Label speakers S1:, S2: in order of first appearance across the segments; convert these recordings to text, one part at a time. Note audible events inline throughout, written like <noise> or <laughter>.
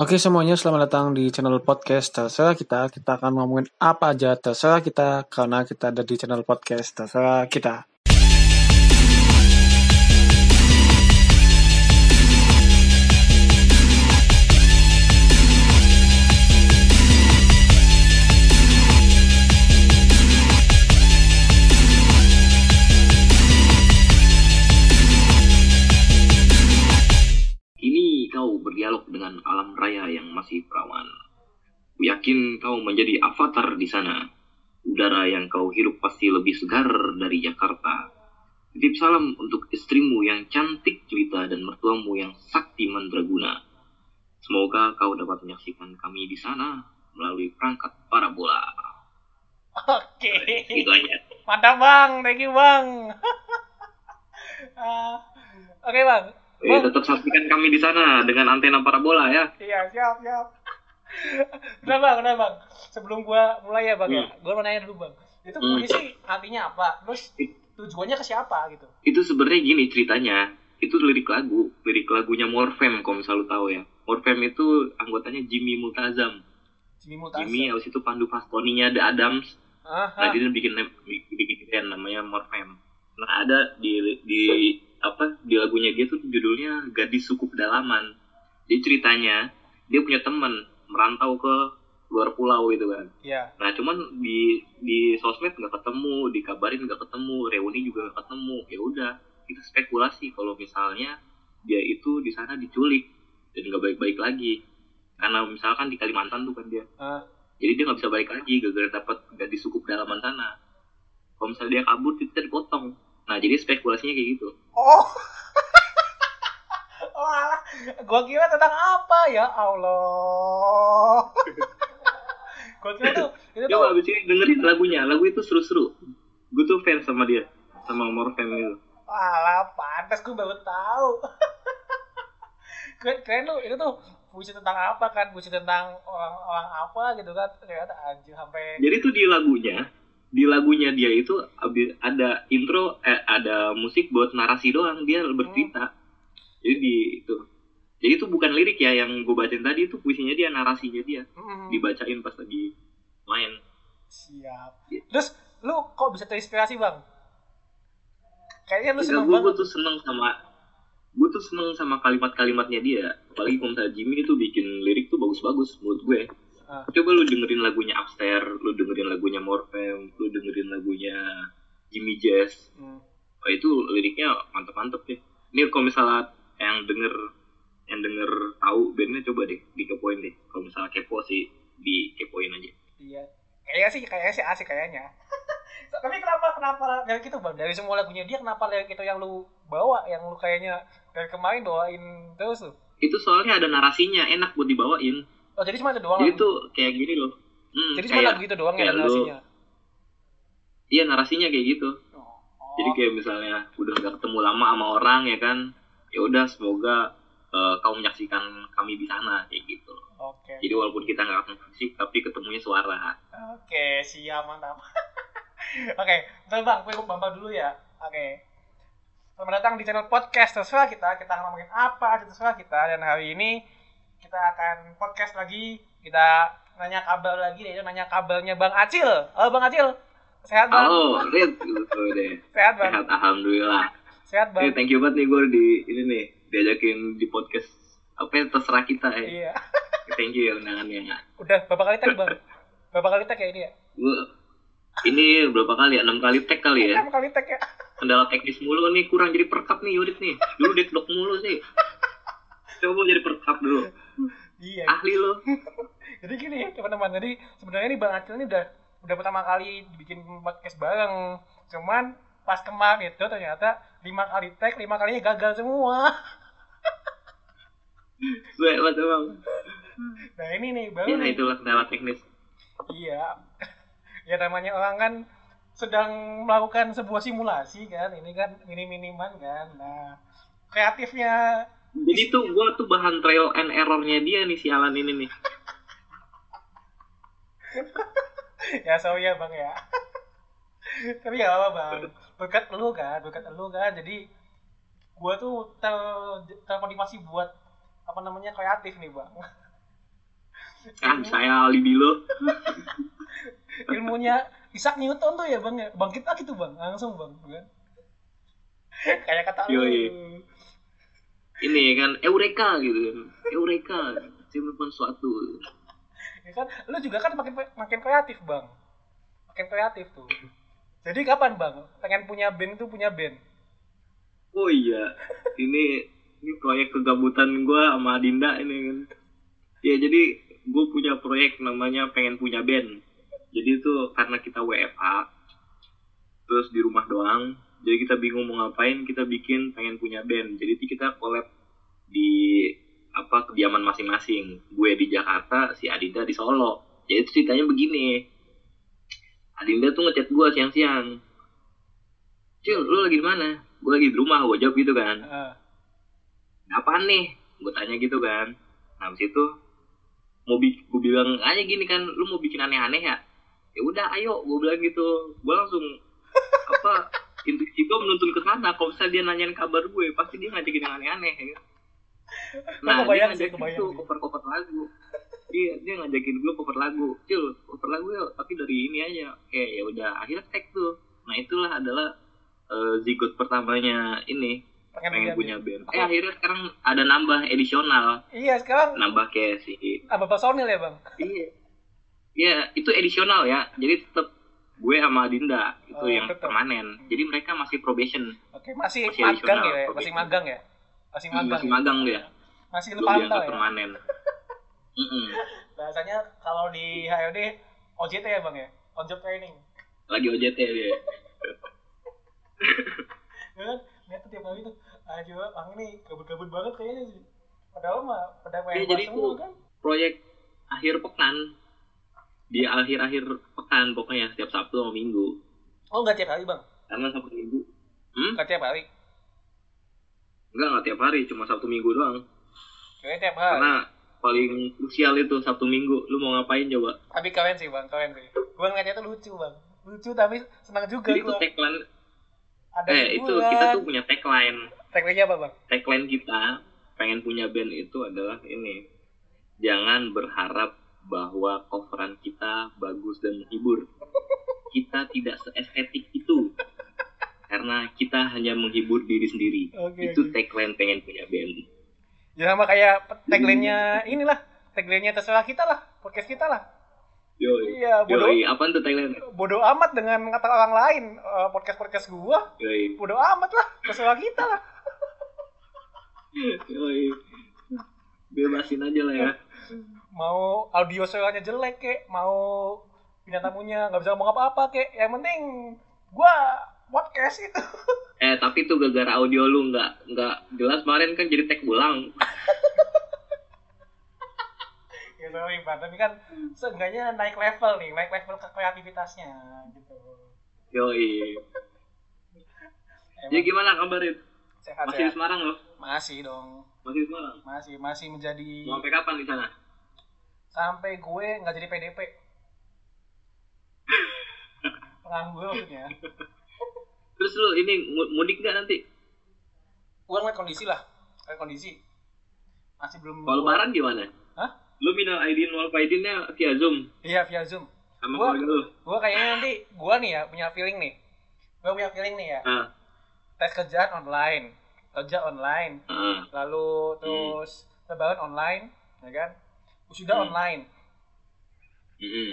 S1: Oke semuanya, selamat datang di channel podcast terserah kita. Kita akan ngomongin apa aja terserah kita karena kita ada di channel podcast terserah kita.
S2: Dengan alam raya yang masih perawan. Ku yakin kau menjadi avatar di sana. Udara yang kau hirup pasti lebih segar dari Jakarta. Titip salam untuk istrimu yang cantik jelita dan mertuamu yang sakti mandraguna. Semoga kau dapat menyaksikan kami di sana melalui perangkat parabola.
S3: Oke.
S2: Itu aja.
S3: Mantap bang, thank you bang. <laughs> Ah, Oke bang.
S2: Eh, tetap saksikan kami di sana dengan antena parabola ya.
S3: Iya siap siap. Udah bang, udah bang. Sebelum gua mulai ya bang, ya,
S2: Hmm.
S3: gua mau nanya dulu bang. Itu
S2: Hmm.
S3: puisi artinya apa? Terus tujuannya ke siapa gitu?
S2: itu sebenarnya gini ceritanya itu lirik lagu lirik lagunya Morfem kalau misal lu tahu ya Morfem itu anggotanya Jimmy Multazam
S3: Jimmy Multazam.
S2: Jimmy habis itu Pandu Pastoninya The Adams
S3: Ah,
S2: nah
S3: ah.
S2: dia bikin bikin, bikin band namanya Morfem nah ada di di apa di lagunya dia tuh judulnya Gadis Suku Pedalaman jadi ceritanya dia punya teman merantau ke luar pulau gitu kan
S3: Iya.
S2: Nah cuman di di sosmed nggak ketemu, dikabarin nggak ketemu, reuni juga nggak ketemu. Ya udah, kita spekulasi kalau misalnya dia itu di sana diculik dan nggak baik-baik lagi. Karena misalkan di Kalimantan tuh kan dia,
S3: Ah,
S2: jadi dia nggak bisa balik lagi gara-gara dapat nggak di suku pedalaman sana. Kalau misalnya dia kabur, kita dipotong. Nah jadi spekulasinya kayak gitu.
S3: Oh. <laughs> oh alah. Gua kira tentang apa ya Allah. <laughs> gua kira tuh itu tuh
S2: abis ini dengerin lagunya, lagu itu seru-seru. Gue tuh fans sama dia, sama Morfem itu.
S3: Alah, pantas gue baru tahu. <laughs> keren, keren tuh, itu tuh puisi tentang apa kan? Puisi tentang orang-orang apa gitu kan? Ternyata anjir sampai
S2: Jadi tuh di lagunya, di lagunya dia itu ada intro, eh, ada musik buat narasi doang. Dia bercerita. Jadi di itu. Jadi itu bukan lirik ya yang gue bacain tadi itu puisinya dia, narasinya dia.
S3: Mm,
S2: Dibacain pas lagi main.
S3: siap. Terus lu kok bisa terinspirasi bang? Kayaknya lu
S2: Gue
S3: seneng
S2: gue
S3: banget.
S2: tuh seneng sama gue tuh seneng sama kalimat-kalimatnya dia. Apalagi kalau misalnya Jimmy itu bikin lirik tuh bagus-bagus menurut gue.
S3: Ah.
S2: Coba lu dengerin lagunya Upstairs, lu dengerin lagunya Morfem, lu dengerin lagunya Jimmy Jazz.
S3: Hmm.
S2: Wah itu liriknya mantep-mantep ya. Ini kalau misalnya yang denger yang denger tahu bandnya coba deh dikepoin deh. Kalau misalnya kepo sih dikepoin aja.
S3: Iya. Kayaknya sih, kayaknya sih asik kayaknya. <laughs> Tapi kenapa kenapa dari gitu bang? Dari semua lagunya dia kenapa dari itu yang lu bawa, yang lu kayaknya dari kemarin bawain terus tuh?
S2: Itu soalnya ada narasinya enak buat dibawain.
S3: Oh jadi cuma itu doang.
S2: Jadi
S3: lagu?
S2: tuh kayak gini loh. Hmm,
S3: Jadi cuma
S2: kayak-
S3: lagu itu doang ya narasinya.
S2: Iya narasinya kayak gitu.
S3: Oh.
S2: Jadi kayak misalnya udah nggak ketemu lama sama orang ya kan. Ya udah semoga eh, kau menyaksikan kami di sana kayak gitu.
S3: Oke.
S2: Jadi walaupun kita nggak ketemu fisik tapi ketemunya suara.
S3: Oke, siap mantap. <laughs> Oke, bentar bang, gue bambang dulu ya. Oke. Selamat datang di channel podcast terserah kita. Kita akan ngomongin apa aja terserah kita. Dan hari ini kita akan podcast lagi. Kita nanya kabar lagi, yaitu nanya kabarnya Bang Acil. Halo Bang Acil. Sehat bang?
S2: Halo, Red, gitu deh.
S3: Sehat bang?
S2: Sehat, alhamdulillah.
S3: Sehat
S2: Eh,
S3: bang?
S2: thank you banget nih gue di ini nih diajakin di podcast apa ya terserah kita ya.
S3: Iya. <laughs>
S2: Thank you ya undangannya.
S3: Udah berapa kali tag bang? Berapa kali tag ya ini ya?
S2: Gue ini berapa kali ya? Enam kali tag kali ya.
S3: Berapa kali tag ya?
S2: Kendala teknis mulu nih kurang jadi perkap nih Yudit nih. Dulu deadlock mulu sih. Coba jadi perkap dulu.
S3: Iya.
S2: Ahli lo. <laughs>
S3: jadi gini teman-teman jadi sebenarnya ini bang Acil ini udah udah pertama kali bikin podcast bareng cuman pas kemarin itu ternyata lima kali tag lima kalinya gagal semua <laughs>
S2: Gue emang.
S3: nah ini nih baru
S2: Ya
S3: nih
S2: itulah kendala teknis.
S3: iya <laughs> ya namanya orang kan sedang melakukan sebuah simulasi kan ini kan minim miniman kan nah kreatifnya
S2: Jadi tuh gue tuh bahan trial and errornya dia nih si Alan ini nih. <laughs>
S3: ya sorry ya bang ya. <laughs> Tapi ya apa bang. Berkat lu kan berkat lu kan. Jadi gua tuh ter termotivasi buat apa namanya kreatif nih bang.
S2: Kan <laughs> saya alibi lo
S3: ilmunya Isaac Newton tuh ya bang ya. Bangkit lagi tuh bang. Langsung bang kan. Kayak kata lu.
S2: Ini kan eureka gitu. Eureka saya menemukan sesuatu
S3: ya kan lu juga kan makin makin kreatif bang. Makin kreatif tuh. Jadi kapan bang? Pengen punya band itu punya band?
S2: Oh iya ini ini proyek kegabutan gua sama Dinda ini kan. Ya jadi gue punya proyek namanya pengen punya band. Jadi itu karena kita WFH terus di rumah doang jadi kita bingung mau ngapain kita bikin pengen punya band jadi kita collab di apa kediaman masing-masing gue di Jakarta si Adinda di Solo jadi ceritanya begini Adinda tuh ngechat gue siang-siang Cil, lu lagi di mana? Gue lagi di rumah, gue jawab gitu kan.
S3: Ah,
S2: Apaan nih? Gue tanya gitu kan. Nah, habis itu mau gue bilang aja gini kan, lu mau bikin aneh-aneh ya? Ya udah, ayo, gue bilang gitu. Gue langsung apa intuisi gue menuntun ke sana. Kalau misalnya dia nanyain kabar gue, pasti dia ngajakin yang aneh-aneh. Ya. <laughs> Nah, dia ngajakin tuh
S3: sih.
S2: cover-cover lagu. Iya, dia ngajakin gue cover lagu. Cil, cover lagu ya, tapi dari ini aja. Oke, ya udah. Akhirnya tag tuh. Nah, itulah adalah eh, zigot pertamanya ini
S3: pengen,
S2: pengen
S3: punya,
S2: punya
S3: band.
S2: band. Eh akhirnya sekarang ada nambah edisional,
S3: iya sekarang
S2: nambah kayak si
S3: apa personil ya bang
S2: iya. Iya, itu edisional ya. Jadi tetap gue sama Dinda itu
S3: Oh,
S2: yang
S3: tetep.
S2: permanen. Jadi mereka masih probation,
S3: oke masih,
S2: Masih
S3: magang ya masih
S2: probation.
S3: magang ya masih
S2: Hmm,
S3: magang
S2: masih
S3: ya?
S2: magang dia.
S3: masih pantau
S2: diangkat
S3: ya
S2: permanen. <laughs> Mm-mm.
S3: bahasanya kalau di HOD OJT ya bang ya on job training
S2: Lagi OJT dia. <laughs>
S3: ya kan lihat tuh tiap hari tuh ah coba bang ini gabut-gabut banget kayaknya sih padahal mah pada
S2: Iya,
S3: keluar
S2: jadi
S3: semua
S2: itu-
S3: kan
S2: Proyek akhir pekan di akhir-akhir pekan pokoknya setiap Sabtu sama Minggu.
S3: oh nggak tiap hari bang
S2: Karena Sabtu Minggu. Hmm?
S3: nggak tiap hari
S2: Enggak, enggak tiap hari, cuma Sabtu Minggu doang.
S3: kayaknya tiap hari
S2: Karena paling krusial itu Sabtu Minggu. Lu mau ngapain coba?
S3: tapi keren sih bang keren sih gua ngeliatnya tuh lucu bang lucu tapi senang juga
S2: Jadi itu tagline
S3: ada
S2: eh itu kita tuh punya tagline.
S3: tagline apa bang
S2: Tagline kita pengen punya band itu adalah ini. Jangan berharap bahwa coveran kita bagus dan menghibur. <laughs> Kita tidak seestetik itu. Karena kita hanya menghibur diri sendiri.
S3: Oke,
S2: itu
S3: oke.
S2: tagline pengen punya band.
S3: ya sama kayak tagline-nya inilah tagline-nya terserah kita lah podcast kita lah
S2: Yoi.
S3: Iya, bodoh.
S2: Yoi, apaan tuh tagline?
S3: bodoh amat dengan kata orang lain podcast podcast gua
S2: Yoi.
S3: bodoh amat lah terserah kita lah <laughs>
S2: Yoi. Bebasin aja lah ya.
S3: mau audio suaranya jelek kek mau bintang tamunya nggak bisa ngomong apa-apa kek yang penting gua podcast itu <laughs>
S2: Eh tapi tuh gara-gara audio lu nggak nggak jelas kemarin kan jadi tag ulang.
S3: ya sorry tapi kan seenggaknya naik level nih naik level ke kreativitasnya gitu.
S2: Jadi
S3: Emang
S2: gimana kabarin?
S3: sehat
S2: Masih di
S3: sehat
S2: Semarang loh?
S3: masih dong
S2: Masih Semarang?
S3: masih masih menjadi
S2: Mau sampai kapan di sana?
S3: sampai gue nggak jadi PDP <laughs> penganggur maksudnya
S2: Terus lu ini mu- mudik nggak nanti?
S3: gue ngeliat kondisi lah ngeliat kondisi masih belum
S2: Kalau lebaran gimana?
S3: Hah?
S2: Lu minal aidin wal faidinnya via Zoom
S3: iya via zoom
S2: sama
S3: Gua-
S2: keluarga lu?
S3: gue kayaknya nanti gue nih ya punya feeling nih gue punya feeling nih ya
S2: Ah,
S3: tes kerjaan online kerja online
S2: ah.
S3: lalu terus lebaran online ya kan sudah
S2: Hmm.
S3: online
S2: Mm-mm.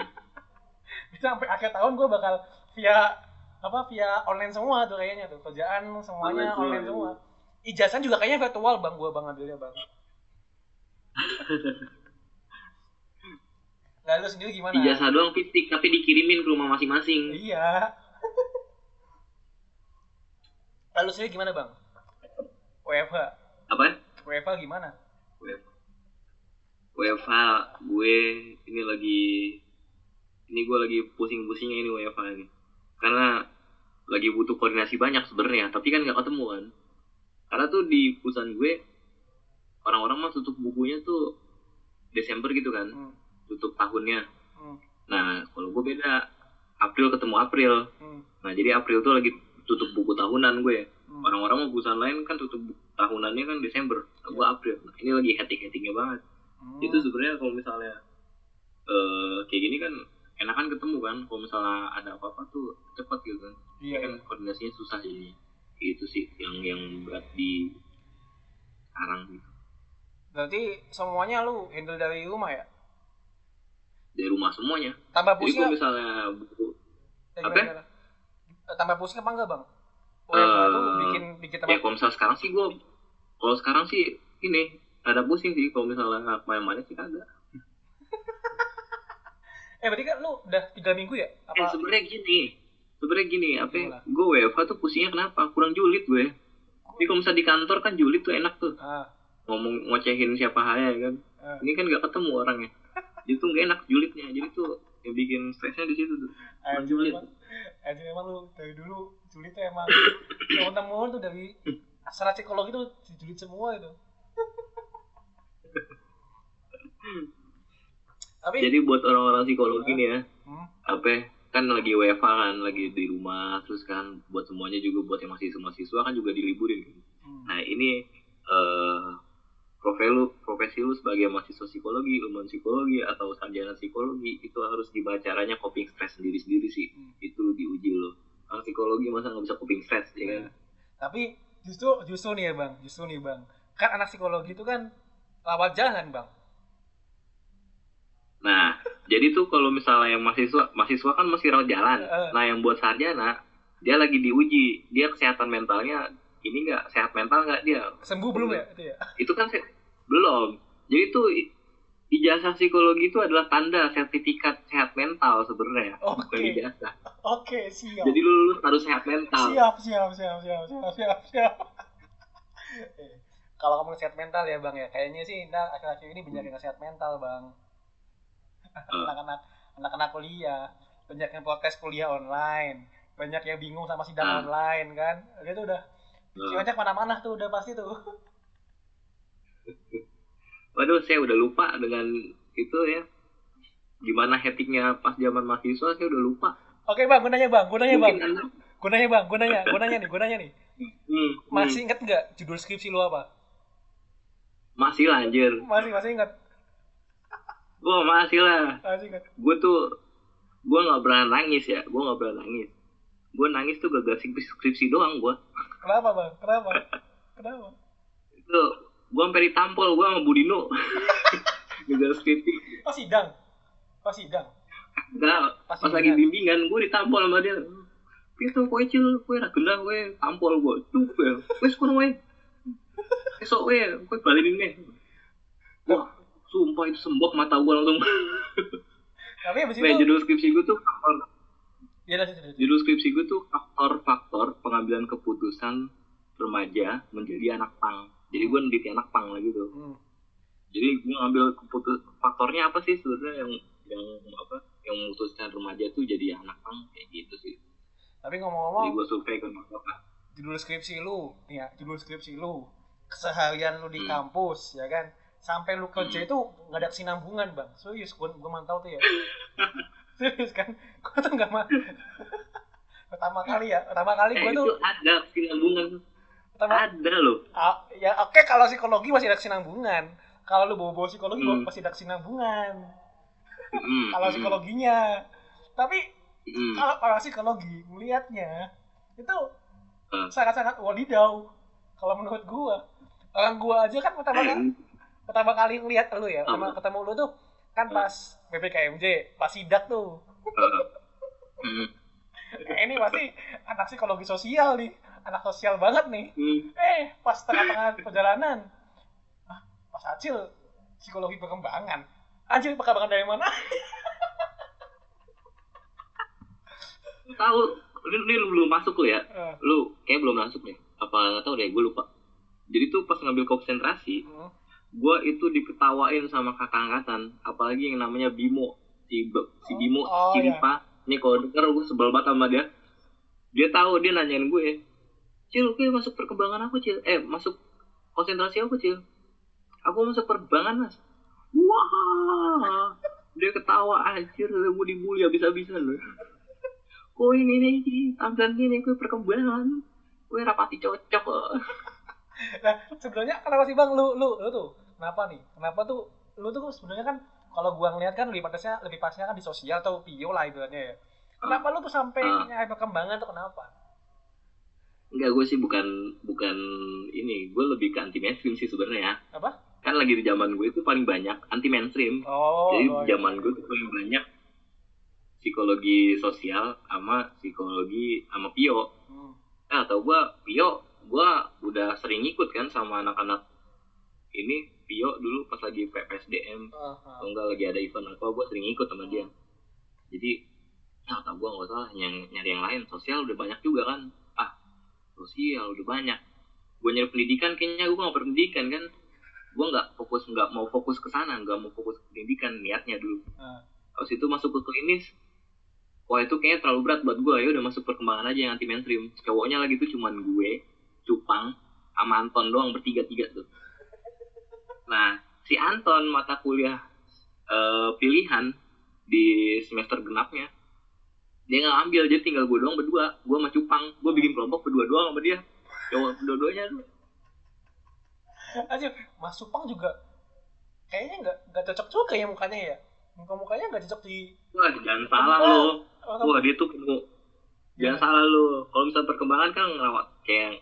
S3: bisa sampai akhir tahun gue bakal via apa via online semua tuh kayaknya tuh kerjaan semuanya
S2: Online
S3: online,
S2: semua.
S3: semua ijazah juga kayaknya virtual bang gue bang ambilnya bang <laughs> lalu sendiri gimana
S2: Ijazah doang fisik tapi dikirimin ke rumah masing-masing.
S3: iya <laughs> lalu sendiri gimana bang WFH
S2: Apa?
S3: WFH gimana
S2: WFH. WFH gue ini lagi ini gue lagi pusing-pusingnya ini WFH ini karena lagi butuh koordinasi banyak sebenarnya tapi kan nggak ketemu kan karena tuh di perusahaan gue orang-orang mah tutup bukunya tuh Desember gitu kan
S3: hmm.
S2: tutup tahunnya
S3: Hmm.
S2: nah kalau gue beda April ketemu April
S3: Hmm.
S2: nah jadi April tuh lagi tutup buku tahunan gue
S3: Hmm.
S2: orang-orang mau perusahaan lain kan tutup tahunannya kan Desember nah, gue April. Nah, ini lagi hectic-hecticnya banget.
S3: Hmm.
S2: itu sebenarnya kalau misalnya eh kayak gini kan enakan ketemu kan kalau misalnya ada apa-apa tuh cepat gitu kan.
S3: Iya
S2: kan koordinasinya susah ini itu sih yang yang berat di sekarang gitu.
S3: Berarti semuanya lu handle dari rumah ya?
S2: Dari rumah semuanya.
S3: Tambah
S2: jadi
S3: pusing
S2: kalau
S3: nggak?
S2: misalnya buku apa?
S3: tambah pusing apa enggak bang
S2: Eh,
S3: tuh bikin bikin
S2: ya kalau misalnya sekarang sih gue kalau sekarang sih ini ada pusing sih kalau misalnya main-main sih kagak. <laughs>
S3: Eh berarti kan lu udah tiga minggu ya?
S2: Eh
S3: apa
S2: sebenarnya gini sebenarnya gini apa ya, gue WFH tuh pusingnya kenapa? Kurang julid gue. Ini kalau misalnya di kantor kan julid tuh enak tuh.
S3: Ah.
S2: Ngomong ngocehin siapa haya kan?
S3: Ah.
S2: ini kan nggak ketemu orangnya. Jadi tuh nggak enak julidnya. Jadi tuh yang bikin stresnya di situ tuh. Kurang julid
S3: anjir emang lu dari dulu julid tuh emang temen-temen tuh dari secara psikologi tuh julid semua itu. Tapi
S2: jadi buat orang-orang psikologi nih ya
S3: hmm,
S2: apa kan lagi WFH kan lagi di rumah terus kan buat semuanya juga buat yang mahasiswa mahasiswa kan juga diliburin kan.
S3: hmm.
S2: nah ini eh profesi lu profesi lu sebagai mahasiswa psikologi ilmuwan psikologi atau sarjana psikologi itu harus dibaca caranya coping stress sendiri sendiri sih.
S3: Hmm.
S2: itu diuji lo orang psikologi masa nggak bisa coping stress ya kan?
S3: Tapi justru justru nih ya bang, justru nih bang, kan anak psikologi itu kan lawat jalan bang.
S2: Nah, <laughs> jadi tuh kalau misalnya yang mahasiswa, mahasiswa kan masih rawat jalan. Nah, yang buat sarjana, dia lagi diuji, dia kesehatan mentalnya ini nggak sehat mental nggak dia?
S3: Sembuh belum ya itu ya?
S2: Itu kan se- belum. Jadi tuh i- ijazah psikologi itu adalah tanda sertifikat sehat mental sebenarnya, bukan
S3: Oke.
S2: ijazah.
S3: Oke siap.
S2: Jadi lu lulus harus sehat mental.
S3: siap siap siap siap siap siap siap. <laughs> Eh, Kalau ngomong sehat mental ya bang ya, kayaknya sih nah akhir-akhir ini banyak yang sehat mental bang. <laughs> Anak-anak anak-anak kuliah banyak yang protes kuliah online, banyak yang bingung sama sidang
S2: Ah.
S3: online kan. Dia tuh udah si banyak mana-mana tuh udah pasti tuh. <laughs>
S2: Waduh, saya udah lupa dengan itu ya. Gimana hektiknya pas zaman mahasiswa, saya udah lupa.
S3: Oke bang, gue nanya bang, gue nanya bang,
S2: Mungkin Anda
S3: gue nanya bang, gue nanya, gue nanya nih, gue nanya nih.
S2: hmm, hmm.
S3: Masih inget nggak judul skripsi lu apa?
S2: masih lah anjir.
S3: Masih masih inget,
S2: Gua masih lah.
S3: masih inget.
S2: gue tuh gue nggak pernah nangis ya gue nggak pernah nangis gue nangis tuh gagal skripsi, skripsi doang gue <laughs>
S3: Kenapa bang? Kenapa? Kenapa?
S2: itu gue sampai ditampol gue sama Budino gagal <laughs> skripsi
S3: Oh sidang, oh sidang.
S2: enggak
S3: Pas
S2: pas lagi
S3: bimbingan.
S2: gue ditampol sama dia Pitu kowe cil, kowe ra gendah kowe tampol gue ya. Wes kono wae. Esok wae kowe balenin nih. Wah, sumpah itu sembok mata gue langsung.
S3: Tapi abis
S2: Nah,
S3: itu,
S2: judul skripsi gue tuh Judul skripsi gue tuh faktor-faktor pengambilan keputusan remaja menjadi anak pang. Jadi gue neliti anak pang lagi tuh.
S3: Hmm.
S2: Jadi gue ngambil keputus faktornya apa sih sebenarnya yang yang apa yang memutuskan remaja tuh jadi anak pang kayak gitu sih.
S3: Tapi
S2: Jadi
S3: ngomong-ngomong,
S2: gue survei ke apa?
S3: judul skripsi lu, ya, judul skripsi lu, keseharian lu di
S2: Hmm.
S3: kampus, ya kan? Sampai lu kerja itu nggak ada kesinambungan bang. Serius, gue gue mantau tuh ya. <laughs> Serius kan? <laughs> Gue tuh nggak mah. <laughs> pertama kali ya, pertama kali
S2: Eh,
S3: gue
S2: itu
S3: tuh,
S2: ada kesinambungan.
S3: pertama,
S2: Ada loh.
S3: Ah, ya oke kalau psikologi masih ada kesinambungan. Kalau lu bawa-bawa psikologi
S2: Hmm.
S3: masih ada kesinambungan.
S2: Mm, <laughs>
S3: Kalau
S2: mm,
S3: psikologinya. Tapi
S2: mm.
S3: kalau para psikologi melihatnya itu
S2: Eh.
S3: sangat-sangat wadidau. Kalau menurut gua, orang gua aja kan pertama
S2: Eh,
S3: kali pertama kali ngeliat lu ya, pertama ketemu lu tuh kan pas PPKMJ, pas sidak tuh.
S2: eh,
S3: ini pasti anak psikologi sosial nih, anak sosial banget nih.
S2: mm.
S3: Eh, pas tengah-tengah perjalanan, ah, pas Acil psikologi perkembangan. Anjir perkembangan dari mana?
S2: Tahu ini, ini lu belum masuk lu ya
S3: Eh,
S2: lu kayak belum masuk deh apa nggak tahu deh gue lupa jadi tuh pas ngambil konsentrasi
S3: hmm.
S2: Gue itu diketawain sama kakak angkatan apalagi yang namanya Bimo. Si Be- si Bimo
S3: Oh,
S2: si
S3: iya.
S2: Ripa ini kalau denger gue sebel banget sama dia. Dia tahu dia nanyain gue Cil, gue masuk perkembangan apa Cil? Eh, masuk konsentrasi apa Cil? Aku masuk perkembangan mas. Wah. Dia ketawa anjir, mau dibully habis-habisan loh. Kok ini nih, tampilan gini, gue perkembangan. Gue rapati cocok
S3: Nah, sebenarnya kenapa sih bang lu lu lu tuh kenapa nih? Kenapa tuh lu tuh sebenarnya kan kalau gua ngeliat kan lebih pasnya lebih pasnya kan di sosial atau video lah ibaratnya ya. Kenapa lu tuh sampai nyari perkembangan tuh kenapa?
S2: Enggak, gue sih bukan bukan ini, gue lebih ke anti mainstream sih sebenarnya.
S3: Apa?
S2: Kan lagi di zaman gue itu paling banyak anti mainstream.
S3: Oh,
S2: Jadi
S3: oh, iya.
S2: zaman gue tuh paling banyak psikologi sosial sama psikologi sama Pio.
S3: Hmm.
S2: Eh, atau gue Pio, gue udah sering ikut kan sama anak-anak ini Pio dulu pas lagi PPSDM atau enggak lagi ada event apa gue sering ikut sama dia. Jadi ya tau gue nggak salah yang nyari yang lain. Sosial udah banyak juga kan. Ah sosial udah banyak. Gue nyari pendidikan kayaknya gue nggak pendidikan kan. Gue nggak fokus nggak mau fokus ke sana nggak mau fokus ke pendidikan niatnya dulu.
S3: Ah.
S2: Habis itu masuk ke klinis wah itu kayaknya terlalu berat buat gue ya udah masuk perkembangan aja yang anti mainstream. Cowoknya lagi tuh cuman gue cupang sama Anton doang bertiga tiga tuh. Nah si Anton mata kuliah eh, pilihan di semester genapnya dia nggak ambil jadi tinggal gue doang berdua. Gue sama cupang gue bikin kelompok berdua doang sama dia. Cowok dua-duanya tuh.
S3: Anjir, Mas Supang juga kayaknya nggak nggak cocok juga ya mukanya ya. Muka mukanya nggak cocok di
S2: wah jangan salah lo
S3: Oh,
S2: wah dia tuh penuh. Jangan
S3: Gimana?
S2: salah lu. Kalau misalnya perkembangan kan ngerawat kayak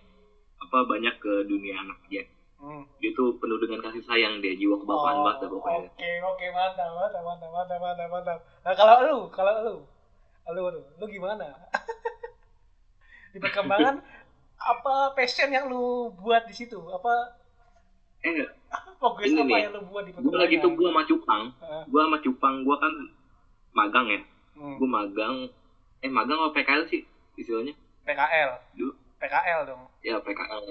S2: apa banyak ke dunia anak dia
S3: Hmm.
S2: dia tuh penuh dengan kasih sayang dia jiwa kebapaan
S3: Oh,
S2: banget dah pokoknya
S3: Oke, oke, mantap, mantap, mantap, mantap, mantap, mantap. Nah, kalau lu, kalau lu, lu, lu, lu gimana? <laughs> di perkembangan <laughs> apa passion yang lu buat di situ? Apa
S2: eh
S3: progres
S2: Ini
S3: apa
S2: nih,
S3: yang lu buat di
S2: gue
S3: perkembangan?
S2: lagi tuh gue sama cupang
S3: Heeh.
S2: gue sama cupang gue kan magang ya
S3: Hmm.
S2: gue magang eh magang apa PKL sih istilahnya
S3: PKL,
S2: dulu
S3: PKL dong.
S2: ya PKL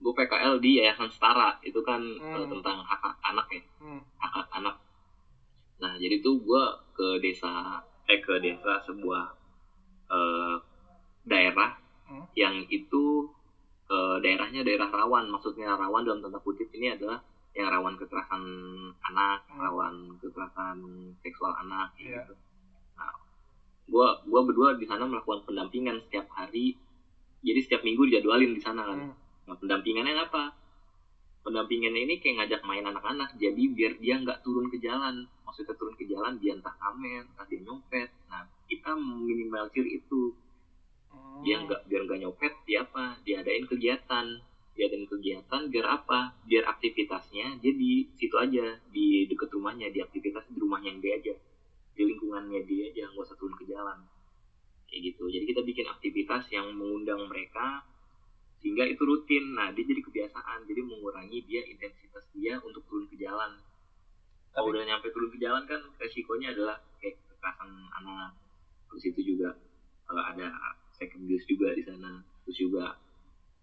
S2: gue PKL di Yayasan Setara itu kan
S3: Hmm.
S2: eh, tentang hak hak anak ya
S3: Hmm.
S2: hak hak anak nah jadi tuh gue ke desa eh ke desa sebuah eh, daerah
S3: Hmm.
S2: yang itu eh, daerahnya daerah rawan maksudnya rawan dalam tanda kutip ini adalah yang rawan kekerasan anak
S3: Hmm.
S2: rawan kekerasan seksual anak kayak
S3: Iya.
S2: gitu nah gua gua berdua di sana melakukan pendampingan setiap hari jadi setiap minggu dijadwalin di sana kan.
S3: Hmm.
S2: nah pendampingannya apa? Pendampingannya ini kayak ngajak main anak-anak. Jadi biar dia nggak turun ke jalan. Maksudnya turun ke jalan dia entah ngamen entah dia nyopet. Nah kita minimalisir itu.
S3: Hmm.
S2: dia nggak biar nggak nyopet dia apa? Diadain kegiatan. Diadain kegiatan biar apa? Biar aktivitasnya dia di situ aja di deket rumahnya. Di aktivitas di rumahnya dia aja. Di lingkungannya dia aja nggak usah turun ke jalan. Kayak gitu. Jadi kita bikin aktivitas yang mengundang mereka sehingga itu rutin. Nah dia jadi kebiasaan. Jadi mengurangi dia intensitas dia untuk turun ke jalan. Kalau udah nyampe turun ke jalan kan resikonya adalah kayak kekerasan anak. Terus itu juga eh, ada second abuse juga di sana. Terus juga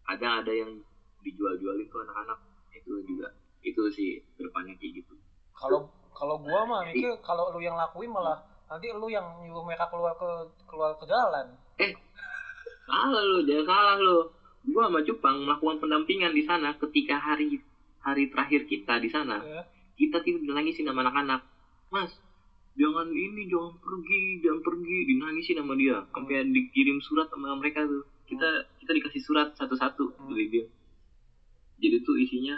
S2: ada ada yang dijual-jualin tuh anak-anak. Itu juga itu sih depannya kayak gitu.
S3: Kalau kalau gua mah mikir kalau lu yang lakuin malah nanti lu yang nyuruh mereka keluar ke keluar ke jalan.
S2: Salah lu jangan salah lu. Gua sama Jepang melakukan pendampingan di sana ketika hari hari terakhir kita di sana.
S3: Ya.
S2: kita tidak dinangisin sama anak-anak. Mas jangan ini jangan pergi jangan pergi. Dinangisin sama dia. Sampai dikirim surat sama mereka tuh. Kita kita dikasih surat satu-satu
S3: Hmm.
S2: dari dia. Jadi tuh isinya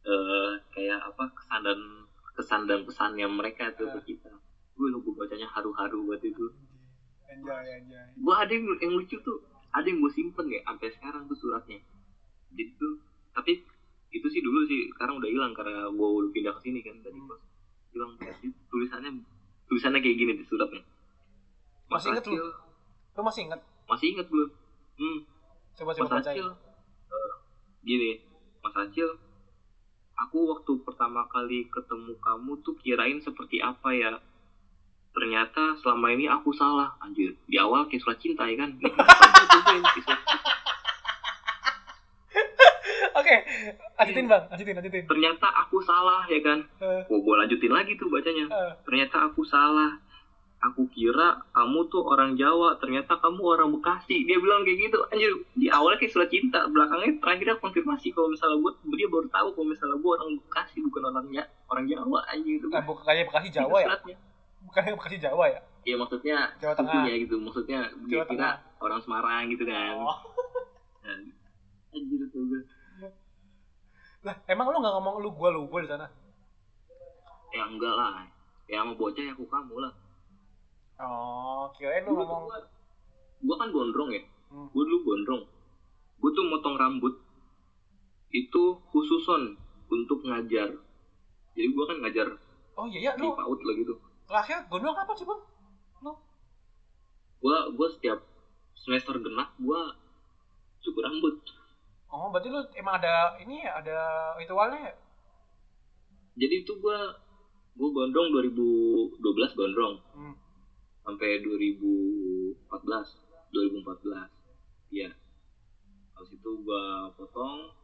S2: eh kayak apa kesan dan kesan dan pesannya mereka tuh ke kita. Gue lupa bacanya haru-haru buat itu
S3: Anjay, anjay.
S2: gue ada yang, yang lucu tuh ada yang gue simpen ya sampai sekarang tuh suratnya jadi tuh tapi itu sih dulu sih sekarang udah hilang karena gue udah pindah ke sini kan dari
S3: Hmm.
S2: kos hilang tulisannya tulisannya kayak gini di suratnya Mas
S3: Masih inget lu?
S2: Acil
S3: Lu masih inget?
S2: masih inget belum hmm
S3: Coba
S2: Mas
S3: coba bacain.
S2: Acil eh, gini Mas Acil aku waktu pertama kali ketemu kamu tuh kirain seperti apa ya ternyata selama ini aku salah. Anjir di awal kayak surat cinta ya kan? <laughs> Surat cinta.
S3: Oke, lanjutin bang, lanjutin, lanjutin.
S2: ternyata aku salah ya kan?
S3: Eh,
S2: oh gue lanjutin lagi tuh bacanya.
S3: Eh,
S2: ternyata aku salah. Aku kira kamu tuh orang Jawa ternyata kamu orang Bekasi. Dia bilang kayak gitu. Anjir di awalnya kayak surat cinta belakangnya terakhirnya konfirmasi kalau misalnya gue dia baru tahu kalau misalnya gue orang Bekasi bukan orang ya orang Jawa anjir. Itu
S3: eh, bukan kayak Bekasi Jawa ya?
S2: suratnya.
S3: Bukan Bekasi Jawa ya?
S2: Iya maksudnya
S3: Jawa Tengah.
S2: sukunya gitu maksudnya dia
S3: Jawa
S2: kira
S3: Tengah.
S2: orang Semarang gitu kan
S3: Oh.
S2: Nah, anjir tuh gue
S3: Lah, emang lu nggak ngomong lu gua lu gua di sana?
S2: ya enggak lah ya sama bocah ya aku kamu lah
S3: oh kirain lu ngomong
S2: gua, gua kan gondrong ya
S3: Hmm.
S2: gue dulu gondrong gue tuh motong rambut itu khususon untuk ngajar jadi gue kan ngajar
S3: oh iya ya
S2: di
S3: lu
S2: PAUD lah gitu
S3: terakhir gondrong apa sih bang lu?
S2: Gue gue setiap semester genap gue cukur rambut.
S3: Oh berarti lu emang ada ini ya ada ritualnya ya?
S2: Jadi itu gue gue gondrong 2012 gondrong.
S3: Hmm.
S2: sampai 2014 2014 iya. Habis itu gue potong.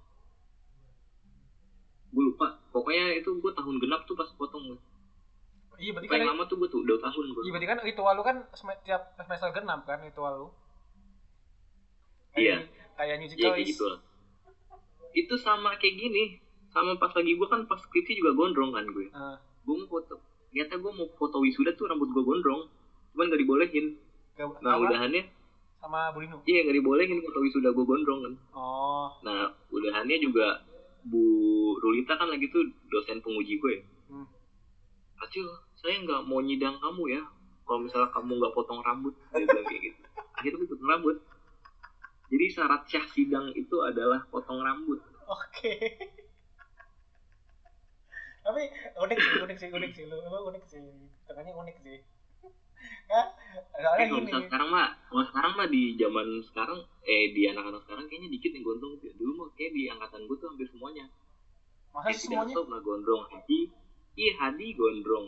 S2: Gue lupa. Pokoknya itu gue tahun genap tuh pas potong gue
S3: iya berarti kan
S2: paling lama tuh gue tuh udah tahun gue
S3: iya berarti kan ritual lu kan sem- tiap semester genap kan ritual lu
S2: Iya.
S3: kayak nyuci
S2: Iya gitu lah. Itu sama kayak gini. Sama pas lagi gue kan pas skripsi juga gondrong kan gue.
S3: Ah,
S2: Gue mau foto. Ternyata gue mau foto wisuda tuh rambut gue gondrong. Cuman gak dibolehin.
S3: ke-
S2: Nah
S3: sama,
S2: udahannya,
S3: sama Bu Linu
S2: iya gak dibolehin foto wisuda gue gondrong kan.
S3: oh
S2: Nah udahannya juga Bu Rulita kan lagi tuh dosen penguji gue.
S3: hmm.
S2: Acil, saya nggak mau nyidang kamu ya. Kalau misalnya kamu nggak potong rambut, dia bilang kayak gitu. Akhirnya gue potong rambut. Jadi syarat syah sidang itu adalah potong rambut.
S3: oke tapi unik sih unik sih unik sih lu lu unik sih tengahnya unik sih Hah? soalnya
S2: Eh,
S3: gini
S2: sekarang mah, kalau sekarang mah di zaman sekarang, eh di anak-anak sekarang kayaknya dikit yang gondrong tuh. Dulu mah kayak di angkatan gue tuh hampir semuanya.
S3: masa
S2: Eh, tidak
S3: semuanya
S2: tahu pernah gondrong. Hadi, iya Hadi gondrong.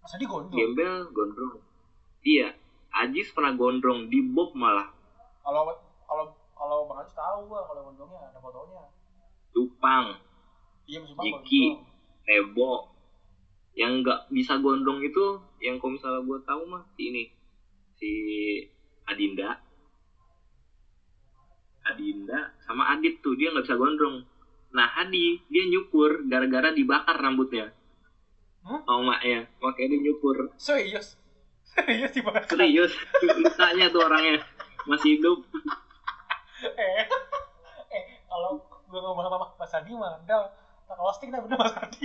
S3: Masa di gondol
S2: Gembel gondrong. Iya, Ajis pernah gondrong di Bob malah.
S3: kalau kalau kalau bang Haji tahu gua kalau gondongnya ada fotonya
S2: Cupang,
S3: iya bang
S2: Jiki.
S3: gondrong.
S2: Tebo. Yang nggak bisa gondrong itu, yang kalau misalnya gue tahu mah si ini, si Adinda. Adinda sama Adit tuh dia nggak bisa gondrong. Nah Hadi dia nyukur gara-gara dibakar rambutnya.
S3: Hah?
S2: Sama maknya, makanya dia nyukur.
S3: serius serius dibakar
S2: Serius, lukanya tuh orangnya masih hidup.
S3: eh eh kalau gua ngomong sama Mas Adi mah udah tak roasting dah bener Mas Adi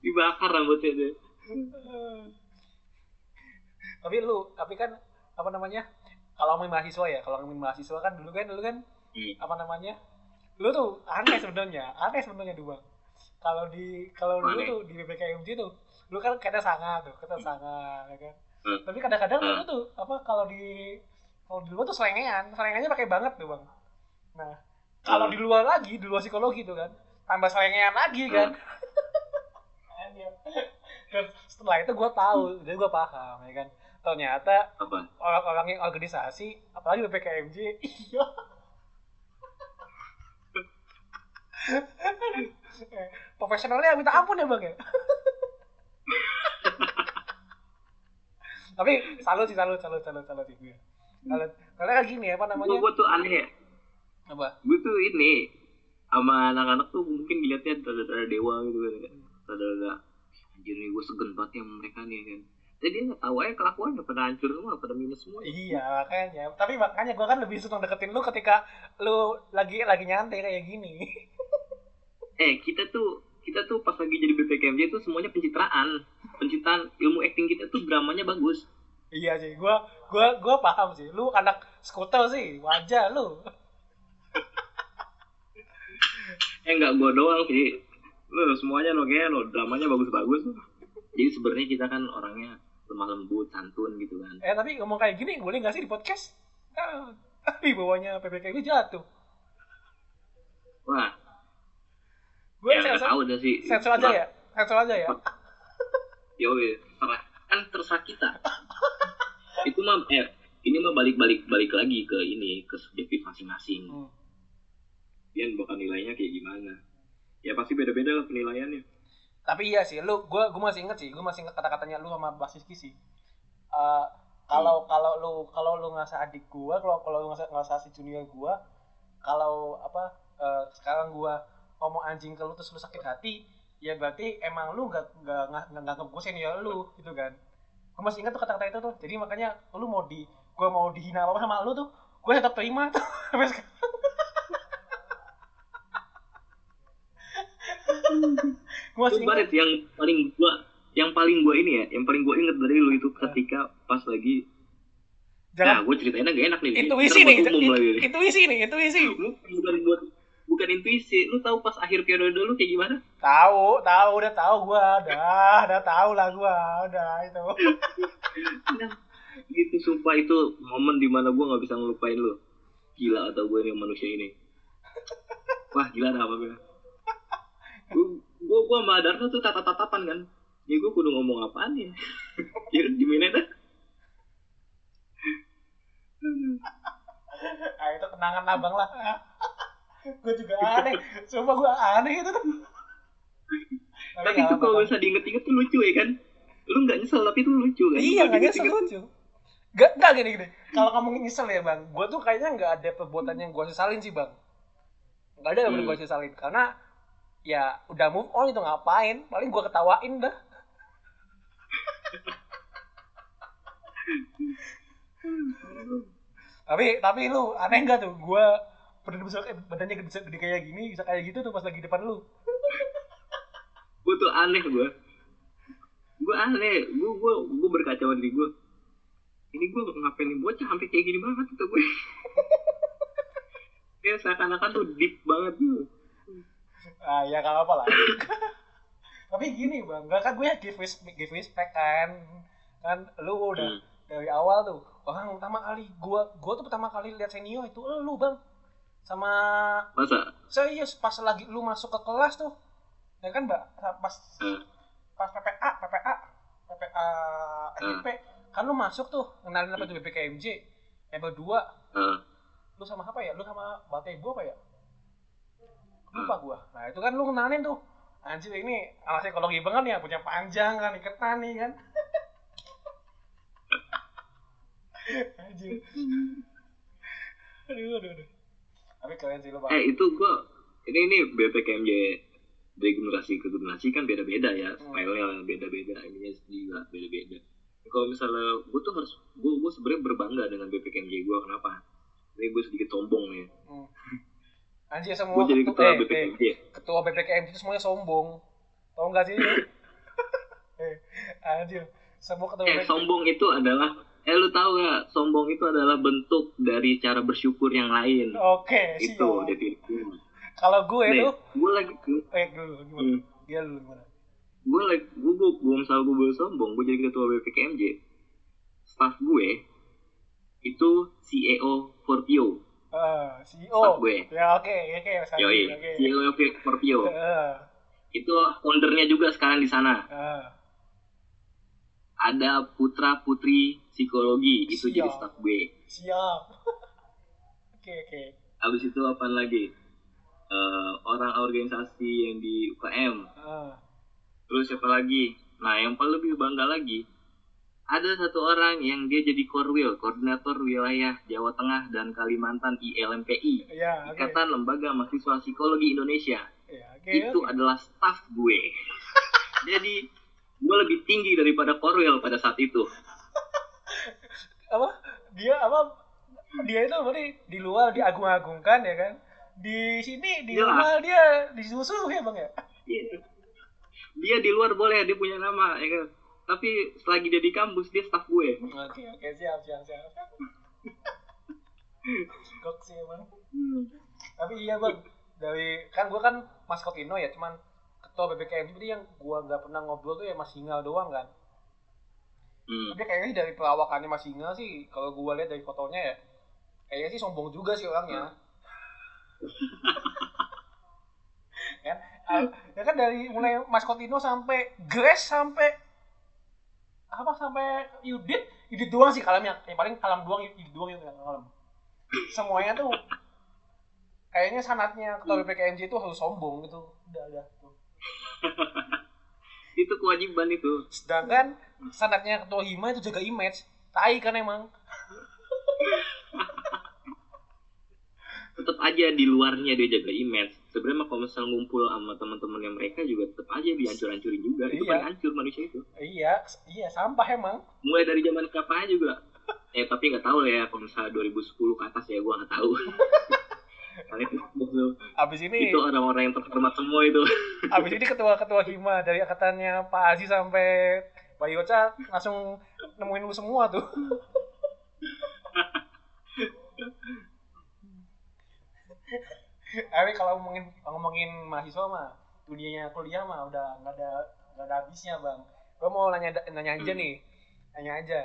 S2: Dibakar rambutnya dia.
S3: tapi lu tapi kan apa namanya kalau ngomongin mahasiswa ya kalau ngomongin mahasiswa kan dulu kan dulu kan
S2: Hmm.
S3: apa namanya lu tuh aneh sebenarnya aneh sebenarnya dua. Kalau di kalau dulu tuh di BPKMJ tuh lu kan kata sangat tuh kata sangat ya kan?
S2: Hmm.
S3: tapi kadang-kadang
S2: Hmm.
S3: lu tuh apa kalau di kalau di luar tuh selengean selengannya pakai banget tuh bang. Nah kalau
S2: Hmm.
S3: di luar lagi di luar psikologi tuh kan tambah selengean lagi kan. Anjir. dan setelah itu gue tahu jadi gue paham ya kan? Ternyata orang-orang yang organisasi apalagi BPKMJ <laughs> iya Eh, profesionalnya minta ampun ya bang ya? <laughs> Tapi salut sih salut salut salut salut sih gue salut karena kayak gini apa
S2: Gue
S3: namanya
S2: gue tuh aneh ya.
S3: apa?
S2: Gue tuh ini sama anak-anak tuh mungkin dilihatnya rada-rada dewa gitu kan rada-rada anjir nih gue segen banget ya sama mereka nih kan jadi dia tahu aja kelakuannya pada hancur semua pada minus semua.
S3: Iya makanya. Tapi makanya gue kan lebih senang deketin lu ketika lu lagi lagi nyantai kayak gini. <laughs>
S2: Eh kita tuh kita tuh pas lagi jadi BPKMJ itu semuanya pencitraan. Pencitraan ilmu acting kita tuh dramanya bagus.
S3: Iya sih gue gua gua paham sih. Lu anak skuter sih wajah lu. <laughs>
S2: Eh nggak gue doang sih. Lo semuanya lo kayak lo dramanya bagus-bagus. Jadi sebenarnya kita kan orangnya lemah lembut santun gitu kan.
S3: Eh tapi ngomong kayak gini boleh gak sih di podcast? <laughs> Tapi bawahnya PPKB jatuh.
S2: Wah.
S3: Gue
S2: ya nggak
S3: sensor
S2: tahu dah sih.
S3: sensor aja ya sensor aja ya.
S2: Weh <laughs> terserah kan terserah kita itu mah eh ini mah balik balik balik lagi ke ini ke subjektif masing-masing.
S3: Hmm.
S2: dia bakal nilainya kayak gimana? Ya pasti beda-beda lah penilaiannya
S3: tapi iya sih lu gue gue masih inget sih gue masih inget kata-katanya lu sama basis sih. Eh, kalau kalau lu kalau lu ngasih adik gue kalau kalau lu ngasih ngasih si junior gue kalau apa eh, sekarang gue ngomong anjing ke lu terus lu sakit hati ya berarti emang lu nggak nggak nggak nggak gue senior lu gitu kan. Gue masih ingat tuh kata-kata itu tuh jadi makanya lu mau di gue mau dihina apa sama lu tuh gue tetap terima tuh <laughs> sampai sekarang <laughs>
S2: Itu Baret yang paling gua yang paling gua ini ya, yang paling gua inget dari lu itu ketika pas lagi
S3: Jangan
S2: Nah, gue ceritainnya gak enak nih.
S3: intuisi
S2: Ntar
S3: nih, itu-
S2: nih.
S3: intuisi nih, intuisi.
S2: Bukan buat bukan intuisi. Lu tahu pas akhir periode lu kayak gimana?
S3: Tahu, tahu, udah tahu gua, udah, udah tahu lah gua, udah itu.
S2: Nah, gitu sumpah itu momen di mana gue nggak bisa ngelupain lu gila atau gue nih manusia ini wah gila dah apa gue gue gue sama Darno tuh tatap tatapan kan ya gue kudu ngomong apaan ya <laughs> ya di mana dah <laughs>
S3: Ah, itu kenangan abang lah. <laughs> gue juga aneh, sumpah gua aneh itu tuh. Tapi
S2: itu kalau bisa diinget-inget tuh lucu ya kan lu nggak nyesel tapi itu lucu kan
S3: Iya, nggak nyesel lucu. Gak, gak gini gini. Kalau kamu nyesel ya bang, gue tuh kayaknya nggak ada perbuatan yang gue sesalin sih bang. Nggak ada yang
S2: Hmm.
S3: gue sesalin karena ya udah move on itu ngapain? Paling gue ketawain dah. tapi tapi lu aneh nggak tuh? Gue badan besar badannya gede, gede kayak gini bisa kayak gitu tuh pas lagi depan lu.
S2: gue tuh aneh gue gue aneh gue gue gue berkaca diri gue ini gue ngapain nih bocah sampai kayak gini banget itu gue ya seakan-akan tuh deep banget tuh
S3: Ah ya gak apa lah. Tapi gini bang, gak kan gue ya give, res- give respect kan, kan lu udah
S2: Hmm.
S3: dari awal tuh orang pertama kali gue gue tuh pertama kali lihat senior itu lu bang. Sama
S2: masa?
S3: Serius pas lagi lu masuk ke kelas tuh. Ya kan mbak? Pas
S2: Eh.
S3: pas PPA PPA PPA SMP kan lu masuk tuh kenalin apa tuh BPKMJ yang berdua
S2: eh,
S3: lu sama apa ya? Lu sama Batebo apa ya lupa gua. Nah itu kan lu kenalin tuh. Anjir ini anak psikologi banget ya punya panjang kan iketan nih kan. <laughs> Anjir. Aduh aduh aduh. Tapi keren sih lu bang
S2: eh itu gue ini ini BPKMJ dari generasi ke generasi kan beda-beda ya.
S3: Hmm.
S2: stylenya beda-beda ininya juga beda-beda. Kalau misalnya gue tuh harus gue gue sebenarnya berbangga dengan BPKMJ gue kenapa? Ini gue sedikit sombong nih.
S3: Hmm. Anjir semua
S2: gue jadi
S3: ketu-
S2: ketua
S3: eh, eh,
S2: BPKMJ
S3: ketua BPKM itu semuanya sombong. Tau nggak sih? <laughs> Eh, anjir. Semua ketua
S2: Eh,
S3: BPKM
S2: sombong itu adalah eh lu tahu gak sombong itu adalah bentuk dari cara bersyukur yang lain.
S3: oke
S2: itu
S3: siap.
S2: definisinya.
S3: kalau gue
S2: Nih,
S3: tuh
S2: gue lagi
S3: eh dulu gimana?
S2: Hmm,
S3: dia dulu gimana?
S2: Gue lagi gue gue gue misal gue boleh sombong gue jadi ketua BPKMJ staff gue itu CEO Forpio
S3: Ah, CEO.
S2: Staff gue.
S3: Ya oke, oke, sekali.
S2: yoi
S3: Oke.
S2: CEO
S3: Ah,
S2: itu foundernya juga sekarang di sana
S3: ah.
S2: ada putra putri psikologi itu jadi
S3: Siap.
S2: staff gue
S3: Siap. <laughs> Oke, oke.
S2: habis itu apa lagi Eh, orang organisasi yang di UKM
S3: Ah,
S2: Terus siapa lagi? Nah, yang paling lebih bangga lagi, ada satu orang yang dia jadi korwil, koordinator wilayah Jawa Tengah dan Kalimantan ILMPI,
S3: ya, oke.
S2: Ikatan Lembaga Mahasiswa Psikologi Indonesia.
S3: Ya, oke.
S2: Itu
S3: oke.
S2: adalah staff gue. <laughs> jadi, gue lebih tinggi daripada korwil pada saat itu. <laughs>
S3: apa? Dia apa? Dia itu berarti di luar diagung-agungkan ya kan? Di sini di rumah dia disusul ya, Bang ya?
S2: Iya. Dia di luar boleh, dia punya nama, ya kan? Tapi selagi dia di kampus, dia staff gue.
S3: Oke, oke, siap, siap, siap. Gok sih emang. Tapi iya bang, dari kan gua kan maskot Ino ya, cuman ketua BBKM jadi yang gua nggak pernah ngobrol tuh ya Mas Hinga doang kan.
S2: Hmm.
S3: Tapi kayaknya dari perawakannya Mas Hinga sih, kalau gua lihat dari fotonya ya, kayaknya sih sombong juga sih orangnya. <laughs> kan, ah, ya kan dari mulai maskot Ino sampai Grace sampai apa sampai Yudit, Yudit doang sih kalamnya, yang paling kalam doang Yudit doang yang kalam. Semuanya tuh kayaknya sanatnya ketua BPKMJ itu harus sombong gitu. Udah, udah. Tuh. <laughs>
S2: Itu kewajiban itu.
S3: Sedangkan sanatnya ketua Hima itu jaga image. Tai kan emang. <laughs>
S2: tetap aja di luarnya dia jaga image sebenarnya mah kalau misal ngumpul sama teman-teman yang mereka juga tetap aja dihancur-hancurin juga itu
S3: Iya.
S2: paling hancur manusia itu
S3: Iya, iya sampah emang.
S2: mulai dari zaman kapan juga eh tapi nggak tahu ya kalau misalnya 2010 ke atas ya gua nggak tahu <laughs>
S3: abis ini
S2: Itu orang-orang yang terhormat semua itu. <laughs>
S3: abis ini ketua-ketua hima dari angkatannya Pak Aziz sampai Pak Yoca langsung nemuin lu semua tuh <laughs> <laughs> Tapi kalau ngomongin ngomongin mahasiswa mah dunianya kuliah mah udah nggak ada nggak ada habisnya bang. Gue mau nanya nanya aja nih, nanya aja.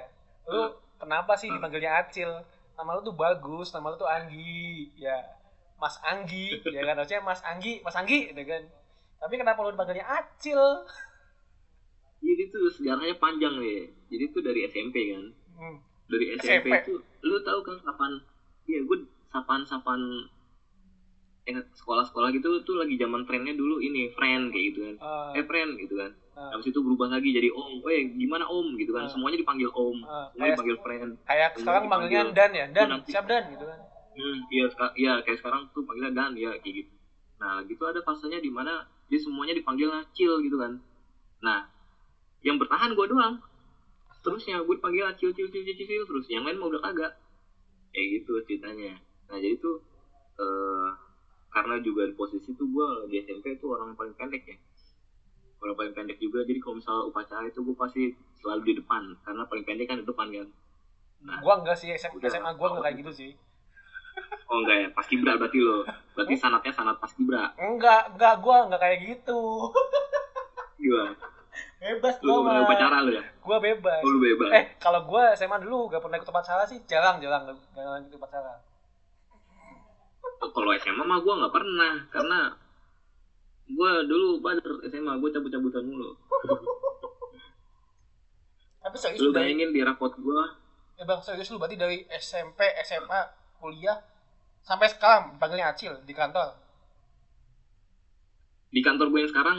S3: Lu kenapa sih dipanggilnya Acil? Nama lu tuh bagus, nama lu tuh Anggi, ya Mas Anggi, ya kan harusnya Mas Anggi, Mas Anggi, ya kan. Tapi kenapa lu dipanggilnya Acil?
S2: Jadi tuh sejarahnya panjang nih. Jadi tuh dari SMP kan.
S3: Hmm.
S2: Dari SMP,
S3: SMP.
S2: tuh lu tahu kan kapan? Iya, gue sapan-sapan eh, sekolah-sekolah gitu tuh lagi zaman trennya dulu ini friend kayak gitu kan.
S3: Eh,
S2: Eh friend gitu kan.
S3: eh,
S2: Habis itu berubah lagi jadi om. Eh gimana om gitu kan.
S3: Ah.
S2: Semuanya dipanggil om.
S3: eh,
S2: Semuanya
S3: kayak
S2: dipanggil friend.
S3: kayak sekarang panggilnya Dan ya, Dan, siap Dan gitu kan.
S2: Hmm, iya, iya kayak sekarang tuh panggilnya Dan ya kayak gitu. Nah, gitu ada fasenya di mana dia semuanya dipanggil Acil gitu kan. Nah, yang bertahan gue doang. Terusnya gue dipanggil Acil, Cil, Cil, Cil, Cil, terus yang lain mau udah kagak. Kayak gitu ceritanya. Nah, jadi tuh eh karena juga di posisi tuh gue di SMP tuh orang paling pendek ya. Orang paling pendek juga, jadi kalau misalnya upacara itu gue pasti selalu di depan. Karena paling pendek kan di depan kan. Nah.
S3: Gua enggak sih, SM,
S2: Udah.
S3: SMA gua enggak kayak gitu sih.
S2: Oh enggak ya, pas kibra berarti lo. Berarti sanatnya sanat pas kibra.
S3: Enggak, enggak gua enggak kayak gitu.
S2: Gimana?
S3: Bebas
S2: gak
S3: mah.
S2: upacara lu ya?
S3: Gua bebas.
S2: Oh, lu bebas.
S3: Eh, kalau gua SMA dulu gak pernah ikut upacara sih, jarang, jarang jarang ikut upacara.
S2: Kalau SMA mah gue nggak pernah karena gue dulu pada SMA gue cabut-cabutan mulu.
S3: Tapi serius
S2: Lu
S3: dari,
S2: bayangin di rapot gue,
S3: eh bang serius lu berarti dari SMP, SMA, kuliah sampai sekarang panggilnya Acil di kantor.
S2: di kantor gue yang sekarang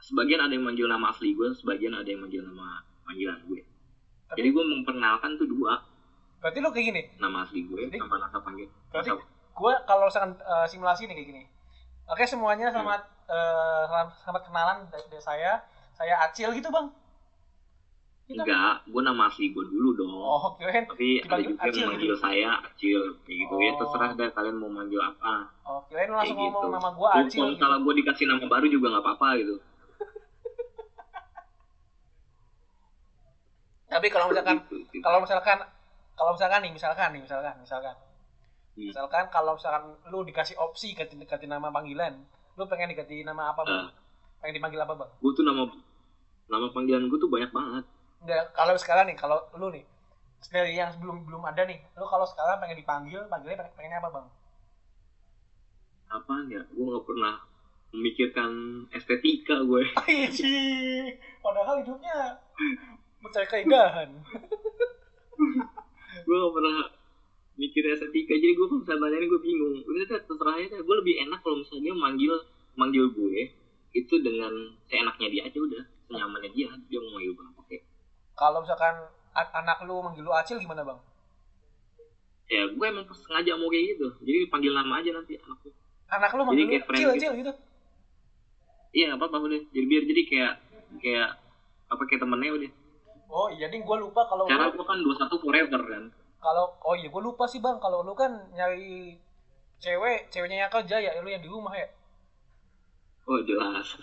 S2: sebagian ada yang manggil nama asli gue, sebagian ada yang manggil nama panggilan gue.
S3: Tapi
S2: Jadi gue memperkenalkan tuh dua
S3: berarti lu kayak gini.
S2: nama asli gue
S3: Jadi-
S2: sama nama panggil.
S3: Berarti Gua kalau misalkan eh, simulasi nih kayak gini. Oke semuanya
S2: Hmm.
S3: selamat eh, selamat, selamat kenalan dari, dari saya. Saya Acil gitu bang. Gitu.
S2: Enggak, gue nama asli gue dulu dong.
S3: Oh kirain.
S2: Tapi ada juga yang
S3: Acil
S2: manggil
S3: gitu.
S2: saya Acil kayak gitu ya
S3: Oh.
S2: terserah deh kalian mau manggil apa.
S3: Oh kirain lu langsung
S2: Kayak
S3: ngomong
S2: gitu.
S3: nama
S2: Lu
S3: Acil.
S2: Kalau
S3: Gitu.
S2: misalnya gue dikasih nama baru juga nggak apa-apa gitu. <laughs>
S3: Tapi kalau misalkan
S2: Gitu, gitu.
S3: kalau misalkan kalau misalkan nih misalkan nih misalkan misalkan
S2: Hmm.
S3: misalkan kalau misalkan lu dikasih opsi ganti ganti nama panggilan lu pengen diganti nama apa bang
S2: Ah.
S3: pengen dipanggil apa bang?
S2: Gue tuh nama nama panggilan gue tuh banyak banget.
S3: Nggak, kalau sekarang nih kalau lu nih dari yang sebelum belum ada nih lu kalau sekarang pengen dipanggil panggilnya pengen, pengennya apa bang?
S2: Apaan ya? Gue nggak pernah memikirkan estetika gue <laughs>
S3: Iji, padahal hidupnya mencari keindahan.
S2: Gue nggak pernah mikir estetika jadi gue kalau misalnya nanya gue bingung. Udah deh, terserah aja gue lebih enak kalau misalnya dia manggil manggil gue itu dengan seenaknya dia aja udah. Senyamannya dia dia mau manggil gue apa oke.
S3: Kalau misalkan anak lu manggil lu Acil gimana bang?
S2: Ya gue emang sengaja mau kayak gitu. Jadi panggil nama aja nanti
S3: anak lu manggil lu
S2: kayak friend
S3: Acil
S2: gitu.
S3: Acil gitu?
S2: Iya nggak apa-apa udah. Jadi biar jadi kayak kayak apa kayak temennya udah.
S3: Oh iya ding. Gua lupa kalau lu-
S2: cara gue kan dua satu forever kan
S3: kalau oh iya gue lupa sih bang. Kalau lu kan nyari cewek ceweknya yang kerja ya lu yang di rumah ya?
S2: Oh jelas. <laughs>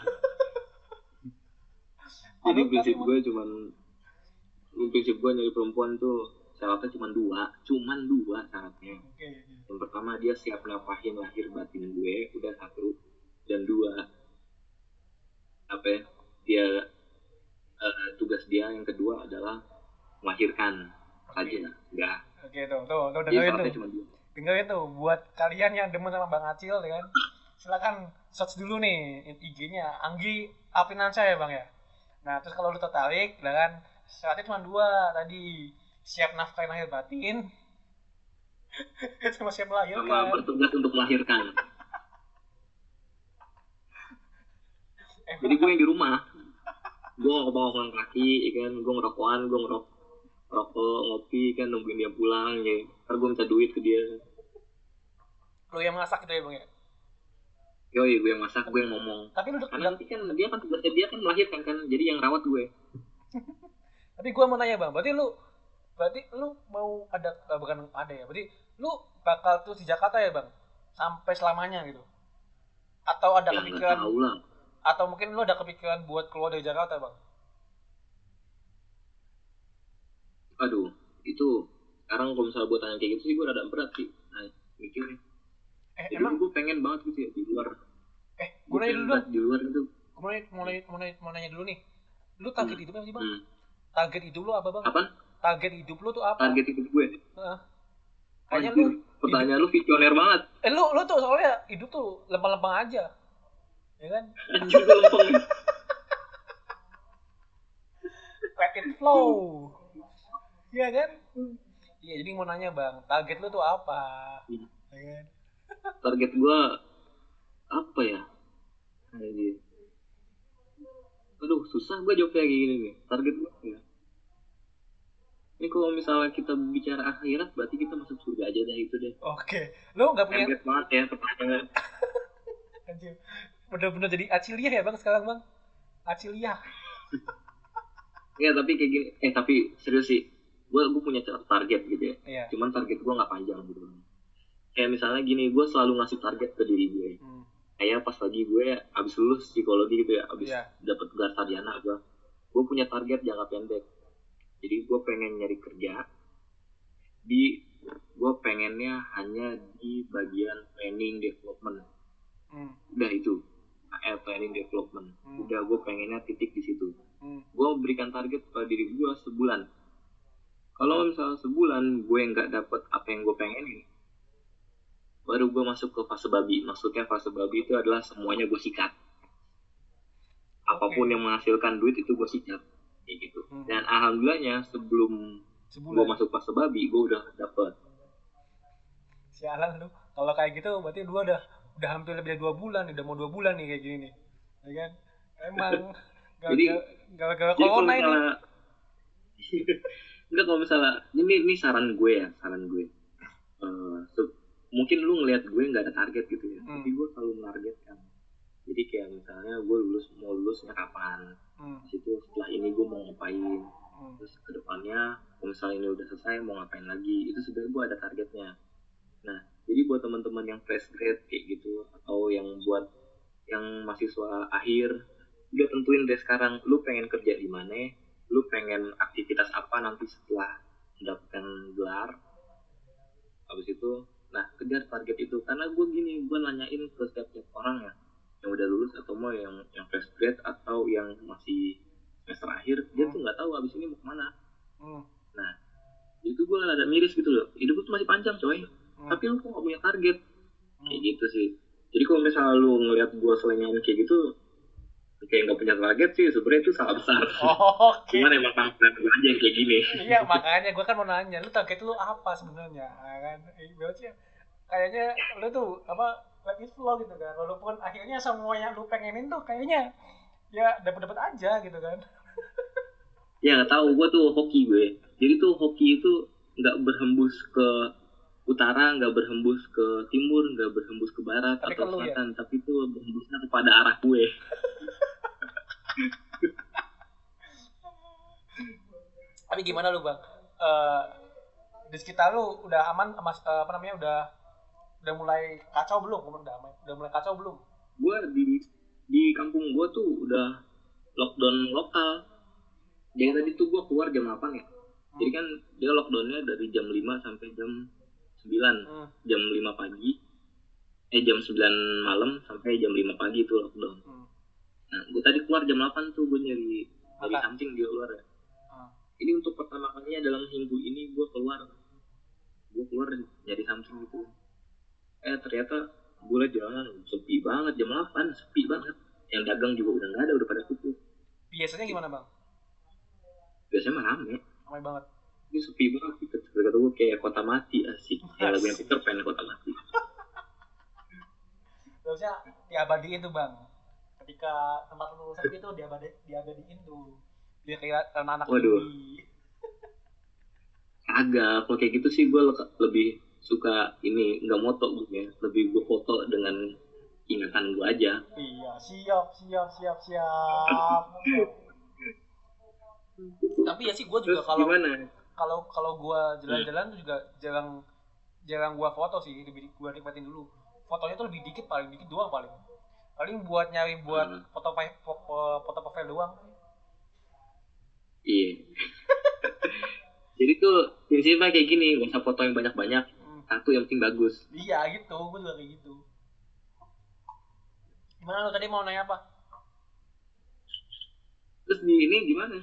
S2: Jadi prinsip gue cuman prinsip gue nyari perempuan tuh syaratnya cuma dua. Cuman dua syaratnya.
S3: Oke iya.
S2: yang pertama dia siap nafahin lahir batin gue udah satu. Dan dua apa ya dia eh, tugas dia yang kedua adalah melahirkan saja enggak
S3: oke tuh tuh tuh
S2: dia
S3: dengerin tuh. dengerin tuh buat kalian yang demen sama bang Acil ya kan? Silakan search dulu nih IG-nya Anggi Apinansa ya bang ya? Nah terus kalau lu tertarik ya kan syaratnya cuma dua tadi. Siap nafkahin lahir batin. <laughs> Sama siap
S2: sama
S3: melahirkan
S2: bertugas untuk melahirkan.
S3: Eh, <laughs>
S2: jadi gue yang di rumah. Gue bawa pulang kaki ya kan? Gue ngerokokan gue ngerok rokok ngopi kan nungguin dia pulang ya. Ntar gue minta duit ke dia.
S3: Lu yang masak gitu ya bang ya?
S2: Yoi gue yang masak gue yang ngomong.
S3: Tapi lu
S2: karena nanti kan dia kan tugasnya dia kan melahirkan kan? Jadi yang rawat gue. <laughs>
S3: Tapi gua mau nanya bang, berarti lu berarti lu mau ada eh, bukan ada ya, berarti lu bakal tuh di Jakarta ya bang? Sampai selamanya gitu? Atau ada
S2: ya
S3: kepikiran atau mungkin lu ada kepikiran buat keluar dari Jakarta bang
S2: aduh itu sekarang kalau misalnya gue tanya kayak gitu sih gue rada berat sih nah, mikirnya.
S3: Eh
S2: jadi
S3: emang?
S2: gue pengen banget gitu ya di luar.
S3: Eh gue nanya dulu
S2: di luar itu
S3: gue mau nanya, mau nanya, mau nanya, dulu nih. Lu target hidup apa sih bang?
S2: Hmm.
S3: target hidup lu apa bang?
S2: Apa?
S3: Target hidup lu tuh apa?
S2: Target hidup gue?
S3: Heeh. kayaknya lu
S2: pertanyaan lu visioner banget.
S3: Eh lu lu tuh soalnya hidup tuh lempeng-lempeng aja. Ya kan?
S2: Anjir lempeng. <laughs>
S3: It flow iya kan? Iya jadi mau nanya bang target lu tuh apa?
S2: Hmm.
S3: ya kan?
S2: Target gue apa ya? Anjir. aduh susah gue jawab kayak gini nih. Target gue ya? Ini kalau misalnya kita bicara akhirat berarti kita masuk surga aja deh itu deh.
S3: Oke. Lu nggak punya
S2: target banget ya pertanyaan. <laughs>
S3: Anjir. Bener-bener jadi aciliah ya bang sekarang bang? Aciliah.
S2: Ya tapi kayak gini. Eh tapi serius sih gue gue punya target gitu ya
S3: iya
S2: cuman target gue nggak panjang gitu kayak misalnya gini gue selalu ngasih target ke diri gue
S3: hmm.
S2: kayak pas lagi gue abis lulus psikologi gitu ya abis
S3: Iya.
S2: dapat gelar sarjana gue gue punya target jangka pendek jadi gue pengen nyari kerja di gue pengennya hanya di bagian training development
S3: Hmm.
S2: udah itu eh, training development
S3: Hmm.
S2: udah gue pengennya titik di situ
S3: Hmm.
S2: gue berikan target pada diri gue sebulan kalau misalnya sebulan gue nggak dapet apa yang gue pengenin baru gue masuk ke fase babi. Maksudnya fase babi itu adalah semuanya gue sikat. Apa pun
S3: Oke.
S2: yang menghasilkan duit itu gue sikat. Kayak gitu.
S3: Hmm.
S2: dan alhamdulillahnya sebelum gue masuk fase babi gue udah dapet.
S3: Sialan lu. Kalau kayak gitu berarti lu udah udah hampir lebih dari dua bulan udah mau dua bulan nih kayak gini nih. Ya kan? Emang. <laughs>
S2: Jadi-
S3: gara-gara
S2: kalau
S3: corona ini <laughs>
S2: enggak kalau misalnya ini ini saran gue ya saran gue. Eh, se- mungkin lu ngelihat gue nggak ada target gitu ya
S3: Hmm.
S2: tapi gue selalu menargetkan. Jadi kayak misalnya gue lulus mau lulusnya kapan?
S3: Hmm.
S2: Di situ setelah ini gue mau ngapain?
S3: Hmm.
S2: terus ke depannya kalau misalnya ini udah selesai mau ngapain lagi? Itu sebenarnya gue ada targetnya. Nah jadi buat teman-teman yang fresh grade kayak gitu atau yang buat yang mahasiswa akhir udah tentuin dari sekarang lu pengen kerja di mana lu pengen aktivitas apa nanti setelah mendapatkan gelar habis itu nah kejar target itu karena gue gini gue nanyain ke setiap setiap orang ya yang udah lulus atau mau yang yang fresh grade atau yang masih semester akhir dia
S3: Hmm.
S2: tuh nggak tahu abis ini mau ke mana
S3: Hmm.
S2: itu gue ada miris gitu loh hidup tuh masih panjang coy
S3: Hmm.
S2: tapi lu kok gak punya target kayak
S3: Hmm.
S2: gitu sih jadi kalau misalnya lu ngeliat gue selingan kayak gitu kayak nggak punya target sih sebenarnya itu salah besar.
S3: Oh, <laughs> oke.
S2: Cuman emang gue aja yang kayak gini.
S3: Iya makanya gue kan mau nanya lu target lu apa sebenarnya? Ya kan? Eh, berarti kayaknya lu tuh apa let it flow gitu kan. Walaupun akhirnya semua yang lu pengenin tuh kayaknya ya dapat dapat aja gitu kan. <laughs>
S2: Ya nggak tahu gue tuh hoki gue. Jadi tuh hoki itu nggak berhembus ke utara nggak berhembus ke timur nggak berhembus ke barat
S3: Tapi
S2: atau
S3: ya?
S2: selatan. Tapi itu berhembusnya kepada arah gue <laughs>
S3: tapi gimana lu bang? Eh di sekitar lu udah aman mas eh, apa namanya udah udah mulai kacau belum? Udah aman udah mulai kacau belum?
S2: Gue di di kampung gue tuh udah lockdown lokal. Jadi tadi tuh gue keluar jam 8 ya. Jadi kan dia lockdownnya dari jam 5 sampai jam 9
S3: hmm.
S2: jam 5 pagi. Eh jam 9 malam sampai jam 5 pagi itu lockdown.
S3: Hmm.
S2: Nah gue tadi keluar jam 8 tuh gue nyari nyari something di luar ya.
S3: Hmm.
S2: ini untuk pertama kalinya dalam minggu ini gue keluar. Gue keluar nyari something gitu. Eh ternyata gue liat jalanan sepi banget jam 8 sepi banget. Yang dagang juga udah nggak ada udah pada tutup.
S3: Biasanya gimana bang?
S2: Biasanya mah rame.
S3: Ramai banget.
S2: Ini sepi banget gitu. Kata gue kayak kota mati asik. Kayak lagunya. Peter Pan kota mati.
S3: Harusnya diabadiin tuh bang ketika tempat lu sepi tuh diabadi diabadiin tuh. Biar kayak anak-anak
S2: Waduh. <laughs> agak kalau kayak gitu sih gue lebih suka ini nggak moto gue ya. Lebih gue foto dengan ingatan gue aja.
S3: Iya siap siap siap siap. <laughs> Tapi ya sih gue juga kalau
S2: gimana?
S3: kalau kalau gue jalan-jalan tuh juga jarang jarang gue foto sih. Lebih gue nikmatin dulu. Fotonya tuh lebih dikit paling dikit doang paling paling buat nyari buat
S2: Hmm.
S3: foto fi- fo- foto profile doang
S2: Iya. <laughs> Jadi tuh prinsipnya kayak gini, gak usah foto yang banyak-banyak,
S3: Hmm.
S2: satu yang penting bagus.
S3: iya gitu gue juga kayak gitu gimana lo tadi mau nanya apa
S2: Terus di ini gimana?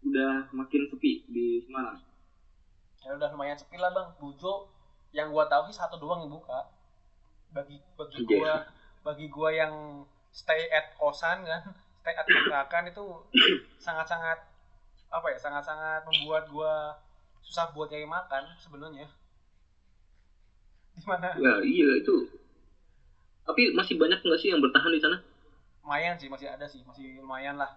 S2: Udah makin sepi di Semarang.
S3: ya udah lumayan sepi lah bang Bujo yang gua tahu sih satu doang yang buka bagi bagi
S2: Iya.
S3: gua bagi gua yang stay at kosan kan stay at kontrakan itu sangat-sangat apa ya sangat-sangat membuat gua susah buat cari makan sebenarnya gimana
S2: Ya iya itu. Tapi masih banyak nggak sih yang bertahan di sana?
S3: lumayan sih masih ada sih masih lumayan lah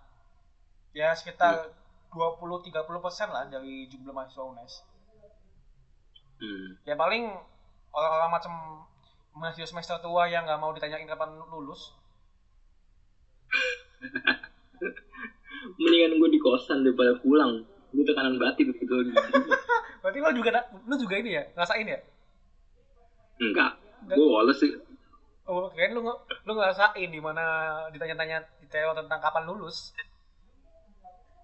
S3: ya sekitar 20-30 persen lah dari jumlah mahasiswa UNES
S2: Hmm.
S3: ya paling orang-orang macam mahasiswa semester tua yang nggak mau ditanyain kapan lulus
S2: Mendingan gue di kosan daripada pulang. Gue tekanan batin gitu. <laughs>
S3: berarti lo juga lo juga ini ya ngerasain ya
S2: Enggak. Gue wales sih.
S3: oh keren lu lu ngerasain di mana ditanya-tanya detail tentang kapan lulus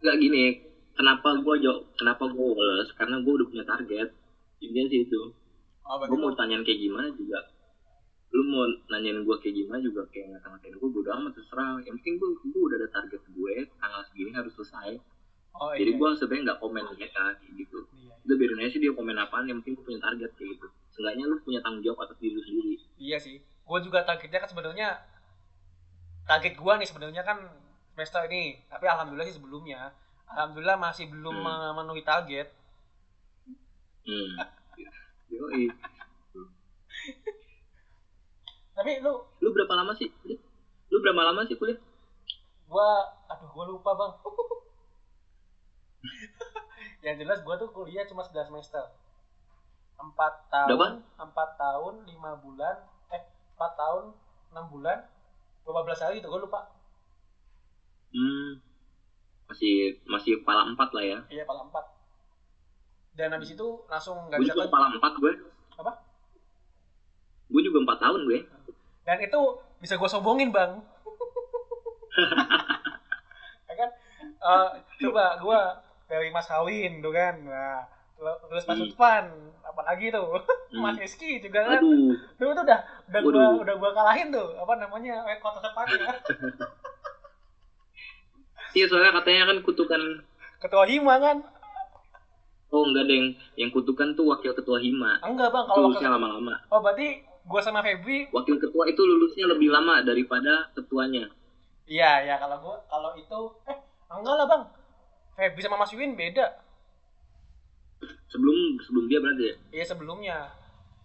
S2: Enggak gini. Kenapa gue jauh? Kenapa gue wales? Karena gue udah punya target. Intinya sih itu.
S3: oh
S2: gue mau tanyain kayak gimana juga lu mau nanyain gue kayak gimana juga kayak nggak ngatain gue bodo amat terserah. Yang penting gue gue udah ada target gue tanggal segini harus selesai.
S3: Oh
S2: jadi
S3: iya.
S2: gue sebenarnya nggak komen mereka kayak gitu.
S3: Iya,
S2: biarin aja sih dia komen apaan yang penting gue punya target kayak gitu. Seenggaknya lu punya tanggung jawab atas diri lu sendiri.
S3: Iya sih. Gue juga targetnya kan sebenarnya target gua nih sebenarnya kan semester ini. Tapi alhamdulillah sih sebelumnya. Alhamdulillah masih belum
S2: Hmm.
S3: memenuhi target.
S2: Hmm. Yoi.
S3: Tapi lu
S2: lu berapa lama sih lu berapa lama sih kuliah?
S3: Gua aduh gua lupa bang. <laughs> Yang jelas gua tuh kuliah cuma 11 semester. Empat tahun empat tahun lima bulan eh empat tahun enam bulan 12 hari itu gua lupa.
S2: Hmm. Masih masih kepala empat lah ya.
S3: Iya kepala empat. Dan habis itu langsung nggak bisa
S2: juga
S3: ke
S2: kepala empat gue.
S3: Apa?
S2: Gue juga empat tahun gue
S3: dan itu bisa gue sombongin bang ya kan Eh, coba gue dari Mas Hawin tuh kan nah terus Mas
S2: Hmm.
S3: Utpan apalagi tuh
S2: Hmm.
S3: Mas Rizky juga kan
S2: aduh
S3: Tuh tuh udah udah gua
S2: Waduh.
S3: udah gua kalahin tuh apa namanya rekor terdepannya
S2: iya soalnya katanya kan kutukan
S3: ketua hima kan
S2: Oh enggak deng, yang kutukan tuh wakil ketua hima.
S3: enggak bang
S2: Itu
S3: kalau wakil,
S2: lama-lama.
S3: oh berarti gua sama Febri
S2: Wakil ketua itu lulusnya lebih lama daripada ketuanya.
S3: iya ya kalau gua kalau itu eh enggak lah bang Febri sama Mas Win beda
S2: Sebelum sebelum dia berarti ya.
S3: iya sebelumnya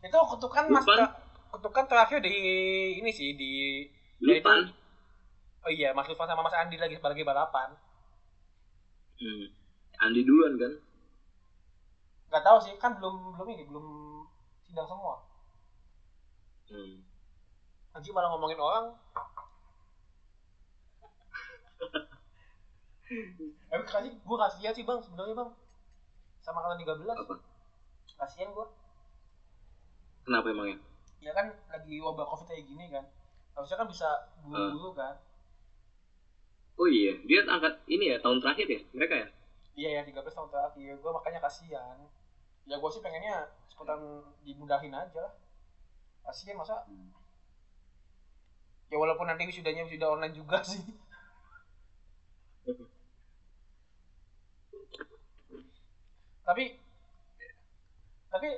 S3: itu kutukan mas
S2: Lutfan?
S3: kutukan terakhir di ini sih di ya
S2: Lutfan.
S3: oh iya Mas Lutfan sama Mas Andi lagi lagi balapan
S2: Hmm. Andi duluan kan.
S3: nggak tahu sih kan belum belum ini belum sidang semua
S2: Hmm.
S3: nanti malah ngomongin orang. Tapi kasih gue kasihan sih bang sebenarnya bang. Sama kalian 13
S2: Apa?
S3: kasihan gue
S2: Kenapa emangnya?
S3: ya? Kan lagi wabah covid kayak gini kan. Harusnya kan bisa buru-buru kan.
S2: Oh iya, dia angkat ini ya tahun terakhir ya mereka ya.
S3: iya ya 13 tahun terakhir. Gue makanya kasihan. Ya gue sih pengennya cepetan dimudahin aja lah kasihan masa ya walaupun nanti wisudanya wisuda online juga <laughs> sih tapi tapi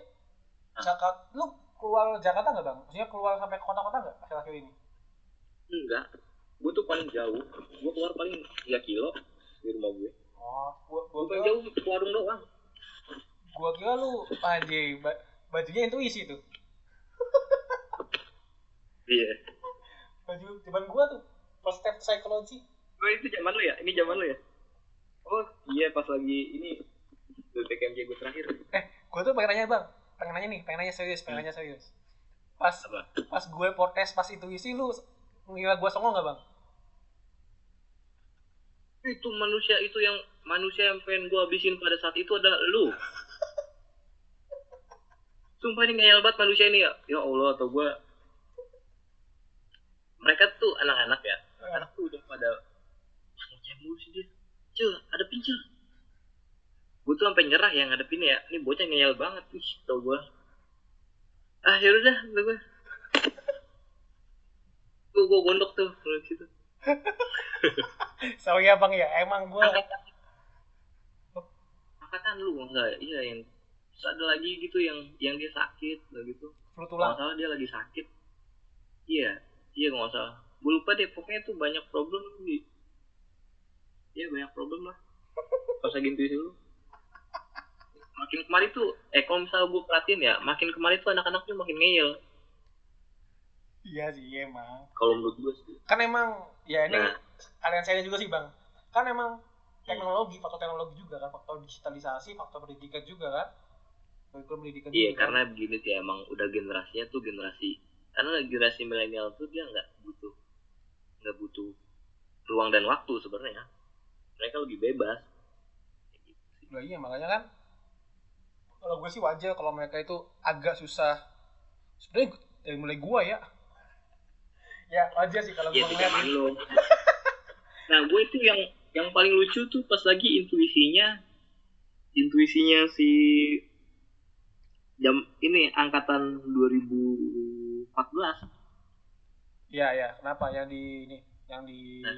S3: Jakarta lu keluar Jakarta nggak bang? Maksudnya keluar sampai ke kota-kota nggak akhir-akhir ini?
S2: Enggak. Gue tuh paling jauh. Gue keluar paling 3 kilo di rumah gue.
S3: Oh, gua
S2: Gue
S3: gua
S2: paling jauh ke warung doang.
S3: gua kira lu anjing ba- bajunya intuisi tuh.
S2: Iya.
S3: Baju zaman gua tuh first step psychology.
S2: Oh itu zaman lu ya? Ini zaman lu ya? Oh iya pas lagi ini PKMJ gue terakhir.
S3: Eh, gua tuh pengen nanya bang, pengen nanya nih, pengen nanya serius, pengen nanya serius. Pas
S2: Apa?
S3: pas gue podcast pas intuisi lu ngira gua songong nggak bang?
S2: Itu manusia itu yang manusia yang pengen gue habisin pada saat itu adalah lu. <laughs> Sumpah ini ngeyel banget manusia ini ya. Ya Allah atau gue mereka tuh anak-anak ya.
S3: Eh.
S2: anak tuh udah pada ngeceh mulu sih dia. Cil ada pincil gue tuh sampai nyerah yang ngadepin ya. Ini bocah ngeyel banget. Ih tau gue ah yaudah dah kata gue gue gue gondok tuh kalau situ. <laughs>
S3: So ya bang ya. Emang gue
S2: angkatan angkatan lu enggak iya yang terus ada lagi gitu yang yang dia sakit lah gitu.
S3: Flu
S2: kalau salah dia lagi sakit. Iya iya nggak salah. Gue lupa deh pokoknya tuh banyak problem di iya banyak problem lah. Pas lagi intuisi lu makin kemarin tuh eh kalau misalnya gue perhatiin ya makin kemarin tuh anak-anaknya makin ngeyel.
S3: Iya sih emang.
S2: Kalau menurut gue sih.
S3: Kan emang ya ini
S2: Nah.
S3: kalian saya juga sih bang. Kan emang teknologi faktor teknologi juga kan faktor digitalisasi faktor pendidikan juga kan. Kurikulum pendidikan
S2: iya
S3: juga kan.
S2: karena begini sih emang udah generasinya tuh generasi karena generasi milenial tuh dia nggak butuh nggak butuh ruang dan waktu sebenarnya. Mereka lebih bebas.
S3: Lah iya makanya kan kalau gue sih wajar kalau mereka itu agak susah. Sebenarnya dari mulai gua ya. Ya wajar sih kalau
S2: ya
S3: ngeliat.
S2: zaman lo <laughs> nah gue itu yang yang paling lucu tuh pas lagi intuisinya intuisinya si jam ini angkatan 2014
S3: Iya ya kenapa? Yang di ini yang di
S2: Nah.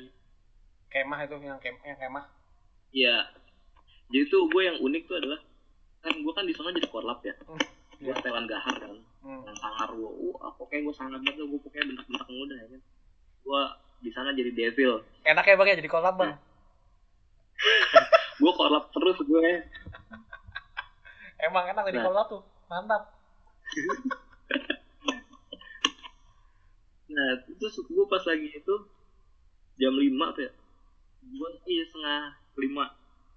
S3: kemah itu yang kem yang kemah?
S2: Ya jadi tuh gue yang unik tuh adalah kan gue kan di sana jadi korlap ya.
S3: Hmm,
S2: gue
S3: iya.
S2: setelan gahar kan.
S3: Hmm.
S2: yang sangar gue uh pokoknya gue sangar banget gue pokoknya bentak-bentak muda ya kan. Gue di sana jadi devil.
S3: Enak ya bang ya? Jadi kolab bang? <laughs>
S2: Gue korlap terus gue.
S3: Emang enak jadi
S2: Nah.
S3: kolab tuh. Mantap <laughs>
S2: nah terus gue pas lagi itu jam 5 tuh ya gue iya setengah lima.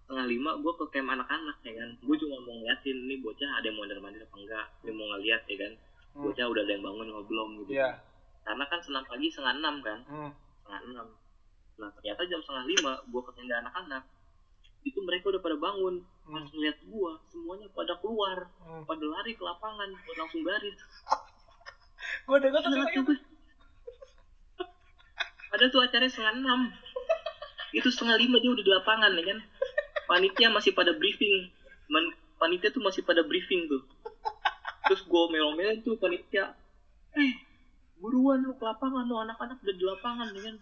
S2: Setengah lima gue ke camp anak-anak ya kan. Gue cuma mau ngeliatin ini bocah ada yang mau mandir apa enggak? Dia mau ngeliat ya kan.
S3: Hmm.
S2: bocah udah ada yang bangun apa belum gitu.
S3: Iya.
S2: Karena kan senam pagi setengah enam kan.
S3: Hmm.
S2: setengah enam. Nah ternyata jam setengah lima gue ke tenda anak-anak itu mereka udah pada bangun. Pas
S3: Hmm.
S2: ngeliat gue semuanya pada keluar.
S3: Hmm.
S2: pada lari ke lapangan buat langsung baris. <laughs>
S3: Gue denger tuh Ceritanya
S2: tuh acaranya setengah enam. Itu setengah lima dia udah di lapangan ya kan. Panitia masih pada briefing. Man- panitia tuh masih pada briefing tuh. Terus gue melong-melong tuh panitia. Eh, buruan lu ke lapangan lu anak-anak udah di lapangan ya kan.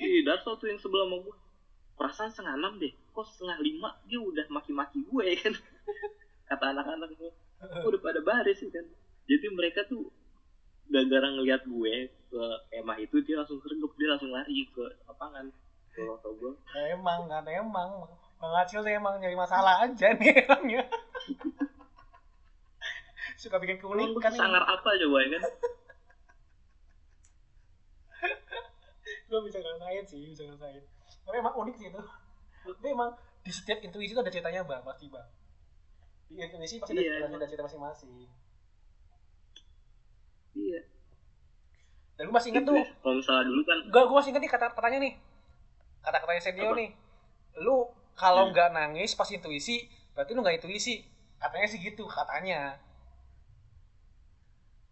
S2: Ih, Darso tuh yang sebelah sama gue. Perasaan setengah enam deh. Kok setengah lima dia udah maki-maki gue ya kan. Kata anak-anak gue. Udah pada baris ya kan. Jadi mereka tuh gara-gara ngeliat gue ke kemah itu dia langsung sergap dia langsung lari ke lapangan. Kalau tau gue
S3: emang nggak emang. Bang Acil tuh emang nyari masalah aja nih <laughs> orangnya. Suka bikin keunikan
S2: sangar apa coba ya kan?
S3: Gue bisa ngerasain sih bisa ngerasain. Tapi emang unik sih itu. Tapi emang di setiap intuisi itu ada ceritanya bang pasti bang. Di intuisi pasti
S2: Iya,
S3: ada, ada cerita masing-masing.
S2: Iya
S3: dan gue masih inget tuh. <laughs>
S2: Kalau misalnya dulu kan
S3: gue gue masih inget nih kata katanya nih. Kata katanya Sendio nih. Lu kalau
S2: Hmm.
S3: nggak nangis pas intuisi berarti lu nggak intuisi. Katanya sih gitu katanya.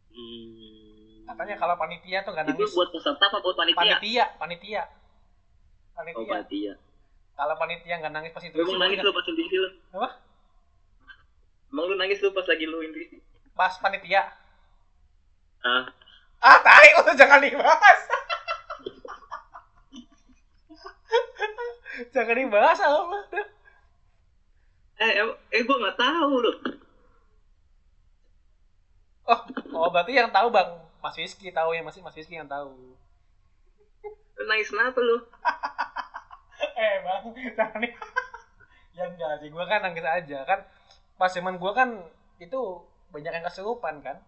S2: Hmm,
S3: katanya kalau panitia tuh nggak
S2: itu
S3: nangis.
S2: buat peserta apa buat panitia?
S3: Panitia panitia.
S2: Oh
S3: panitia.
S2: panitia.
S3: Kalau panitia nggak nangis pas
S2: lu
S3: intuisi
S2: emang nangis lu pas intuisi lu?
S3: Apa?
S2: emang lu nangis lu pas lagi lu intuisi?
S3: Pas panitia.
S2: Ah
S3: ah tarik lu jangan dibahas. Jangan dibahas apa dah
S2: eh eh gue nggak tahu loh
S3: oh oh berarti yang tahu bang Mas Rizky tahu ya masih Mas Rizky yang tahu.
S2: Lu nangis <laughs> kenapa lu.
S3: Eh bang jangan nih <laughs> ya enggak sih gue kan nangis aja. Kan pas zaman gue kan itu banyak yang kesurupan kan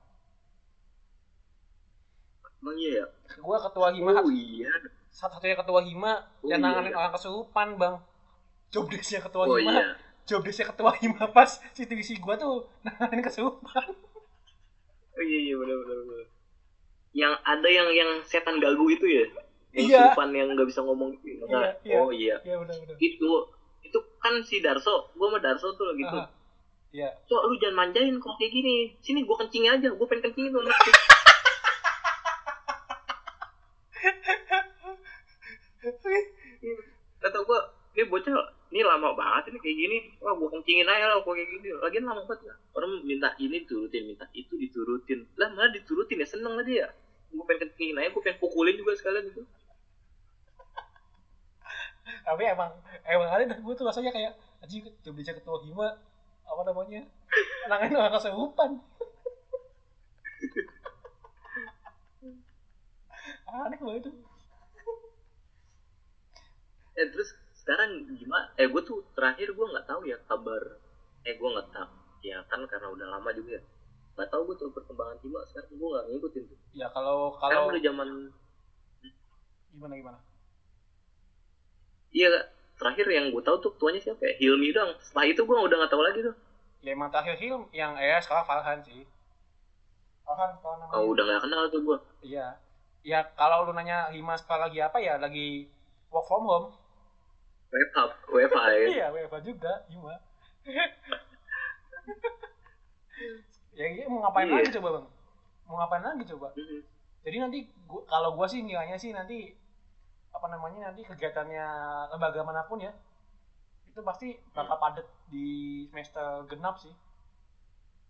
S2: emang iya ya
S3: gue ketua hima
S2: oh iya
S3: satu-satunya ketua hima
S2: Oh,
S3: yang
S2: iya,
S3: nanganin
S2: iya.
S3: orang kesurupan bang job desknya ketua
S2: oh
S3: hima
S2: iya
S3: job desknya ketua hima pas situasi gue tuh nanganin kesurupan
S2: Oh iya iya benar benar benar. Yang ada yang yang setan gagu itu ya? Yang
S3: Iya.
S2: surupan yang nggak bisa ngomong gitu. Nah,
S3: Iya, iya.
S2: Oh iya.
S3: ya benar-benar
S2: Itu itu kan si Darso, gua sama Darso tuh lagi tuh.
S3: Iya.
S2: Cok lu jangan manjain kalau kayak gini. Sini gua kencingin aja, gua pengen kencingin tuh. anak. Lama banget ini kayak gini. Wah gue kencingin aja lah kok kayak gini. Lagian lama banget ya. Orang minta ini diturutin minta itu diturutin. Lah mana diturutin ya seneng aja ya. Gue pengen kencingin aja gue pengen pukulin juga sekalian gitu.
S3: Tapi emang emang ada dah gue tuh rasanya kayak anjing coba bisa ketua hima apa namanya nangin orang keserupan aneh banget itu
S2: eh terus sekarang gimana? Eh gue tuh terakhir gue nggak tahu ya kabar eh gue nggak tahu. Ya kan karena udah lama juga. Ya nggak tahu gue tuh perkembangan Hima sekarang. Gue nggak ngikutin tuh.
S3: Ya kalau
S2: sekarang
S3: kalau
S2: udah zaman
S3: gimana gimana?
S2: Iya terakhir yang gue tahu tuh ketuanya siapa ya? Hilmi dong setelah itu gue udah nggak tahu lagi tuh.
S3: Ya emang terakhir film yang eh sekarang Farhan sih. Farhan kalau namanya.
S2: Oh udah nggak kenal tuh gue
S3: iya. Ya kalau lu nanya Hima sekarang lagi apa ya? Lagi work from home
S2: WFH WFH <laughs> <laughs> ya
S3: iya WFH juga Hima ya iya, mau ngapain
S2: Iya.
S3: lagi coba bang? Mau ngapain lagi coba? Jadi nanti gua, kalau gua sih nilainya sih nanti apa namanya nanti kegiatannya lembaga mana pun ya itu pasti bakal
S2: Hmm.
S3: padat di semester genap sih.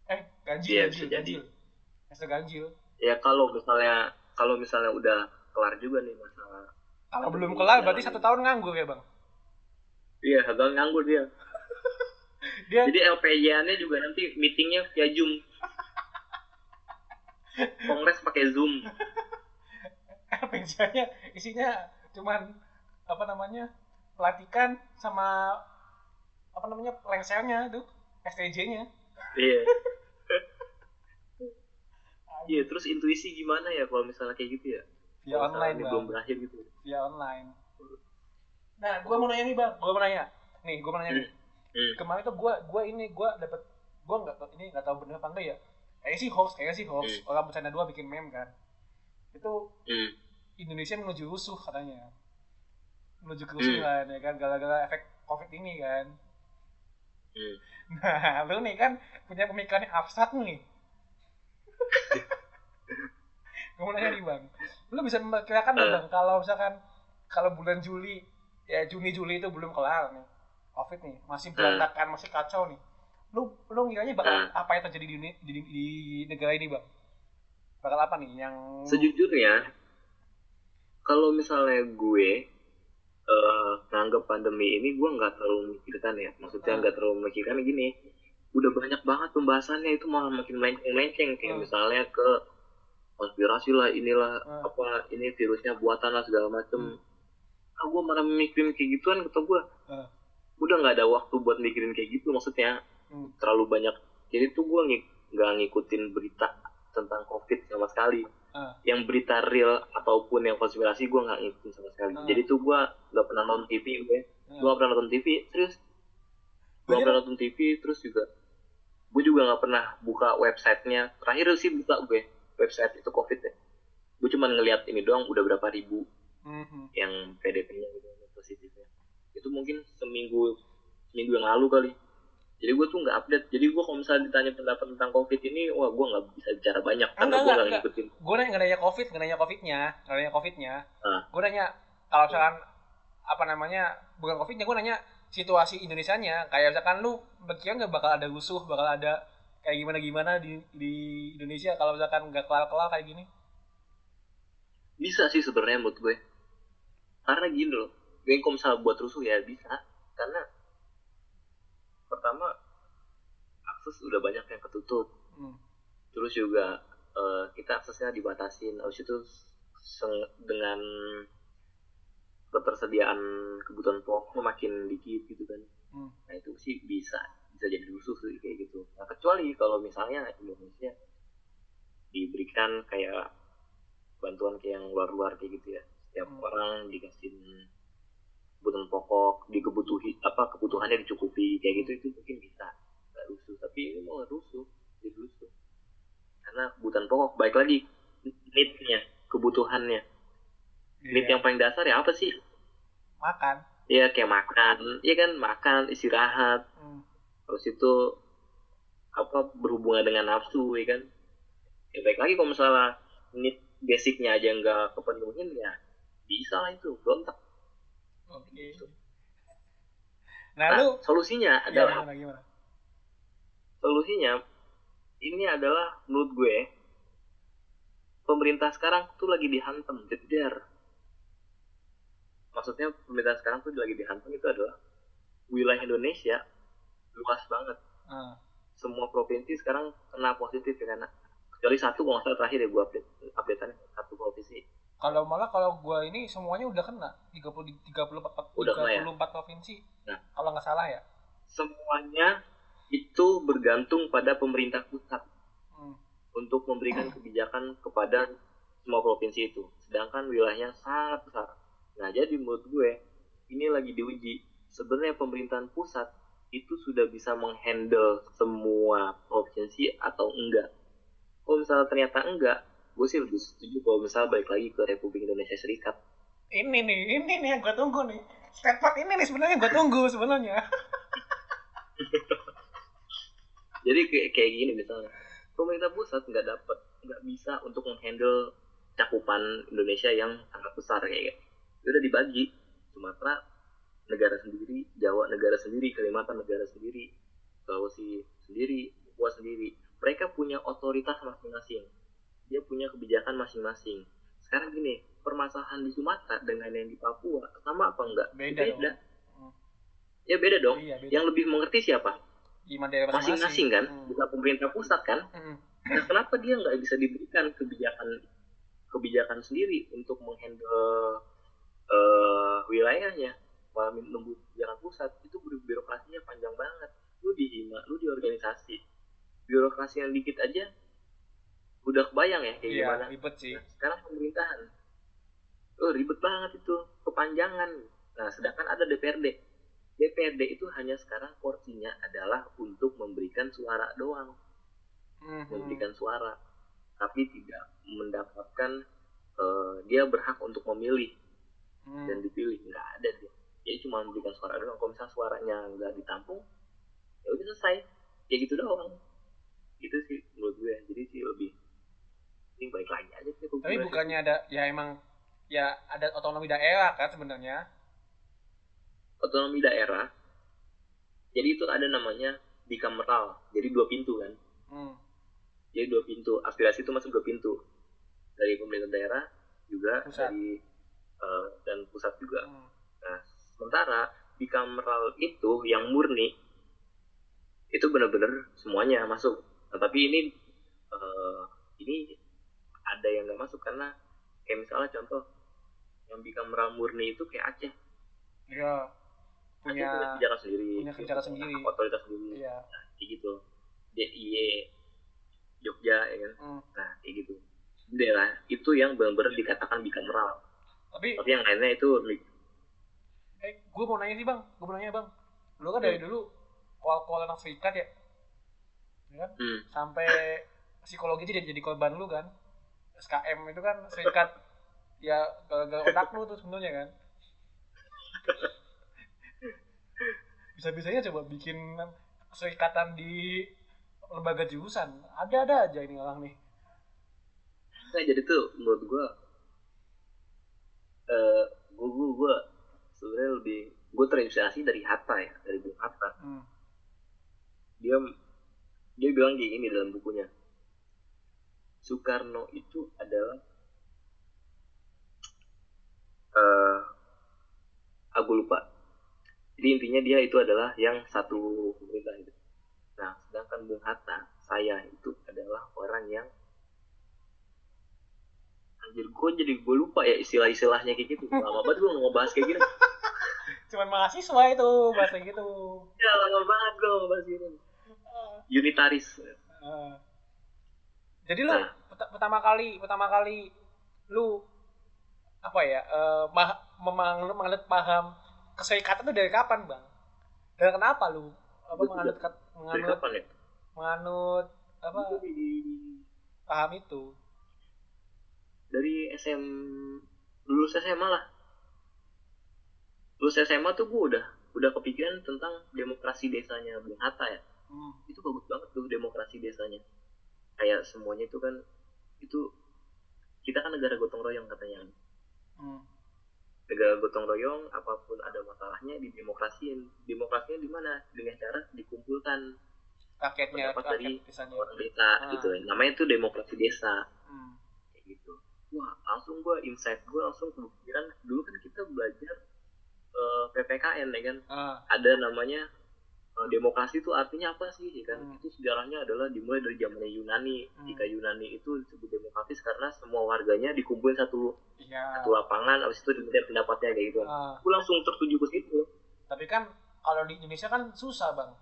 S3: Eh ganjil
S2: Iya,
S3: ganjil ganjil. Semester ganjil.
S2: Ya kalau misalnya kalau misalnya udah kelar juga nih masalah
S3: kalau belum kelar berarti satu tahun nganggur ya bang
S2: iya agak nganggur dia. <laughs>
S3: Dia
S2: jadi LPJ-nya juga nanti meetingnya via Zoom. Kongres pakai Zoom. <laughs>
S3: Pensiunnya isinya cuman apa namanya pelatihan sama apa namanya lengsernya tuh STJ-nya
S2: iya. <laughs> Iya terus intuisi gimana ya kalau misalnya kayak gitu ya?
S3: Via online
S2: belum berakhir gitu
S3: via online nah gua mau nanya nih bang gua mau nanya nih gua mau nanya nih
S2: hmm.
S3: kemarin tuh gua gua ini gua dapet gua nggak ini nggak tahu bener apa enggak ya kayaknya sih hoax kayaknya sih hoax
S2: Hmm.
S3: orang bercanda dua bikin meme kan itu
S2: Hmm.
S3: Indonesia menuju rusuh katanya menuju kerusuhan
S2: Hmm.
S3: ya kan gara-gara efek covid ini kan
S2: Hmm. <laughs>
S3: nah lu nih kan punya pemikiran yang abstrak nih <laughs> gue mau nanya nih bang lu bisa memperkirakan nggak
S2: Eh.
S3: bang kalau misalkan kalau bulan Juli ya Juni Juli itu belum kelar nih covid nih masih berantakan masih kacau nih lu lu ngiranya bakal
S2: Eh.
S3: apa yang terjadi di, uni- di, di negara ini bang bakal apa nih yang
S2: sejujurnya kalau misalnya gue eh nganggap pandemi ini gue nggak terlalu memikirkan ya maksudnya
S3: Hmm.
S2: nggak terlalu memikirkan gini udah banyak banget pembahasannya itu malah makin melenceng-melenceng kayak
S3: Hmm.
S2: misalnya ke konspirasi lah inilah
S3: Hmm.
S2: apa ini virusnya buatan lah segala macem
S3: Hmm.
S2: Ah gue malah mikirin kayak gituan kata gue
S3: Hmm.
S2: udah nggak ada waktu buat mikirin kayak gitu maksudnya
S3: Hmm.
S2: terlalu banyak jadi tuh gue nggak ngikutin berita tentang covid sama sekali
S3: Ah.
S2: yang berita real ataupun yang konspirasi gue nggak ngikutin sama sekali
S3: Ah.
S2: jadi tuh gue nggak pernah nonton TV gue
S3: Ah.
S2: gue nggak pernah nonton TV serius gue
S3: Berarti-
S2: pernah nonton TV terus juga gue juga nggak pernah buka websitenya terakhir sih buka gue website itu covid ya gue cuma ngeliat ini doang udah berapa ribu
S3: Mhm.
S2: yang PDP-nya gitu positifnya. Itu mungkin seminggu seminggu yang lalu kali. Jadi gue tuh nggak update. Jadi gue kalau misalnya ditanya pendapat tentang covid ini wah gue nggak bisa bicara banyak. Karena gue nggak ngikutin.
S3: Gue nanya nggak nanya covid nggak nanya covidnya nggak nanya covidnya.
S2: Ah.
S3: gue nanya kalau misalkan apa namanya bukan covidnya gue nanya situasi Indonesia nya kayak misalkan lu berkira nggak bakal ada rusuh bakal ada kayak gimana gimana di di Indonesia kalau misalkan nggak kelar kelar kayak gini?
S2: Bisa sih sebenarnya menurut gue karena gini loh gue kalau misalnya buat rusuh ya bisa. Karena pertama akses udah banyak yang ketutup.
S3: Hmm.
S2: terus juga eh, kita aksesnya dibatasin. Habis itu dengan ketersediaan kebutuhan pokok makin dikit gitu kan.
S3: Hmm.
S2: nah itu sih bisa bisa jadi rusuh sih kayak gitu. Nah kecuali kalau misalnya Indonesia diberikan kayak bantuan kayak yang luar-luar kayak gitu ya setiap
S3: Hmm.
S2: orang dikasih kebutuhan pokok dikebutuhi apa kebutuhannya dicukupi kayak gitu itu mungkin bisa nggak rusuh tapi ini mau rusuh jadi rusuh karena kebutuhan pokok baik lagi need-nya kebutuhannya need
S3: Iya.
S2: yang paling dasar ya apa sih
S3: makan
S2: ya kayak makan ya kan makan istirahat
S3: hmm.
S2: terus itu apa berhubungan dengan nafsu ya kan ya baik lagi kalau misalnya need basicnya aja nggak kepenuhin ya bisa lah itu berontak
S3: oke. Nah,
S2: Nah,
S3: lu
S2: solusinya
S3: ya,
S2: adalah
S3: gimana gimana?
S2: solusinya ini adalah menurut gue pemerintah sekarang tuh lagi dihantam jeder maksudnya pemerintah sekarang tuh lagi dihantam itu adalah wilayah Indonesia luas banget.
S3: Ah,
S2: semua provinsi sekarang kena positif ya karena kecuali satu kalau nggak salah terakhir ya gue update updatean satu provinsi
S3: kalau malah kalau gua ini semuanya udah kena 30 di 34
S2: Udah kena ya?
S3: 34 provinsi.
S2: Nah.
S3: Kalau nggak salah ya.
S2: semuanya itu bergantung pada pemerintah pusat
S3: Hmm.
S2: untuk memberikan kebijakan kepada semua provinsi itu. Sedangkan wilayahnya sangat besar. Nah, jadi menurut gue ini lagi diuji. Sebenarnya pemerintahan pusat itu sudah bisa menghandle semua provinsi atau enggak. Kalau misalnya ternyata enggak, gue sih lebih setuju kalau misalnya balik lagi ke Republik Indonesia Serikat.
S3: Ini nih, ini nih yang gua tunggu nih. Statement ini nih sebenarnya gua tunggu sebenarnya. <laughs>
S2: Jadi kayak, kayak gini misalnya, pemerintah pusat nggak dapat, nggak bisa untuk menghandle cakupan Indonesia yang sangat besar kayak gitu. Dia udah dibagi Sumatera negara sendiri, Jawa negara sendiri, Kalimantan negara sendiri, Sulawesi sendiri, Papua sendiri. Mereka punya otoritas masing-masing. Dia punya kebijakan masing-masing. Sekarang gini, permasalahan di Sumatera dengan yang di Papua sama apa enggak?
S3: Beda dong. Hmm.
S2: Ya beda dong.
S3: Iya, beda.
S2: Yang lebih mengerti siapa? Masing-masing kan,
S3: Hmm.
S2: bukan pemerintah pusat kan?
S3: Hmm.
S2: Nah, kenapa dia nggak bisa diberikan kebijakan kebijakan sendiri untuk menghandle eh, wilayahnya? Malah nunggu kebijakan pusat itu bir- birokrasinya panjang banget. Lu di hima, lu di organisasi, birokrasi yang dikit aja udah kebayang ya kayak
S3: Iya,
S2: gimana.
S3: ribet sih.
S2: Nah, sekarang pemerintahan, oh ribet banget itu, kepanjangan. Nah, sedangkan ada DPRD. DPRD itu hanya sekarang porsinya adalah untuk memberikan suara doang
S3: Hmm.
S2: memberikan suara tapi tidak mendapatkan eh, dia berhak untuk memilih
S3: Hmm.
S2: dan dipilih nggak ada dia jadi cuma memberikan suara doang kalau misalnya suaranya nggak ditampung ya udah selesai ya gitu doang itu sih menurut gue jadi sih lebih ini baik lagi aja sih
S3: Tapi bukannya ada ya emang ya ada otonomi daerah kan sebenarnya.
S2: otonomi daerah jadi itu ada namanya bikameral jadi dua pintu kan
S3: Hmm.
S2: jadi dua pintu aspirasi itu masuk dua pintu dari pemerintah daerah juga
S3: Pusat.
S2: dari eh, dan pusat juga
S3: Hmm.
S2: nah sementara bikameral itu yang murni itu benar-benar semuanya masuk nah, tapi ini eh, ini ada yang nggak masuk karena kayak misalnya contoh yang bikameral murni itu kayak Aceh
S3: Iya.
S2: Aceh punya
S3: Punya
S2: kebijakan sendiri
S3: punya kebijakan sendiri.
S2: otoritas sendiri
S3: iya.
S2: kayak gitu DIY Jogja ya kan
S3: Hmm.
S2: nah kayak gitu daerah itu yang benar-benar dikatakan bikameral
S3: Tapi
S2: tapi yang lainnya itu
S3: eh gue mau nanya sih bang, gue mau nanya bang. Lu kan dari
S2: Hmm.
S3: dulu kol-kol anak serikat ya, ya kan?
S2: hmm,
S3: Sampai psikologi jadi jadi korban lu kan. SKM itu kan serikat ya gara-gara otak lu tuh sebenarnya kan. Bisa-bisanya coba bikin serikatan di lembaga jurusan. Ada-ada aja ini orang nih.
S2: nah jadi tuh menurut gua eh gua gua, gua sebenarnya lebih gua terinspirasi dari Hatta ya dari Bung Hatta
S3: Hmm.
S2: dia dia bilang kayak gini dalam bukunya Soekarno itu adalah eh aku lupa. Jadi intinya dia itu adalah yang satu pemerintah itu. Nah sedangkan Bung Hatta saya itu adalah orang yang anjir gue jadi gue lupa ya istilah-istilahnya kayak gitu. Lama banget gue ngebahas kayak gini. <laughs>
S3: Cuman mahasiswa itu bahasa gitu.
S2: ya lama banget gue ngebahas gini. Unitaris.
S3: Jadi lu pet- pertama kali pertama kali lu apa ya mah, memang menganut paham keserikatan itu dari kapan bang? Dan kenapa lu apa menganut menganut
S2: kapan ya
S3: menganut apa
S2: Itu di-
S3: paham itu?
S2: dari SM lulus SMA lah lulus SMA tuh gue udah udah kepikiran tentang demokrasi desanya Bung Hatta ya
S3: Hmm.
S2: itu bagus banget tuh demokrasi desanya kayak semuanya itu kan itu kita kan negara gotong royong katanya.
S3: Hmm.
S2: negara gotong royong apa pun ada masalahnya didemokrasiin demokrasinya di mana? Dengan cara dikumpulkan.
S3: Rakyatnya
S2: pendapat dari
S3: rakyat desanya.
S2: orang desa
S3: Ah.
S2: gitu. Namanya itu demokrasi desa.
S3: Hmm.
S2: kayak gitu. Wah langsung gue insight gue langsung kepikiran. Dulu kan kita belajar eh, ppkn ya kan?
S3: Ah,
S2: ada namanya demokrasi itu artinya apa sih? Ya kan?
S3: Hmm.
S2: itu sejarahnya adalah dimulai dari zamannya Yunani.
S3: Hmm.
S2: jika Yunani itu disebut demokratis karena semua warganya dikumpulin satu
S3: iya.
S2: satu lapangan habis itu diminta pendapatnya kayak gitu.
S3: Ah,
S2: gue langsung tertuju ke situ.
S3: Tapi kan kalau di Indonesia kan susah bang.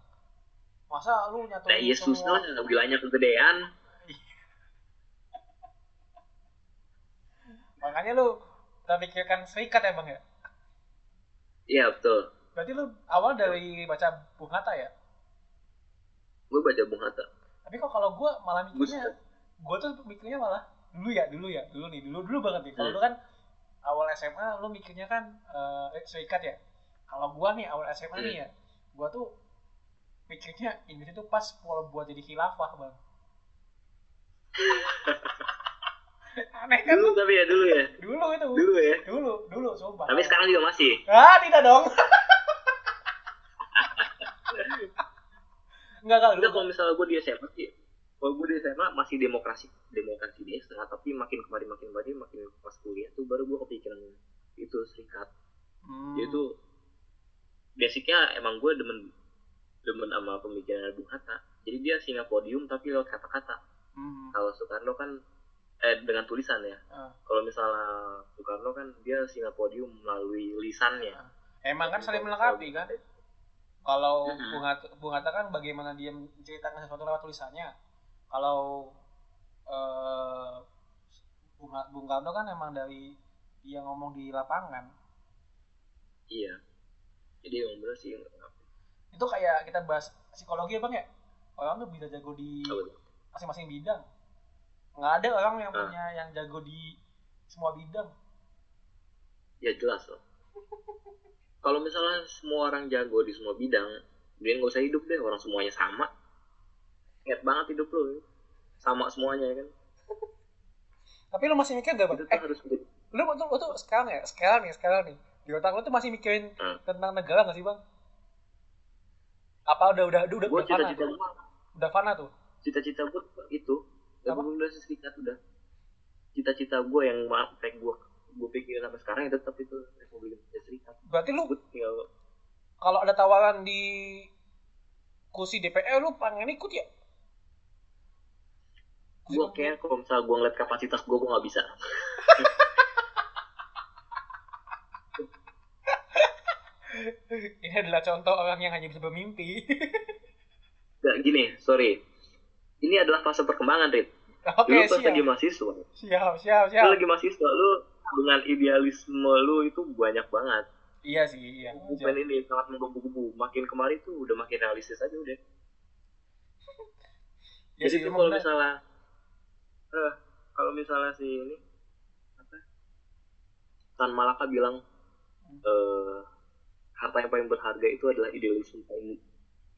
S3: Masa lu nyatuin
S2: nah iya susah
S3: semua
S2: lah bilangnya kegedean. <laughs>
S3: Makanya lu udah pikirkan serikat ya bang ya?
S2: Iya betul
S3: berarti lu awal dari baca Bung Hatta ya?
S2: Gue baca Bung Hatta.
S3: Tapi kok kalau gue malah
S2: Gue
S3: mikirnya gue tuh mikirnya malah dulu ya dulu ya dulu nih dulu dulu banget nih. Kalau
S2: Hmm.
S3: lu kan awal SMA lu mikirnya kan eh serikat ya. Kalau gua nih awal SMA
S2: Hmm.
S3: nih ya gua tuh mikirnya Indonesia tuh pas mau buat jadi khilafah bang. <laughs> Aneh kan?
S2: Dulu
S3: lu
S2: tapi ya dulu ya?
S3: Dulu itu.
S2: Dulu ya?
S3: Dulu dulu sumpah.
S2: Tapi sekarang juga masih.
S3: Ah tidak dong <laughs> Enggak kalau
S2: Enggak kalau misalnya gue di SMA sih kalau gue di SMA masih demokrasi demokrasi desa tapi makin kemari makin kemari makin pas kuliah tuh baru gue kepikiran itu serikat
S3: Hmm.
S2: Jadi itu basicnya emang gue demen demen sama pemikiran Bung Hatta jadi dia singa podium tapi lewat kata-kata
S3: Hmm.
S2: kalau Soekarno kan eh dengan tulisan ya
S3: Ah.
S2: kalau misalnya Soekarno kan dia singa podium melalui lisannya
S3: Emang kan saling melengkapi kan? Kalau
S2: Mhm.
S3: Bung Hatta, Bung Hatta kan bagaimana dia menceritakan sesuatu lewat tulisannya. Kalau eh, Bung, Bung Karno kan emang dari dia ngomong di lapangan.
S2: iya jadi emang bener sih
S3: Itu kayak kita bahas psikologi ya bang ya. Orang tuh bisa jago di masing-masing bidang. Nggak ada orang yang
S2: Ah.
S3: punya yang jago di semua bidang.
S2: ya jelas loh <laughs> kalau misalnya semua orang jago di semua bidang dia nggak usah hidup deh orang semuanya sama ingat banget hidup lo sama semuanya ya kan
S3: Tapi lu masih mikir gak bang? Eh,
S2: tuh harus
S3: lu, lu, lu tuh sekarang ya, sekarang nih, sekarang nih. Di otak lu tuh masih mikirin
S2: Hmm.
S3: tentang negara gak sih bang? Apa udah udah udah udah,
S2: gue
S3: udah fana
S2: cita-cita
S3: tuh?
S2: gua
S3: Udah fana tuh?
S2: cita-cita gue itu ya
S3: Apa?
S2: gue udah serikat udah cita-cita gue yang kayak gue gue pikirin sampai sekarang ya tetap itu Republik Indonesia Serikat
S3: Berarti lu
S2: tinggal
S3: kalau ada tawaran di kursi DPR lu pengen ikut ya?
S2: Gue kayak kalau misalnya gue ngeliat kapasitas gue gue nggak bisa
S3: Ini adalah contoh orang yang hanya bisa bermimpi.
S2: Gak gini sorry ini adalah fase perkembangan Rit
S3: Oke,
S2: lu pas
S3: siap.
S2: lagi mahasiswa
S3: Siap, siap,
S2: lu
S3: siap.
S2: lagi mahasiswa lu dengan idealisme lu itu banyak banget
S3: Iya sih, iya.
S2: bukan ini sangat menggebu-gebu makin kemari tuh udah makin realistis aja udah
S3: Ya
S2: jadi
S3: sih,
S2: tuh kalau misalnya eh kalau misalnya si ini apa Tan Malaka bilang
S3: Hmm.
S2: eh harta yang paling berharga itu adalah idealisme paling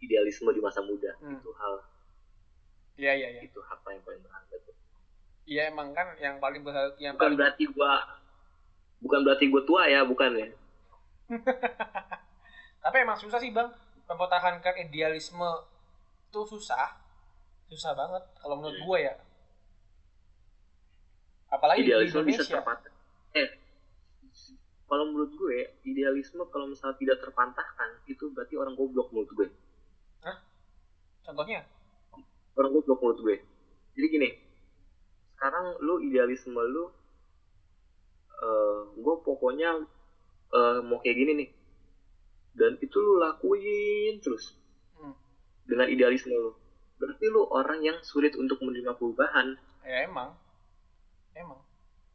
S2: idealisme di masa muda
S3: Hmm.
S2: itu hal
S3: Iya, iya, iya.
S2: itu harta yang paling berharga tuh.
S3: Iya emang kan yang paling berharga yang
S2: bukan
S3: paling
S2: berarti gua bukan berarti gua tua ya bukan ya. <laughs>
S3: Tapi emang susah sih bang. Mempertahankan idealisme itu susah, susah banget kalau menurut
S2: Hmm.
S3: gue ya. Apalagi di
S2: idealisme bisa
S3: Indonesia.
S2: terpatah eh kalau menurut gue idealisme kalau misalnya tidak terpantahkan itu berarti orang goblok menurut gue.
S3: Contohnya,
S2: orang goblok menurut gue. Jadi gini sekarang lu idealisme lu eh gue pokoknya eh, mau kayak gini nih. Dan itu lu lakuin terus.
S3: Hmm,
S2: dengan idealisme lu. Berarti lu orang yang sulit untuk menerima perubahan.
S3: Ya emang, emang.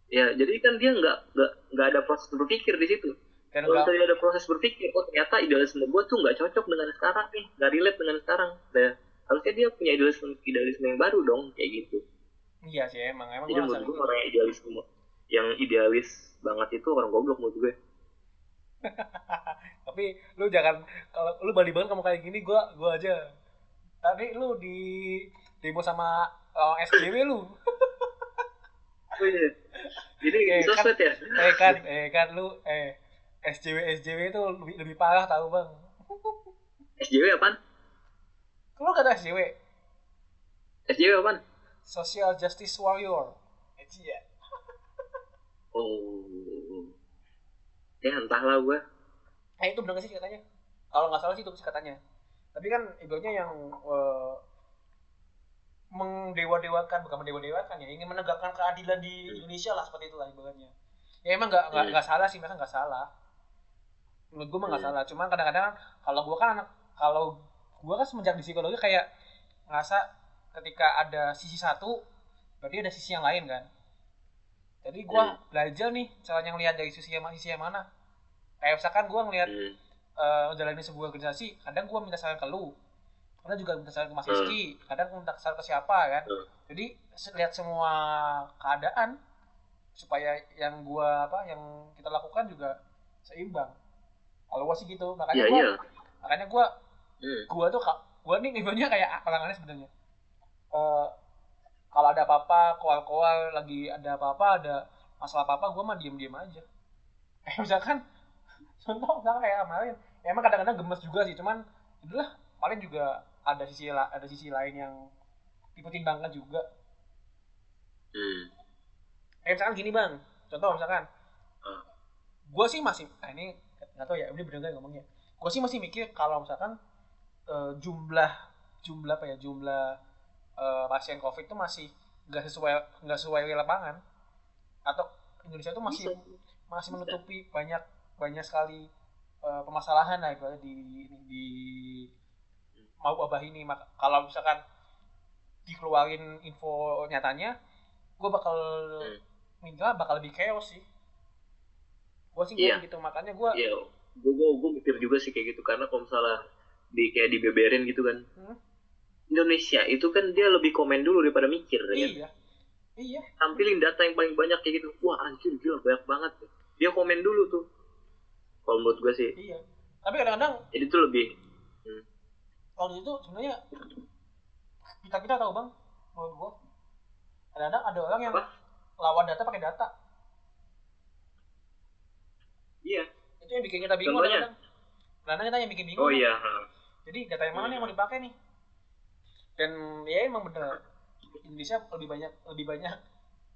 S2: ya jadi kan dia nggak nggak nggak ada proses berpikir di situ.
S3: Dan
S2: kalau
S3: enggak,
S2: misalnya ada proses berpikir oh ternyata idealisme gue tuh nggak cocok dengan sekarang nih. Nggak relate dengan sekarang. Nah harusnya dia punya idealisme idealisme yang baru dong kayak gitu.
S3: Iya sih emang, emang
S2: jadi menurut gue orang idealisme yang idealis banget itu orang goblok menurut gue <laughs>
S3: Tapi lu jangan kalau lu balik banget kamu kayak gini, gua gua aja. Tadi lu di demo sama orang SJW lu. <laughs>
S2: oh, iya. ini
S3: Eh,
S2: sosmed ya
S3: eh kan, eh kan lu eh SJW SJW itu lebih lebih parah tahu bang
S2: SJW apaan?
S3: lu kata SJW
S2: SJW apaan?
S3: Social Justice Warrior Iya.
S2: Oh. Ya entahlah gue.
S3: Eh itu bener gak sih katanya? Kalau nggak salah sih itu sih katanya. Tapi kan ibaratnya yang eh, mengdewa-dewakan bukan mendewa-dewakan ya, ingin menegakkan keadilan di
S2: Hmm.
S3: Indonesia lah seperti itulah ibaratnya. Ya emang nggak nggak
S2: Hmm.
S3: salah sih, memang nggak salah. Menurut gue mah nggak
S2: Hmm.
S3: salah. Cuma kadang-kadang kalau gue kan anak kalau gue kan semenjak di psikologi kayak ngerasa ketika ada sisi satu berarti ada sisi yang lain kan. Jadi gue
S2: Hmm.
S3: belajar nih caranya ngelihat dari sisi yang sisi yang mana. Kayak misalkan gue ngelihat
S2: Hmm.
S3: eh ngejalanin sebuah organisasi, kadang gue minta saran ke lu, kadang juga minta saran ke Mas
S2: Hmm.
S3: Rizky, kadang minta saran ke siapa kan.
S2: Hmm.
S3: Jadi lihat semua keadaan supaya yang gue apa yang kita lakukan juga seimbang. Kalau gue sih gitu, makanya
S2: Iya
S3: gue
S2: iya.
S3: makanya gue
S2: Hmm.
S3: gue tuh gue nih ibaratnya kayak orang aneh sebenarnya. Eh kalau ada apa-apa, koal-koal lagi ada apa-apa, ada masalah apa-apa, gue mah diem-diem aja. Kayak <laughs> misalkan, contoh misalkan kayak kemarin, ya emang kadang-kadang gemes juga sih, cuman itulah paling juga ada sisi la- ada sisi lain yang dipertimbangkan juga.
S2: Hmm.
S3: Kayak misalkan gini bang, contoh misalkan,
S2: Ah.
S3: gue sih masih, ah ini nggak tahu ya, ini bener nggak ngomongnya. Gue sih masih mikir kalau misalkan eh, jumlah jumlah apa ya jumlah eh, pasien covid itu masih nggak sesuai nggak sesuai di lapangan atau Indonesia itu masih
S2: Bisa.
S3: masih menutupi banyak banyak sekali eh, permasalahan lah ibaratnya di di mau wabah ini Mak- kalau misalkan dikeluarin info nyatanya gue bakal
S2: Hmm.
S3: minta bakal lebih chaos sih gue sih
S2: Iya.
S3: gitu makanya gue.
S2: Gue gue gue mikir juga sih kayak gitu karena kalau misalnya di kayak dibeberin gitu kan.
S3: Hmm.
S2: Indonesia itu kan dia lebih komen dulu daripada mikir ya. kan?
S3: iya iya
S2: Tampilin data yang paling banyak kayak gitu. Wah anjir gila banyak banget. Dia komen dulu tuh. Kalau menurut gue sih.
S3: iya tapi kadang-kadang
S2: Jadi tuh lebih
S3: waktu itu sebenarnya kita kita tahu bang menurut gua kadang-kadang ada orang yang
S2: Apa?
S3: lawan data pakai data
S2: iya.
S3: itu yang bikin kita bingung
S2: Contohnya?
S3: kadang-kadang kadang kita yang bikin bingung
S2: Oh iya.
S3: jadi data yang mana nih yang mau dipakai nih dan ya emang bener Indonesia lebih banyak lebih banyak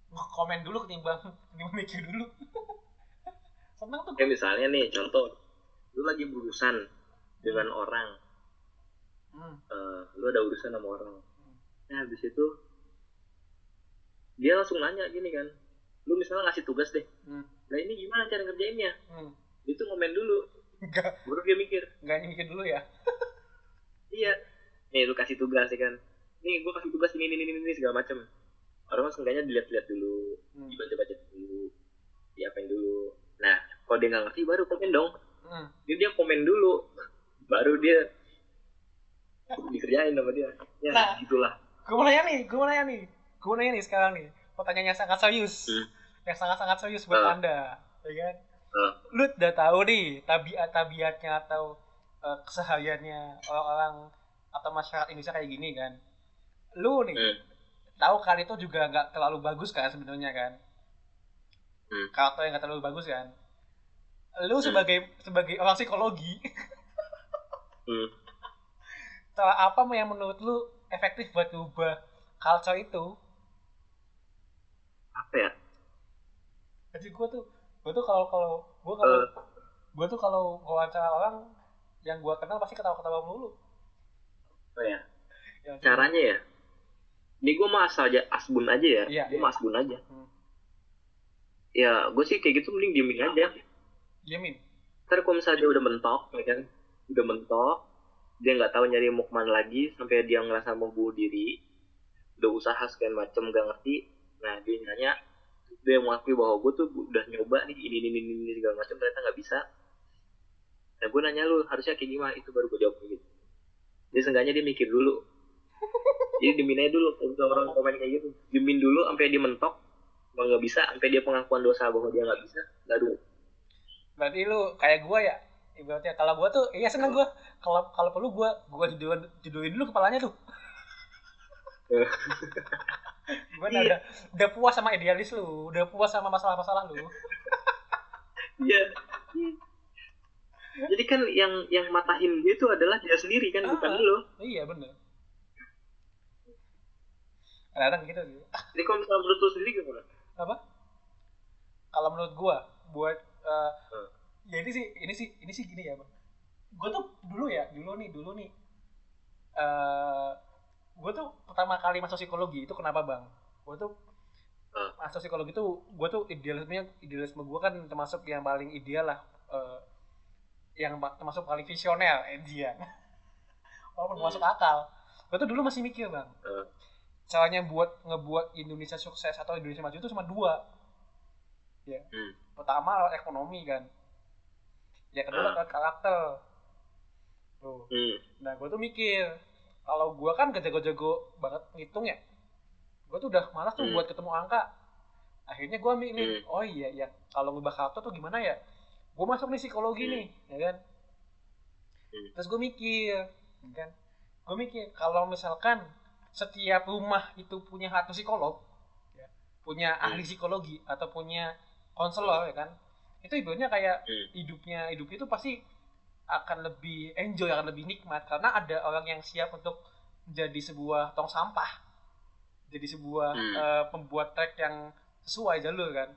S3: komen dulu ketimbang ketimbang mikir dulu <laughs> senang tuh
S2: Kayak misalnya nih contoh, lu lagi berurusan dengan orang,
S3: hmm.
S2: eh, lu ada urusan sama orang. Nah habis itu dia langsung nanya gini kan, lu misalnya ngasih tugas deh,
S3: Hmm.
S2: nah ini gimana cara ngerjainnya?
S3: Hmm.
S2: Itu ngomen dulu,
S3: enggak
S2: baru dia mikir,
S3: enggak mikir dulu ya <laughs>
S2: iya, nih lu kasih tugas ya kan, nih gua kasih tugas ini ini ini, ini segala macem. Orang kan seenggaknya dilihat-lihat dulu,
S3: hmm.
S2: dibaca-baca dulu, diapain dulu. Nah, kalau dia nggak ngerti baru komen dong.
S3: Hmm.
S2: Jadi dia komen dulu, baru dia dikerjain sama dia. Ya,
S3: Nah.
S2: gitulah.
S3: gue mau nanya nih gue mau nanya nih gue mau nanya nih sekarang nih pertanyaan yang sangat serius
S2: Hmm.
S3: yang sangat-sangat serius buat
S2: Ah.
S3: anda ya kan
S2: Ah.
S3: lu udah tahu nih tabiat tabiatnya atau eh, kesehariannya orang-orang atau masyarakat Indonesia kayak gini kan lu nih
S2: Hmm.
S3: tahu kan itu juga nggak terlalu bagus kan sebenarnya kan
S2: Hmm.
S3: karakter yang nggak terlalu bagus kan lu sebagai sebagai orang psikologi <laughs>
S2: Hmm.
S3: cara apa yang menurut lu efektif buat ubah culture itu
S2: Apa ya?
S3: jadi gue tuh gue tuh kalau kalau gue kalau
S2: Eh.
S3: gue tuh kalau wawancara orang yang gue kenal pasti ketawa-ketawa mulu
S2: Apa ya?
S3: Ya,
S2: Caranya ya? Ini gue mah asal aja asbun aja ya.
S3: Iya,
S2: gue
S3: iya.
S2: mah asbun aja.
S3: Hmm.
S2: Ya, gue sih kayak gitu mending diemin aja.
S3: Jamin
S2: Ntar kalau misalnya dia udah mentok, ya kan? Udah mentok, dia nggak tahu nyari mau ke mana lagi sampai dia ngerasa mau bunuh diri. Udah usaha sekian macem gak ngerti. Nah, dia nanya, dia mengakui bahwa gue tuh udah nyoba nih ini ini ini, ini segala macam ternyata nggak bisa. Nah, gue nanya lu harusnya kayak gimana? Itu baru gue jawab gitu. Dia seenggaknya dia mikir dulu. Jadi dimin aja dulu kalau orang komen kayak gitu. Dimin dulu sampai dia mentok, kalau nggak bisa, sampai dia pengakuan dosa bahwa dia nggak bisa, baru
S3: berarti lu kayak gue ya ibaratnya kalau gue tuh iya seneng gue kalau kalau perlu gue gue judulin judulin dulu kepalanya tuh <laughs> gue
S2: Iya.
S3: udah udah puas sama idealis lu udah puas sama masalah-masalah lu
S2: Iya. Kan yang yang matahin dia itu adalah dia sendiri kan
S3: Ah.
S2: bukan lo
S3: iya bener kadang gitu gitu
S2: jadi kalau misalnya menurut lo sendiri gimana
S3: apa kalau menurut gua buat eh,
S2: Hmm.
S3: ya ini sih ini sih ini sih gini ya bang gua tuh dulu ya dulu nih dulu nih eh gua tuh pertama kali masuk psikologi itu kenapa bang gua tuh
S2: Hmm.
S3: masuk psikologi tuh gua tuh idealismenya idealisme gua kan termasuk yang paling ideal lah eh, yang termasuk paling visioner dia <laughs> walaupun
S2: Hmm.
S3: masuk akal gua tuh dulu masih mikir bang
S2: Hmm.
S3: caranya buat ngebuat Indonesia sukses atau Indonesia maju itu cuma dua ya
S2: Hmm.
S3: pertama lewat ekonomi kan ya kedua lewat karakter tuh
S2: Hmm.
S3: nah gue tuh mikir kalau gue kan gak jago-jago banget ngitung ya gue tuh udah malas tuh
S2: Hmm.
S3: buat ketemu angka akhirnya gue milih
S2: Hmm.
S3: oh iya ya kalau ngubah karakter tuh gimana ya gue masuk nih psikologi
S2: Hmm.
S3: nih ya kan
S2: Hmm.
S3: terus gue mikir ya kan gue mikir kalau misalkan setiap rumah itu punya satu psikolog ya, punya
S2: Hmm.
S3: ahli psikologi atau punya konselor ya kan itu ibaratnya kayak
S2: Hmm.
S3: hidupnya hidupnya itu pasti akan lebih enjoy akan lebih nikmat karena ada orang yang siap untuk menjadi sebuah tong sampah jadi sebuah
S2: Hmm.
S3: eh, pembuat track yang sesuai jalur kan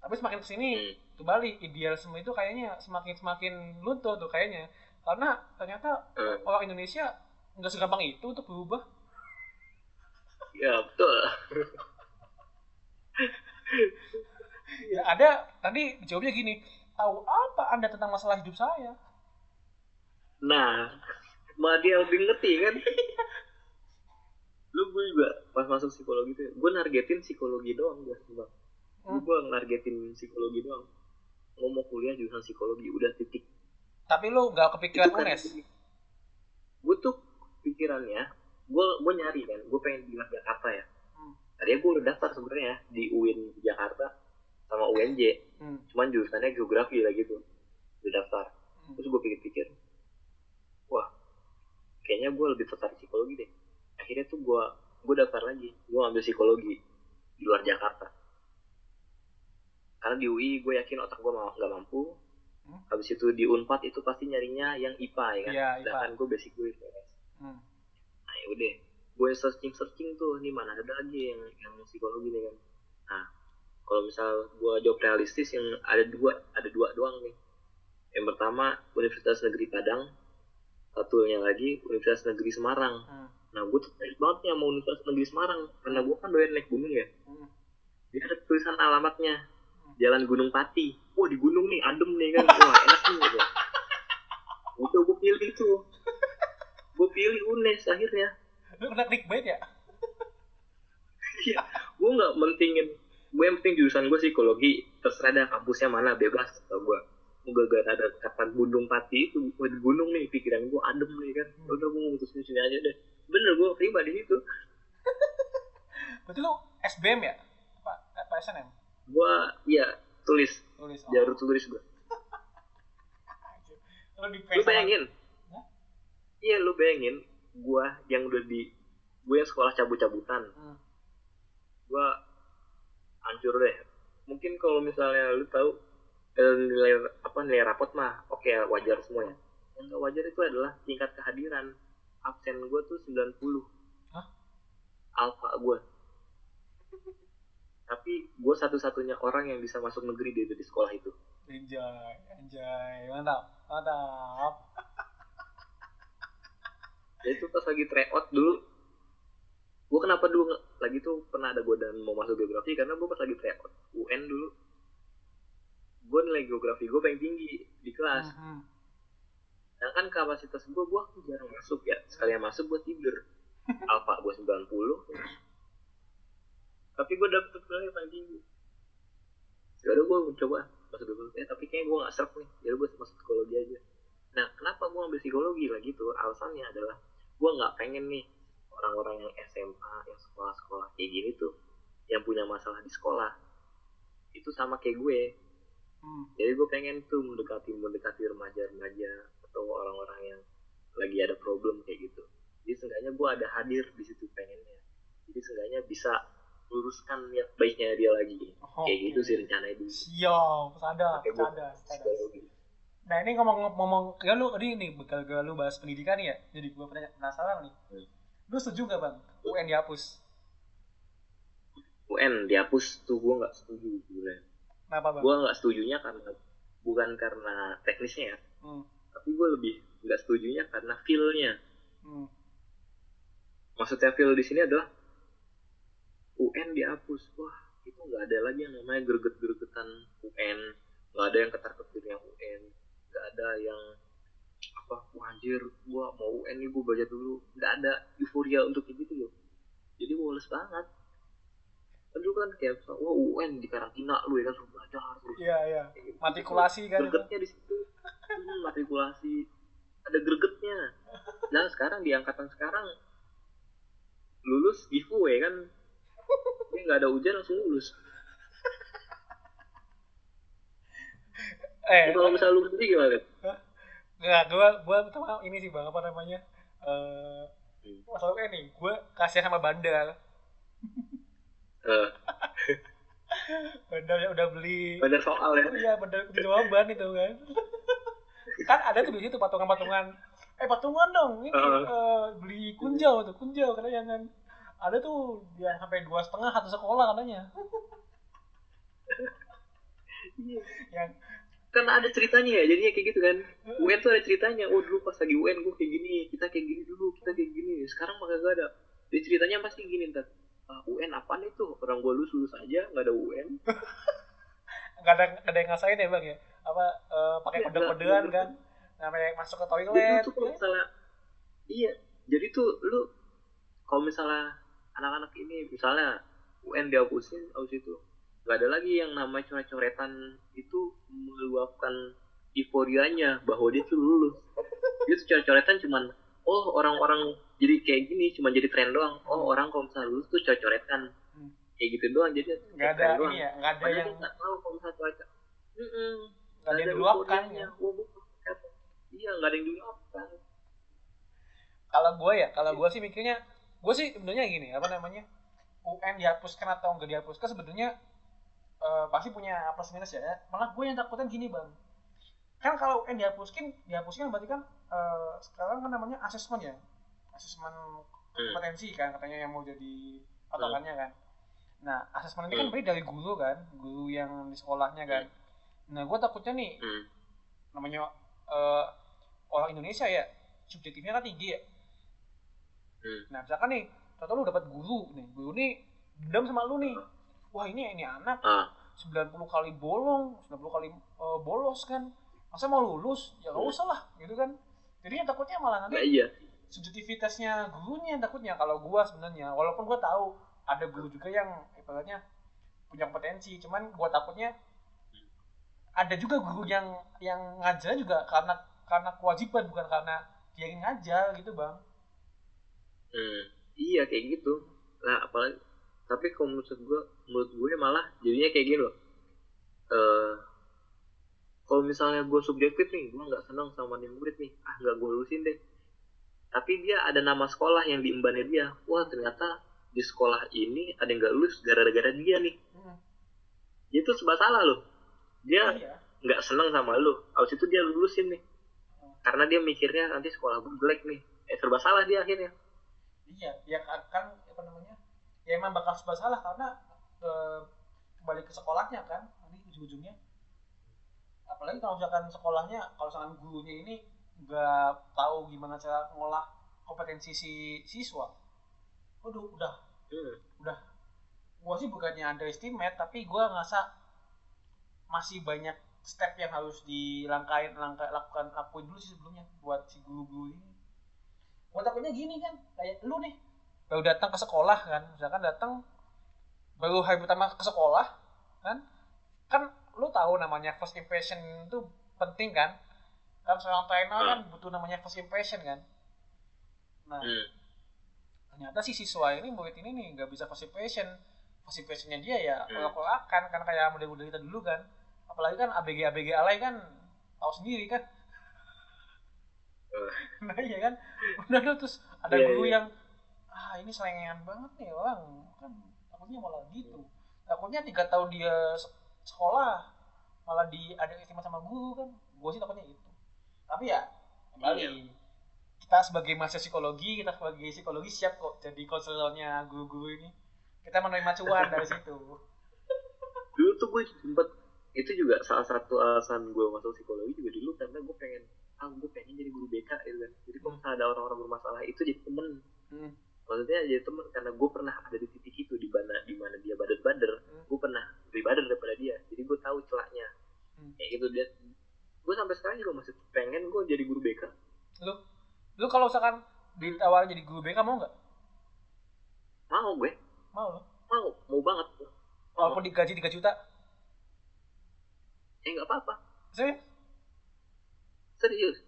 S3: tapi semakin ke sini
S2: Hmm.
S3: kembali idealisme itu kayaknya semakin semakin luntur tuh kayaknya karena ternyata
S2: Hmm.
S3: orang Indonesia nggak segampang itu untuk berubah
S2: ya betul
S3: ya ada tadi jawabnya gini tahu apa anda tentang masalah hidup saya
S2: nah malah dia lebih ngerti kan lu gue juga pas masuk psikologi tuh gue nargetin psikologi doang gue bang. Gue nargetin psikologi doang. Gue mau kuliah jurusan psikologi udah titik.
S3: Tapi lu nggak kepikiran
S2: kan
S3: UNES?
S2: gue tuh pikirannya gue gue nyari kan gue pengen di luar Jakarta ya.
S3: Hmm.
S2: tadinya gue udah daftar sebenarnya di UIN Jakarta sama UNJ
S3: hmm.
S2: cuman jurusannya geografi lah gitu. Udah daftar.
S3: Hmm.
S2: terus gue pikir-pikir wah kayaknya gue lebih tertarik psikologi deh. Akhirnya tuh gue gue daftar lagi. Gue ambil psikologi di luar Jakarta karena di UI gue yakin otak gue mau nggak mampu.
S3: Hmm.
S2: habis itu di Unpad itu pasti nyarinya yang IPA ya kan?
S3: Iya, IPA.
S2: sedangkan gue basic gue IPS
S3: Hmm.
S2: nah ya udah. Gue searching searching tuh nih mana ada lagi yang yang psikologi nih kan? Nah kalau misal gue jawab realistis yang ada dua ada dua doang nih. Yang pertama Universitas Negeri Padang. Satunya lagi Universitas Negeri Semarang.
S3: Hmm.
S2: nah gue tertarik banget nih sama Universitas Negeri Semarang. Karena gue kan doyan naik gunung ya.
S3: Hmm.
S2: dia ada tulisan alamatnya Jalan Gunung Pati. Wah di gunung nih adem nih kan. Wah enak nih gitu. itu gue pilih tuh. Gue pilih UNES akhirnya.
S3: Lu kena clickbait ya?
S2: Iya, gue nggak mentingin. Gue yang penting jurusan gue psikologi terserah dah kampusnya mana bebas atau gue gue gak ada kata gunung pati itu gue di gunung nih pikiran gue adem nih kan. Udah gue mutusin sini aja deh. Bener gue terima di situ.
S3: Berarti lu SBM ya? Apa apa SNM
S2: gue ya tulis.
S3: Tulis oh.
S2: jalur tulis gue
S3: lu
S2: bayangin. Iya lu bayangin. Gue yang udah di gue yang sekolah cabut-cabutan.
S3: Hmm.
S2: gue hancur deh. Mungkin kalau misalnya lu tahu eh, nilai apa nilai rapot mah oke wajar semua ya. Yang gak wajar itu adalah tingkat kehadiran. Absen gue tuh 90
S3: Hah?
S2: alfa gue tapi gue satu-satunya orang yang bisa masuk negeri di, di sekolah itu.
S3: Anjay, anjay, mantap, mantap.
S2: Ya itu pas lagi tryout dulu. Gue kenapa dulu lagi tuh pernah ada godaan mau masuk geografi karena gue pas lagi tryout UN dulu. Gue nilai geografi gue paling tinggi di kelas.
S3: Hmm,
S2: sedangkan kapasitas gue gue jarang masuk ya. Sekali yang masuk gue tidur. Alfa gue 90 tapi gue dapet nilai paling tinggi. Yaudah gue coba masuk eh, tapi kayaknya gue gak serap nih. Jadi gue masuk psikologi aja. Nah kenapa gue ambil psikologi lagi tuh? Alasannya adalah gue nggak pengen nih orang-orang yang SMA yang sekolah-sekolah kayak gini tuh yang punya masalah di sekolah. Itu sama kayak gue.
S3: Hmm.
S2: jadi gue pengen tuh mendekati mendekati remaja-remaja atau orang-orang yang lagi ada problem kayak gitu. Jadi seenggaknya gue ada hadir di situ pengennya. Jadi seenggaknya bisa luruskan niat baiknya dia lagi kayak
S3: Oke.
S2: gitu sih rencananya dulu
S3: Siap, sadar, sadar, sadar.
S2: psikologi
S3: Nah ini ngomong-ngomong ya lu tadi nih bekal gue lu bahas pendidikan nih ya. Jadi gue penasaran nih.
S2: Hmm.
S3: Lu setuju gak bang? UN dihapus?
S2: UN dihapus tuh gue nggak setuju sebenarnya
S3: Kenapa bang?
S2: gue nggak setujunya karena bukan karena teknisnya ya
S3: Hmm.
S2: tapi gue lebih nggak setujunya karena feel-nya
S3: Hmm.
S2: maksudnya feel di sini adalah UN dihapus. Wah itu nggak ada lagi yang namanya greget-gregetan UN nggak ada yang ketar-ketir yang UN nggak ada yang apa wah anjir gua mau UN nih gua baca dulu. Nggak ada euforia untuk kayak gitu loh. Jadi males banget. Kan dulu kan kayak wah UN di karantina lu ya kan suruh belajar terus
S3: Iya iya.
S2: gitu.
S3: Matrikulasi kan.
S2: gregetnya di situ. Hmm, matrikulasi. Ada gregetnya nah sekarang di angkatan sekarang lulus giveaway kan ini nggak ada ujian langsung lulus
S3: Eh,
S2: kalau misalnya lulus sendiri gimana
S3: Enggak, gua gua pertama ini sih bang apa namanya? Eh
S2: Hmm.
S3: masalah kayak nih, gua kasihan sama bandar.
S2: Eh, <laughs>
S3: Bandar yang udah beli
S2: bandar soal ya
S3: Iya, bandar jawaban itu kan. <laughs> kan ada tuh di situ patungan-patungan. Eh patungan dong, ini
S2: Uh.
S3: beli kunjau tuh, kunjau katanya kan. Ada tuh dia sampai dua setengah satu sekolah katanya. yang
S2: kan ada ceritanya ya jadinya kayak gitu kan. UN tuh ada ceritanya oh dulu pas lagi UN gue kayak gini kita kayak gini dulu kita kayak gini. Sekarang mah gak ada. Jadi ceritanya pasti gini ntar "Ah, UN apaan itu orang gue lulus lulus aja nggak ada UN <laughs>
S3: nggak ada nggak ada yang ngasain ya bang ya? Apa eh, pakai
S2: Iya,
S3: kode-kodean kan? namanya masuk ke
S2: jadi
S3: toilet
S2: tuh kalau misalnya iya jadi tuh lu kalau misalnya anak-anak ini. Misalnya UN dihapusin habis itu. Nggak ada lagi yang namanya coret-coretan itu meluapkan euforianya bahwa dia tuh lulus. Dia tuh coret-coretan cuman oh orang-orang jadi kayak gini cuma jadi tren doang. Oh orang kalau misalnya lulus tuh coret-coretan.
S3: Hmm.
S2: kayak gitu doang jadi
S3: nggak ada
S2: doang.
S3: ini ya nggak ada
S2: Padahal
S3: yang
S2: nggak tahu kalau misalnya cuaca Mm-mm.
S3: nggak ada yang diluapkan ya.
S2: Oh, iya nggak ada yang diluapkan.
S3: Kalau gue ya kalau gue sih mikirnya gue sih sebenarnya gini apa namanya UN dihapuskan atau enggak dihapuskan sebenarnya eh, pasti punya plus minus ya. Malah gue yang takutin gini bang. Kan kalau UN dihapuskan dihapuskan berarti kan eh, sekarang kan namanya asesmen ya. Asesmen kompetensi kan katanya yang mau jadi patokannya kan. Nah asesmen ini kan
S2: Hmm.
S3: berarti dari guru kan guru yang di sekolahnya kan. Nah gue takutnya nih
S2: Hmm.
S3: namanya eh, orang Indonesia ya subjektifnya kan tinggi ya
S2: Hmm.
S3: nah misalkan nih contoh lu dapat guru nih guru nih dendam sama lu nih. Wah ini ini anak
S2: ah.
S3: 90 kali bolong 90 kali eh, bolos kan. Masa mau lulus? Ya nggak
S2: Hmm.
S3: usah lah gitu kan. Jadi yang takutnya malah
S2: nah,
S3: nanti
S2: iya.
S3: subjektivitasnya gurunya yang takutnya. Kalau gua sebenarnya walaupun gua tahu ada guru juga yang ibaratnya punya kompetensi cuman gua takutnya ada juga guru yang yang ngajar juga karena karena kewajiban bukan karena dia yang ngajar gitu bang
S2: Hmm, iya kayak gitu. Nah, apalagi tapi kalau menurut gue, menurut gue malah jadinya kayak gini loh. Eh, kalau misalnya gue subjektif nih, gue nggak senang sama nih murid nih, ah nggak gue lulusin deh. Tapi dia ada nama sekolah yang diembannya dia. Wah ternyata di sekolah ini ada yang nggak lulus gara-gara dia nih.
S3: Hmm.
S2: Itu sebab salah loh. Dia
S3: iya
S2: nggak senang sama lu. Habis itu dia lulusin nih. Karena dia mikirnya nanti sekolah gue jelek nih. Eh serba salah dia akhirnya.
S3: Iya ya kan, kan apa namanya ya emang bakal serba salah karena eh, kembali ke sekolahnya kan nanti ujung-ujungnya. Apalagi kalau misalkan sekolahnya kalau misalkan gurunya ini nggak tahu gimana cara ngolah kompetensi si siswa waduh udah.
S2: Hmm.
S3: gua sih bukannya underestimate tapi gua ngerasa masih banyak step yang harus dilangkain langkah lakukan lakuin dulu sih sebelumnya buat si guru-guru ini gua takutnya gini kan kayak lu nih baru datang ke sekolah kan misalkan datang baru hari pertama ke sekolah kan kan lu tahu namanya first impression itu penting kan kan seorang trainer kan butuh namanya first impression kan nah
S2: Hmm.
S3: ternyata si siswa ini murid ini nih nggak bisa first impression first impressionnya dia ya
S2: Hmm.
S3: kolak kan kan kayak model-model kita dulu kan apalagi kan ABG ABG alay kan tahu sendiri kan. Nah iya kan? Udah tuh terus ada
S2: Iya,
S3: guru
S2: iya.
S3: yang ah ini selengean banget nih orang kan takutnya malah gitu. Takutnya tiga tahun dia se- sekolah malah di ada istimewa sama guru kan. Gue sih takutnya itu tapi ya kembali
S2: Iya.
S3: kita sebagai mahasiswa psikologi kita sebagai psikologi siap kok jadi konselornya guru-guru ini. Kita menerima cuan dari situ.
S2: Dulu tuh gue sempet itu juga salah satu alasan gue masuk psikologi juga dulu karena gue pengen ah gue pengen jadi guru BK gitu kan. Jadi kalau misalnya ada orang-orang bermasalah itu jadi temen.
S3: Hmm.
S2: maksudnya jadi temen karena gue pernah ada di titik itu di mana di mana dia bader-bader
S3: Hmm.
S2: gue pernah lebih bader daripada dia. Jadi gue tahu celahnya
S3: Hmm.
S2: kayak gitu dia gue sampai sekarang juga masih pengen gue jadi guru BK
S3: lu lu kalau misalkan ditawarin jadi guru BK mau nggak?
S2: Mau gue.
S3: Mau lo
S2: mau mau banget.
S3: Walaupun digaji 3 juta.
S2: Eh nggak apa-apa.
S3: Serius
S2: serius?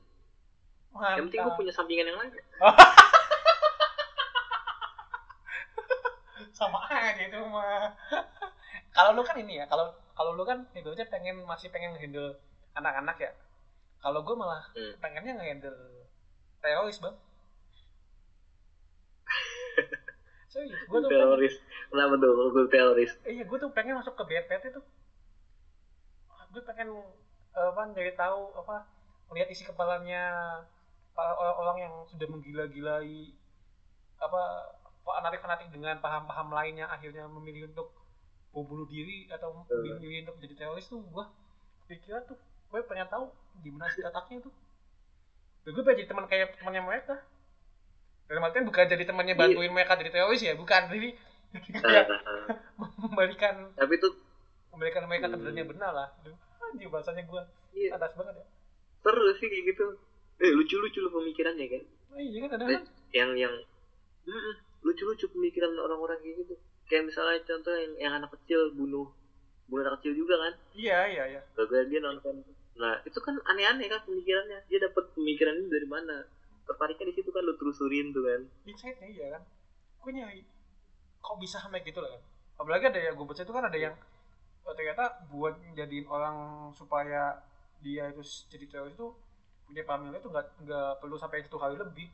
S3: Mantap.
S2: yang penting gue punya sampingan yang lain. <laughs>
S3: Sama aja itu mah. <laughs> Kalau lu kan ini ya kalau kalau lu kan ibaratnya pengen masih pengen handle anak-anak ya. Kalau gue malah
S2: Hmm.
S3: pengennya nge-handle teroris bang. <laughs> Serius gue tuh pengen,
S2: teroris. Kenapa tuh? Gue teroris.
S3: Iya gue tuh pengen masuk ke BNPT tuh. Gue pengen eh, apa dari tahu apa melihat isi kepalanya para orang-orang yang sudah menggila-gilai apa fanatik-fanatik dengan paham-paham lain yang akhirnya memilih untuk bom bunuh diri atau memilih untuk jadi teroris tuh gue pikiran tuh gue pengen tahu gimana sih otaknya tuh. Dan gue pengen jadi teman kayak temannya mereka. Dalam artian bukan jadi temannya bantuin mereka jadi teroris ya bukan. Jadi jadi kayak membalikan
S2: tapi tuh
S3: memberikan mereka
S2: Hmm.
S3: benar lah. Aduh, anjir bahasanya gue
S2: iya.
S3: atas banget ya
S2: seru sih kayak gitu. Eh lucu-lucu lu pemikirannya kan?
S3: Oh, iya kan ada
S2: Eh, yang yang Mm-mm, lucu-lucu pemikiran orang-orang kayak gitu. Kayak misalnya contoh yang, yang anak kecil bunuh bunuh anak kecil juga kan?
S3: Iya iya iya.
S2: Gara dia nonton. Nah itu kan aneh-aneh kan pemikirannya. Dia dapat pemikiran ini dari mana? Tertariknya di situ kan lu telusurin tuh kan?
S3: Insightnya iya kan? Gue nyari kok bisa sampai gitu lah kan? Apalagi ada yang gue baca itu kan ada yang oh, ternyata buat jadiin orang supaya dia itu jadi teroris itu punya pamilnya itu nggak nggak perlu sampai satu hari lebih.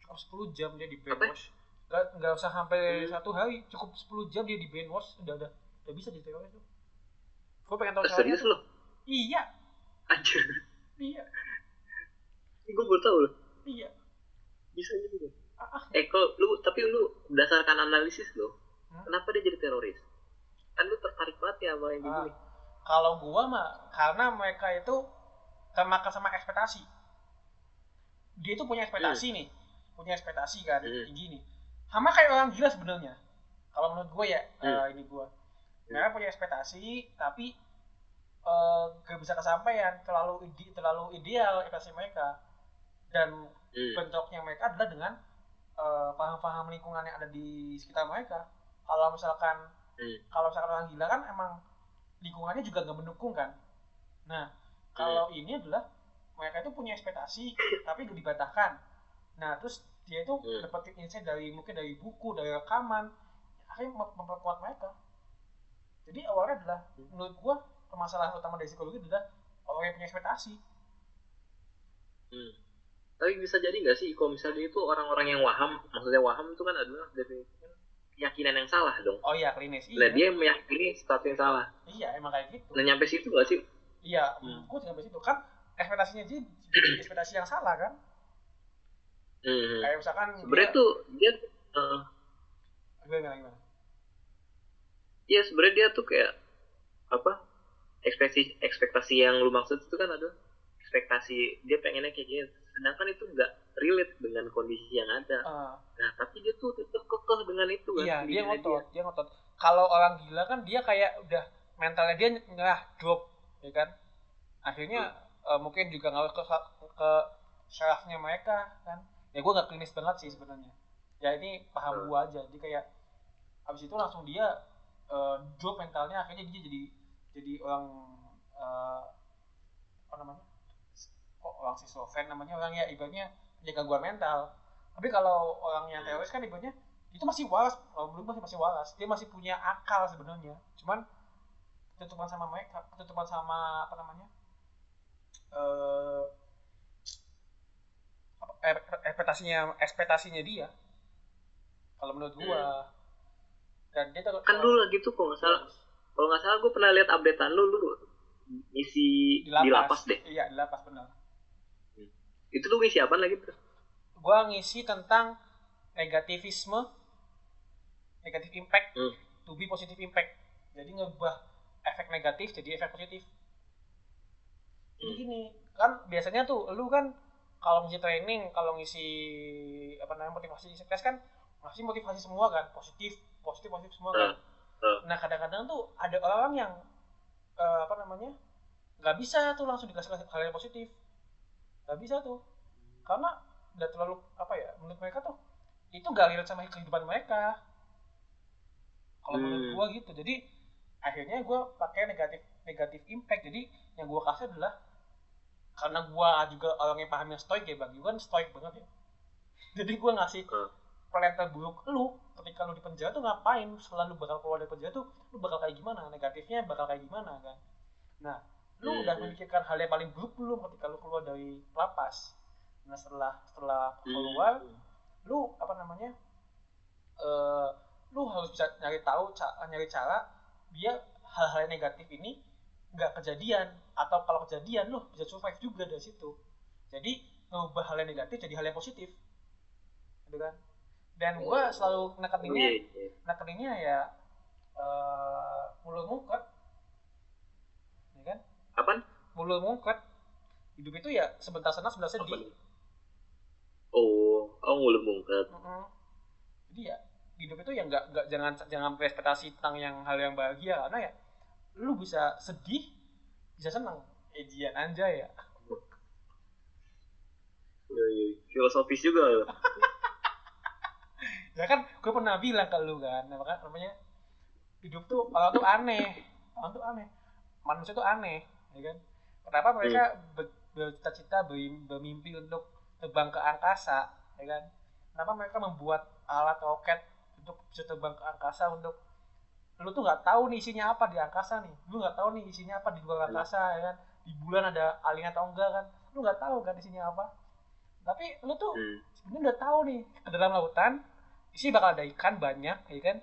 S3: Cukup 10 jam dia di brainwash. Nggak nggak usah sampai
S2: Hmm.
S3: satu hari cukup 10 jam dia di brainwash udah udah udah bisa jadi teroris tuh gue pengen tahu
S2: Eh, serius lo
S3: iya.
S2: Anjir.
S3: Iya.
S2: Ini gue baru tahu loh.
S3: Iya.
S2: Bisa gitu
S3: ah, ah.
S2: eh kalau lu tapi lu berdasarkan analisis lo
S3: Hmm?
S2: kenapa dia jadi teroris? Kan lu tertarik banget ya sama yang
S3: Ah,
S2: gini
S3: kalau gua mah karena mereka itu termakan sama ekspektasi. Dia itu punya ekspektasi nih, punya ekspektasi kan
S2: Hmm.
S3: tinggi nih. Sama kayak orang gila sebenarnya. Kalau menurut gue ya,
S2: Hmm.
S3: eh, ini gua. Mereka punya ekspektasi tapi eh, gak bisa kesampaian, terlalu ide, terlalu ideal ekspektasi mereka. Dan
S2: Hmm.
S3: bentroknya mereka adalah dengan eh, paham-paham lingkungan yang ada di sekitar mereka. Kalau misalkan
S2: Hmm.
S3: kalau misalkan orang gila kan emang lingkungannya juga nggak mendukung kan. Nah kalau ini adalah mereka itu punya ekspektasi tapi udah dibantahkan. Nah terus dia itu
S2: Hmm.
S3: dapetin insight dari mungkin dari buku, dari rekaman, akhirnya mem- memperkuat mereka. Jadi awalnya adalah menurut gua permasalahan utama dari psikologi adalah orang yang punya ekspektasi.
S2: Hmm. Tapi bisa jadi nggak sih kalau misalnya itu orang-orang yang waham, maksudnya waham itu kan adalah dari keyakinan yang salah dong.
S3: Oh iya klinis.
S2: Nah
S3: Iya.
S2: dia meyakini sesuatu yang salah.
S3: Iya emang kayak gitu.
S2: Nah nyampe situ nggak sih?
S3: Iya,
S2: Hmm.
S3: juga sampai situ kan ekspektasinya dia jadi <clears throat> ekspektasi yang salah kan.
S2: Hmm.
S3: Kayak misalkan
S2: Sebenarnya
S3: dia-
S2: tuh dia, eh,
S3: gimana gimana.
S2: iya sebenarnya dia tuh kayak apa? Ekspektasi ekspektasi yang lu maksud itu kan ada ekspektasi dia pengennya kayak gini. Sedangkan itu nggak relate dengan kondisi yang ada.
S3: Eh,
S2: Nah tapi dia tuh tetap kekeh dengan itu kan.
S3: iya
S2: di
S3: dia ngotot dia ngotot. Kalau orang gila kan dia kayak udah mentalnya dia nyerah drop ya kan? Akhirnya eh, mungkin juga ngaruh ke ke syarafnya mereka kan? Ya gue nggak klinis banget sih sebenarnya. Ya ini paham
S2: Hmm.
S3: gue aja. Jadi kayak habis itu langsung dia eh, drop mentalnya akhirnya dia jadi jadi orang eh, apa namanya kok orang schizofren namanya orang ya ibaratnya punya gangguan mental. Tapi kalau orang yang
S2: Hmm.
S3: teroris kan ibaratnya itu masih waras belum masih masih waras. Dia masih punya akal sebenarnya. Cuman ketutupan sama mereka ketutupan sama apa namanya eh eh, ekspektasinya ekspektasinya dia. Kalau menurut gua. Dan dia ter-
S2: Kan dulu lagi tuh kalau nggak salah. Kalau nggak salah gue pernah lihat updatean lu lu ngisi
S3: di
S2: di
S3: lapas,
S2: lapas deh.
S3: iya di lapas benar
S2: Itu lu ngisi apa lagi tuh?
S3: gua ngisi tentang negativisme negatif impact
S2: Hmm.
S3: to be positive impact jadi ngubah efek negatif jadi efek positif jadi
S2: Hmm.
S3: gini kan biasanya tuh lu kan kalau ngisi training kalau ngisi apa namanya motivasi sukses kan masih motivasi semua kan positif positif positif semua kan
S2: Hmm.
S3: nah kadang-kadang tuh ada orang yang eh, apa namanya nggak bisa tuh langsung dikasih hal yang positif nggak bisa tuh. Karena udah terlalu apa ya menurut mereka tuh itu gak relate sama kehidupan mereka. Kalau menurut
S2: Hmm.
S3: gua gitu. Jadi akhirnya gua pakai negatif negatif impact. Jadi yang gua kasih adalah karena gua juga orangnya pahamnya stoik ya bang gua kan stoik banget ya. <laughs> Jadi gua ngasih
S2: Hmm.
S3: plan terburuk lu ketika lu di penjara tuh ngapain? Setelah lu bakal keluar dari penjara tuh lu bakal kayak gimana? Negatifnya bakal kayak gimana kan? Nah lu
S2: Hmm.
S3: udah memikirkan hal yang paling buruk belum ketika lu keluar dari lapas nah setelah setelah keluar
S2: Hmm.
S3: lu apa namanya eh lu harus bisa nyari tahu ca- nyari cara biar hal-hal negatif ini nggak kejadian atau kalau kejadian lu bisa survive juga dari situ jadi ngubah hal yang negatif jadi hal yang positif gitu kan dan gua selalu
S2: Oh,
S3: nekeninnya
S2: iya, iya.
S3: nekeninnya ya eh mulu mungkot ya
S2: Apaan?
S3: mulu mungkot hidup itu ya sebentar senang sebentar sedih?
S2: Oh, oh ngulung bungket.
S3: Mm-mm. Jadi ya hidup itu ya nggak nggak jangan jangan berekspektasi tentang yang hal yang bahagia karena ya lu bisa sedih bisa senang ejian anjay ya
S2: Iya, iya. Filosofis juga loh. <laughs>
S3: ya kan gue pernah bilang ke lu kan kan namanya hidup tuh orang tuh aneh orang tuh aneh manusia tuh aneh ya kan? Kenapa mereka ber- bercita-cita ber- bermimpi untuk terbang ke angkasa ya kan? Kenapa mereka membuat alat roket untuk bisa terbang ke angkasa untuk lu tuh nggak tahu nih isinya apa di angkasa nih. Lu nggak tahu nih isinya apa di luar angkasa ya kan? Di bulan ada alien atau enggak kan? Lu nggak tahu kan isinya apa. Tapi lu tuh
S2: Hmm.
S3: sebenarnya udah tahu nih ke dalam lautan isi bakal ada ikan banyak ya kan?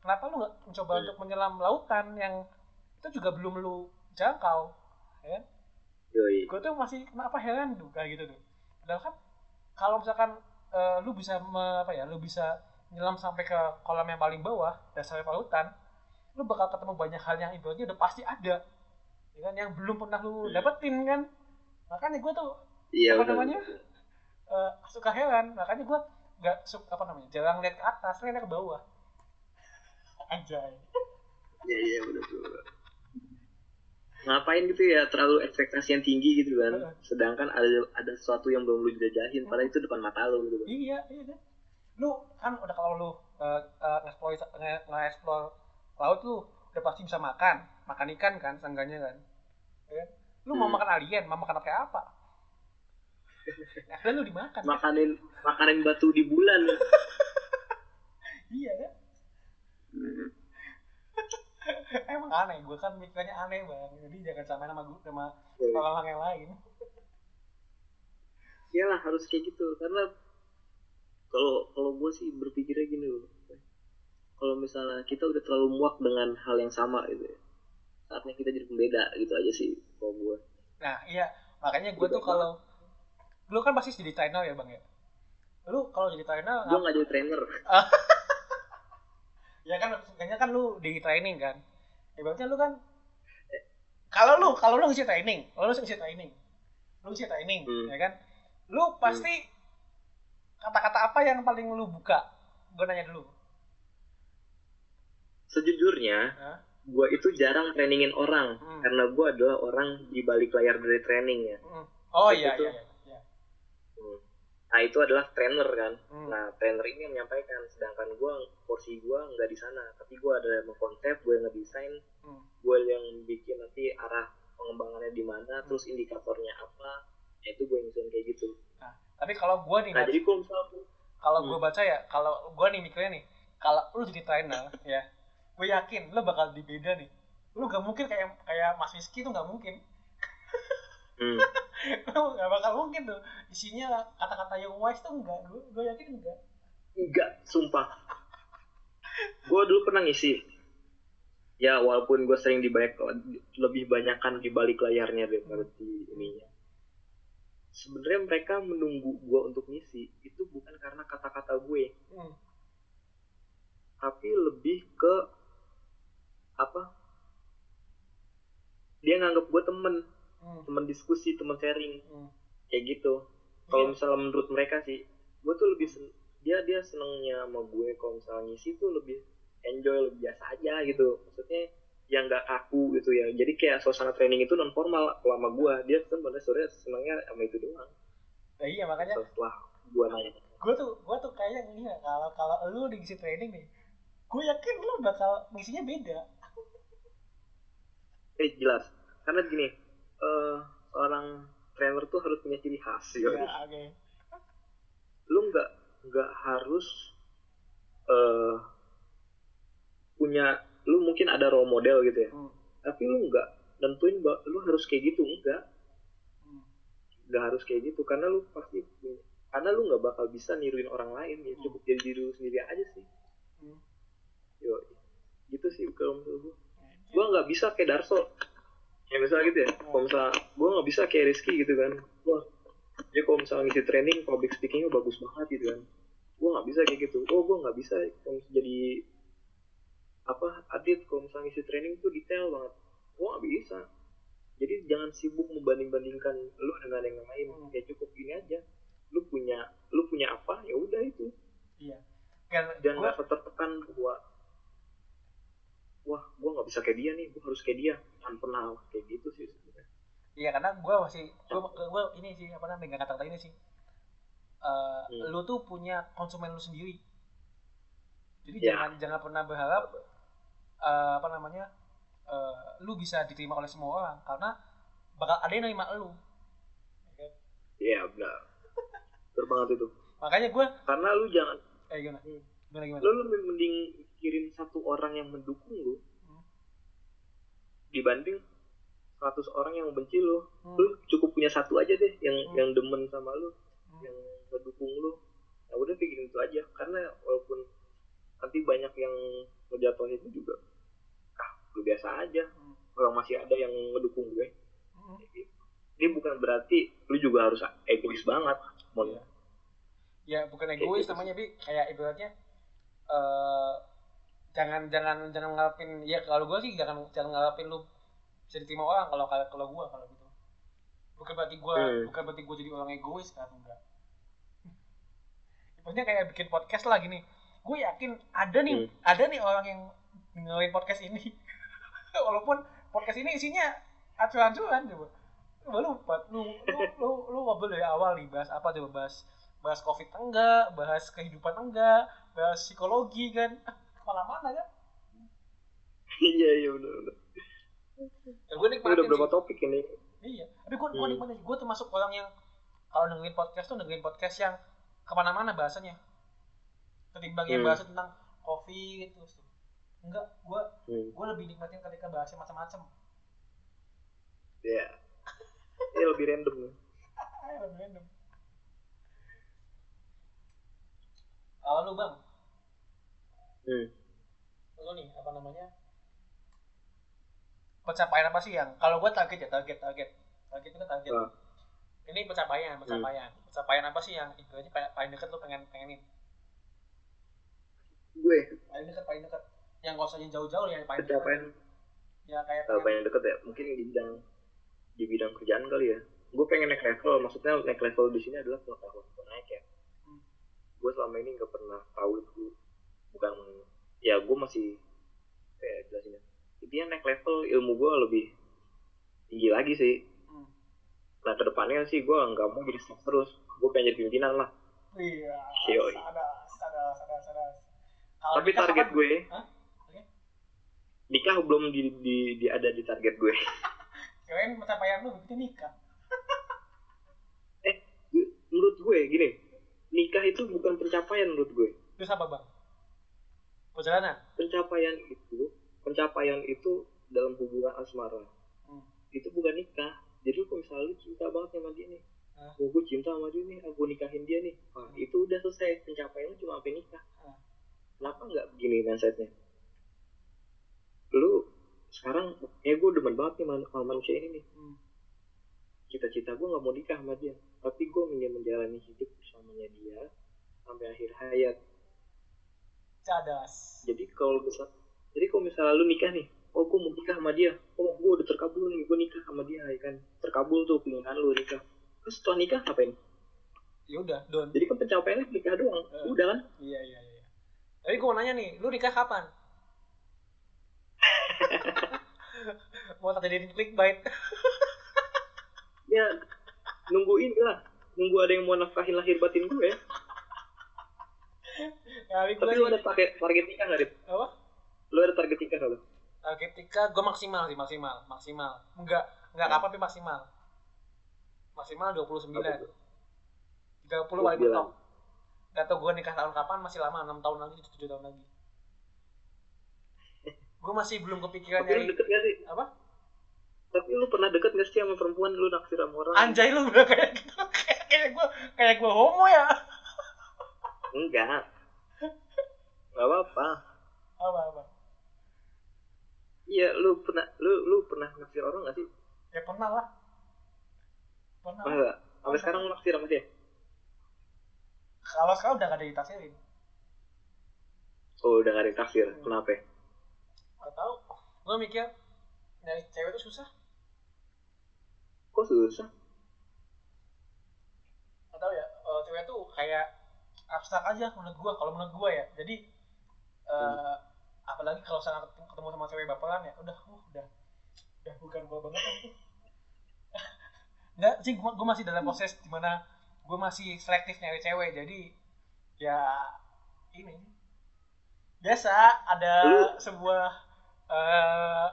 S3: Kenapa lu nggak mencoba
S2: Hmm.
S3: untuk menyelam lautan yang itu juga belum lu jangkau ya kan?
S2: Yoi.
S3: gue tuh masih kenapa heran tuh kayak gitu tuh. Padahal kan kalau misalkan eh, lu bisa me- apa ya lu bisa nyelam sampai ke kolam yang paling bawah dasar lautan lu bakal ketemu banyak hal yang ibaratnya udah pasti ada. Ya kan? Yang belum pernah lu
S2: Hmm.
S3: dapetin kan? Makanya gue tuh
S2: Iya,
S3: Apa namanya? eh, suka heran. Makanya gue nggak suka apa namanya jarang lihat ke atas lihat ke bawah. <laughs> Anjay.
S2: Iya, iya, benar, benar. Ngapain gitu ya terlalu ekspektasi yang tinggi gitu kan.
S3: Heeh.
S2: Sedangkan ada ada sesuatu yang belum lu jajahin padahal itu depan mata lu gitu kan.
S3: iya iya kan lu kan udah kalau lu uh, uh, nge-explore nge- nge-explore laut lu udah pasti bisa makan makan ikan kan seenggaknya kan ya lu mau
S2: Hmm.
S3: makan alien mau makan kayak apa akhirnya lu dimakan kan?
S2: Makanin makanin batu di bulan. <laughs>
S3: iya kan <laughs> emang aneh gue kan mikirnya aneh bang jadi jangan samain sama gue sama orang-orang yang lain <laughs>
S2: Iyalah harus kayak gitu karena kalau kalau gue sih berpikirnya gini loh. Kalau misalnya kita udah terlalu muak dengan hal yang sama gitu ya. Saatnya kita jadi pembeda gitu aja sih kalau gue.
S3: Nah iya makanya gue tuh kalau lu kan pasti jadi trainer ya bang ya. Lu kalau jadi trainer
S2: Gue nggak jadi trainer. <laughs>
S3: ya kan kayaknya kan lu di training kan. Ibaratnya lu kan kalau lu kalau lu ngisi training, kalau lu ngisi training, lu ngisi training,
S2: Hmm.
S3: ya kan? Lu pasti kata-kata apa yang paling lu buka? Gue nanya dulu.
S2: Sejujurnya
S3: Hah?
S2: gue itu jarang trainingin orang
S3: Hmm.
S2: karena gue adalah orang di balik layar dari training ya.
S3: Mm. Oh iya
S2: Itu.
S3: iya iya. iya.
S2: Hmm. Nah itu adalah trainer kan.
S3: Hmm.
S2: Nah trainer ini yang menyampaikan, sedangkan gue porsi gue nggak di sana, tapi gue ada yang mengkonsep, gue yang ngedesain,
S3: Hmm.
S2: gue yang bikin nanti arah pengembangannya di mana, terus indikatornya apa, nah, itu gue yang nyusun kayak gitu.
S3: Nah, tapi kalau gue nih
S2: Nah jadi kalau
S3: kalau
S2: Hmm.
S3: gue baca ya kalau gue nih mikirnya nih kalau lu jadi trainer ya gue yakin lu bakal di beda nih lu gak mungkin kayak kayak Mas Rizky tuh gak mungkin
S2: hmm, <laughs>
S3: gak bakal mungkin tuh. Isinya kata-kata yang wise tuh enggak gue gue yakin enggak
S2: enggak, sumpah. Gue dulu pernah ngisi, ya walaupun gue sering dibayar lebih banyakkan di balik layarnya daripada di ininya. Sebenarnya mereka menunggu gue untuk ngisi itu bukan karena kata-kata gue.
S3: Hmm.
S2: tapi lebih ke apa? Dia nganggap gue temen
S3: Hmm.
S2: temen diskusi temen sharing.
S3: Hmm.
S2: kayak gitu. Kalau
S3: Iya.
S2: misalnya menurut mereka sih gue tuh lebih sen- dia dia senengnya sama gue kalau misalnya ngisi tuh lebih enjoy lebih biasa aja gitu. Maksudnya yang nggak kaku gitu ya. Jadi kayak suasana training itu non formal kalau sama gue dia tuh pada sore senengnya sama itu doang.
S3: Nah, iya makanya
S2: setelah gue nanya.
S3: gue tuh gue tuh kayak gini ya kalau kalau lu diisi training nih gue yakin lu bakal ngisinya beda.
S2: Eh jelas. Karena gini eh seorang trainer tuh harus punya ciri khas ya
S3: ya oke.
S2: Lu nggak nggak harus eh punya lu mungkin ada role model gitu ya.
S3: Hmm.
S2: tapi lu nggak nentuin bahwa lu harus kayak gitu enggak
S3: Hmm.
S2: nggak harus kayak gitu karena lu pasti karena lu nggak bakal bisa niruin orang lain ya. Cukup jadi diri lu sendiri aja sih.
S3: Hmm.
S2: yo gitu sih kalau menurut gua. Gua nggak bisa kayak Darso ya misalnya gitu ya kalau misalnya gua nggak bisa kayak Rizky gitu kan. Wah dia kalau misalnya ngisi training public speakingnya bagus banget gitu kan. Gua nggak bisa kayak gitu. Oh gua nggak bisa kalau jadi apa adit kalau misalnya ngisi training tuh detail banget. Gua nggak bisa. Jadi jangan sibuk membanding-bandingkan lu dengan yang lain.
S3: Hmm.
S2: ya cukup ini aja. Lu punya lu punya apa ya udah itu.
S3: Iya. Kan
S2: jangan
S3: gue
S2: merasa tertekan bahwa wah gua nggak bisa kayak dia nih gua harus kayak dia jangan pernah kayak gitu sih sebenarnya.
S3: Iya karena gue masih gue gue ini sih apa namanya nggak kata-kata ini sih. Eh,
S2: Hmm.
S3: lu tuh punya konsumen lu sendiri. Jadi
S2: Ya.
S3: jangan jangan pernah berharap eh, apa namanya eh, lu bisa diterima oleh semua orang. Karena bakal ada yang nerima lu.
S2: Iya benar. Benar banget itu.
S3: Makanya gue
S2: karena lu jangan
S3: eh gimana?
S2: Hmm.
S3: gimana gimana?
S2: Lu lebih mending mikirin satu orang yang mendukung lu. Dibanding 100 orang yang benci lu
S3: Hmm.
S2: lu cukup punya satu aja deh yang
S3: Hmm.
S2: yang demen sama lu
S3: Hmm.
S2: yang mendukung lu ya udah pikirin itu aja karena walaupun nanti banyak yang ngejatuhin itu juga ah lu biasa aja
S3: Hmm.
S2: orang masih ada yang ngedukung gue
S3: Hmm.
S2: Gitu. ini bukan berarti lu juga harus egois banget mau
S3: Iya. ya bukan egois
S2: gitu
S3: namanya bi kayak ibaratnya eh jangan jangan jangan ngarepin ya kalau gue sih jangan jangan ngarepin lu bisa diterima orang kalau kalau gue kalau gitu. Bukan berarti gue
S2: Hmm.
S3: bukan berarti gue jadi orang egois kan enggak. Ibaratnya kayak bikin podcast lah gini. Gue yakin ada nih
S2: Hmm.
S3: ada nih orang yang dengerin podcast ini. <laughs> Walaupun podcast ini isinya acuan-acuan coba. Coba lu lu lu lu, lu ngobrol dari awal nih bahas apa coba? Bahas bahas covid enggak? Bahas kehidupan enggak? Bahas psikologi kan ke mana-mana kan?
S2: Iya iya benar benar
S3: ya, gue
S2: Ini
S3: nikmatin
S2: udah berapa topik ini?
S3: Iya tapi gue gue
S2: Hmm.
S3: nikmatin. Gue termasuk orang yang kalau dengerin podcast tuh dengerin podcast yang ke mana-mana bahasanya. Ketimbang yang
S2: Hmm.
S3: bahas tentang covid terus tuh enggak gue
S2: hmm.
S3: gue lebih nikmatin ketika bahasnya macam-macam.
S2: Ya ini lebih random. Nih <laughs>
S3: Ah, lebih random. kalau lu bang
S2: hmm.
S3: lu nih apa namanya? Pencapaian apa sih yang kalau gue target ya target target. Target itu kan target.
S2: Ah.
S3: ini pencapaian pencapaian. Pencapaian apa sih yang ibaratnya paling, paling dekat lu pengen pengenin?
S2: Gue?
S3: Paling dekat paling dekat yang gak usah yang jauh-jauh ya yang paling
S2: pencapaian
S3: ya kayak pengen,
S2: yang deket ya mungkin di bidang di bidang kerjaan kali ya. Gue pengen naik level maksudnya naik level di sini adalah pengetahuan gue naik ya.
S3: Hmm.
S2: gue selama ini nggak pernah tahu itu bukan ya gue masih kayak jelasinnya intinya naik level ilmu gue lebih tinggi lagi sih.
S3: Hmm.
S2: nah ke depannya sih gue nggak mau jadi staff terus. Gue pengen jadi pimpinan lah.
S3: Iya
S2: Yoi.
S3: sadar sadar Kalau
S2: tapi target gue?
S3: Oke.
S2: nikah belum di, di, di ada di target gue. <laughs>
S3: Kirain pencapaian lu begitu nikah. <laughs>
S2: Eh menurut gue gini. Nikah itu bukan pencapaian menurut gue.
S3: Terus apa bang
S2: pencapaian itu pencapaian itu dalam hubungan asmara.
S3: Hmm.
S2: itu bukan nikah. Jadi kalau misalnya lu cinta banget sama dia nih
S3: Hah?
S2: oh, gue cinta sama dia nih aku nikahin dia nih. Wah, itu udah selesai. Pencapaian lu cuma sampai nikah.
S3: Hah.
S2: kenapa nggak begini mindsetnya? Lu sekarang ya gue demen banget nih sama manusia ini nih.
S3: Hmm.
S2: cita-cita gue nggak mau nikah sama dia. Tapi gue ingin menjalani hidup bersamanya dia sampai akhir hayat
S3: cadas.
S2: Jadi kalau bisa jadi kalau misalnya lu nikah nih oh gue mau nikah sama dia oh gue udah terkabul nih gue nikah sama dia ya kan? Terkabul tuh pilihan lu nikah. Terus setelah nikah ngapain?
S3: Ya udah don
S2: jadi kan pencapaiannya nikah doang.
S3: Eh.
S2: udah kan?
S3: Iya iya iya. Tapi gue mau nanya nih lu nikah kapan? <laughs> Mau tak jadiin clickbait.
S2: Ya nungguin lah. Nunggu ada yang mau nafkahin lahir batin gue ya
S3: kali
S2: tapi lu ada target target nikah nggak Rit?
S3: apa?
S2: Lu ada target nikah nggak lu
S3: Uh, ketika gue maksimal sih maksimal maksimal. Enggak enggak kapan tapi maksimal. Maksimal 29
S2: Apa tuh?
S3: 30 paling
S2: 29.
S3: mentok gak tau gue nikah tahun kapan? Masih lama 6 tahun lagi 7 tahun lagi. <laughs> Gue masih belum kepikiran
S2: tapi
S3: nyari
S2: deket gak sih?
S3: Apa?
S2: Tapi lu pernah deket gak sih sama perempuan? Lu naksir sama orang?
S3: Anjay lu udah kayak gitu. <laughs> Kayak kayak gue kayak gue homo ya
S2: enggak. <laughs> Nggak apa-apa.
S3: Apa apa?
S2: Iya lu pernah lu lu pernah naksir orang gak sih?
S3: Ya pernah lah. Pernah.
S2: Masa sampai sekarang lu naksir sama dia?
S3: Kalau sekarang udah gak ada ditaksirin.
S2: Oh udah gak ada yang taksir? Kenapa ya?
S3: gak tau gue mikir nyari cewek itu susah.
S2: Kok susah?
S3: Gak tau ya. Eh, cewek tuh kayak abstrak aja menurut gua kalau menurut gua ya. Jadi eh, apalagi kalau sana ketemu, sama cewek baperan ya udah uh, udah udah bukan gua banget kan Enggak <laughs> sih gua, gua masih dalam proses di mana gua masih selektif nyari cewek. Jadi ya ini. Biasa ada
S2: Lu-
S3: sebuah eh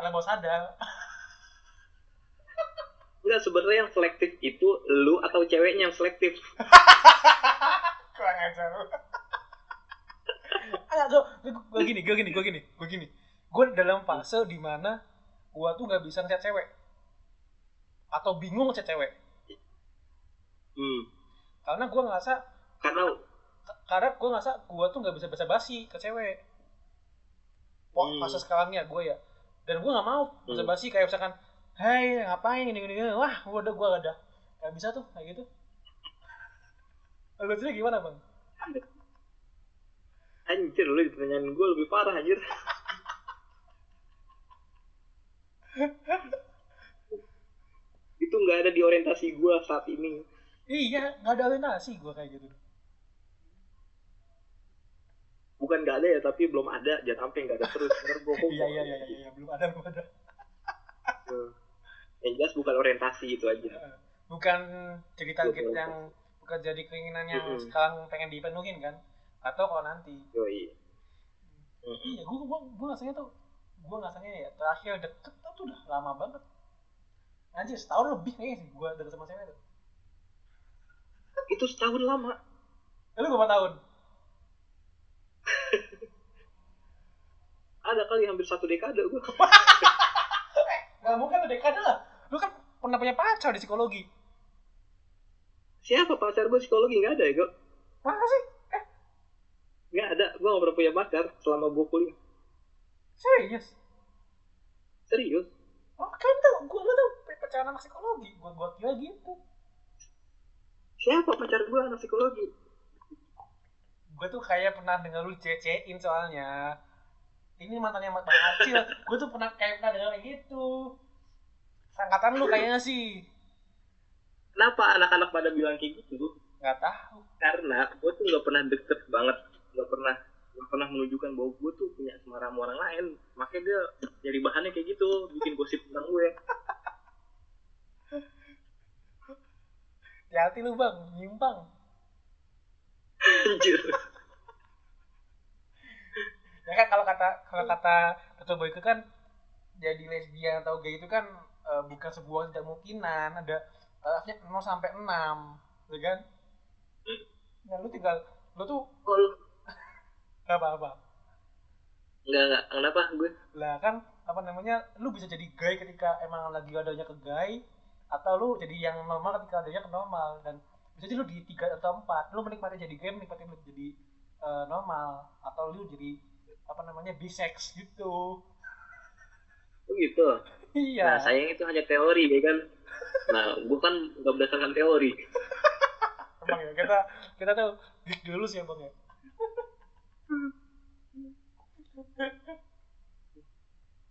S3: alam bawah sadar
S2: enggak sebenarnya yang selektif itu lu atau ceweknya yang selektif <laughs>
S3: ajar gue gue gini gue gini gue gini gue gini. Gue dalam fase di mana gue tuh nggak bisa ngechat cewek. Atau bingung ngechat cewek.
S2: Hmm.
S3: karena gue ngerasa
S2: karena
S3: karena gue ngerasa gue tuh nggak bisa basa basi ke cewek. Wah,
S2: Hmm.
S3: fase sekarangnya gue ya. Dan gue nggak mau basa basi kayak misalkan Hai, ngapain? gini gini, gini. wah udah gue ada nggak bisa tuh kayak gitu. Lu sendiri gimana bang
S2: anjir lu ditanyain gue lebih parah anjir. Itu nggak ada di orientasi gue saat ini.
S3: Iya nggak ada orientasi gue kayak gitu.
S2: Bukan nggak ada ya tapi belum ada. Jangan sampai nggak ada terus. Gue <laughs>
S3: iya iya iya iya iya, belum ada belum ada.
S2: Yang jelas bukan orientasi itu aja.
S3: Bukan
S2: Betul.
S3: yang jadi keinginan yang
S2: Mm-mm.
S3: sekarang pengen dipenuhin kan? Atau kalau nanti.
S2: Yoi. Mm-mm.
S3: iya gue gue gue rasanya tuh gue rasanya ya terakhir deket tuh udah lama banget. Anjir setahun lebih kayaknya sih gue deket sama cewek tuh.
S2: Itu setahun lama.
S3: Eh, lu berapa tahun? <laughs>
S2: Ada kali hampir satu dekade gue <laughs>
S3: Gak mungkin tuh dekade lah. Lu kan pernah punya pacar di psikologi
S2: siapa pacar gue psikologi nggak ada ya gue
S3: masa sih? Eh.
S2: Nggak ada. Gue nggak pernah punya pacar selama gue kuliah.
S3: Serius?
S2: Serius.
S3: Oh kan tuh gue lu tuh pacaran anak psikologi. Gue gue kira gitu.
S2: Siapa pacar gue anak psikologi?
S3: Gue tuh kayak pernah denger lu cecein soalnya. Ini mantannya Bang Acil. Gue tuh pernah kayak pernah denger gitu. Sangkatan lu kayaknya sih
S2: kenapa anak-anak pada bilang kayak gitu?
S3: Nggak tahu.
S2: Karena gue tuh nggak pernah deket banget nggak pernah nggak pernah menunjukkan bahwa gue tuh punya asmara sama orang lain. Makanya dia jadi bahannya kayak gitu bikin gosip tentang gue.
S3: Hati-hati lu bang. Nyimpang.
S2: Anjir.
S3: Ya kan kalau kata kalau kata ketua boy itu kan jadi lesbian atau gay itu kan eh, bukan sebuah tidak mungkinan ada tarafnya 0 sampai 6 ya kan? Nah lu tinggal lu tuh
S2: oh, lu-
S3: apa apa?
S2: Nggak nggak kenapa gue?
S3: Lah kan apa namanya lu bisa jadi gay ketika emang lagi adanya ke gay atau lu jadi yang normal ketika adanya ke normal dan bisa jadi lu di tiga atau empat. Lu menikmati jadi gay menikmati jadi eh, normal atau lu jadi apa namanya bisex gitu.
S2: Oh gitu.
S3: Iya
S2: Nah, sayang itu hanya teori ya kan. Nah, gue kan nggak berdasarkan teori.
S3: emang ya kita kita tuh geek dulu sih ya bang ya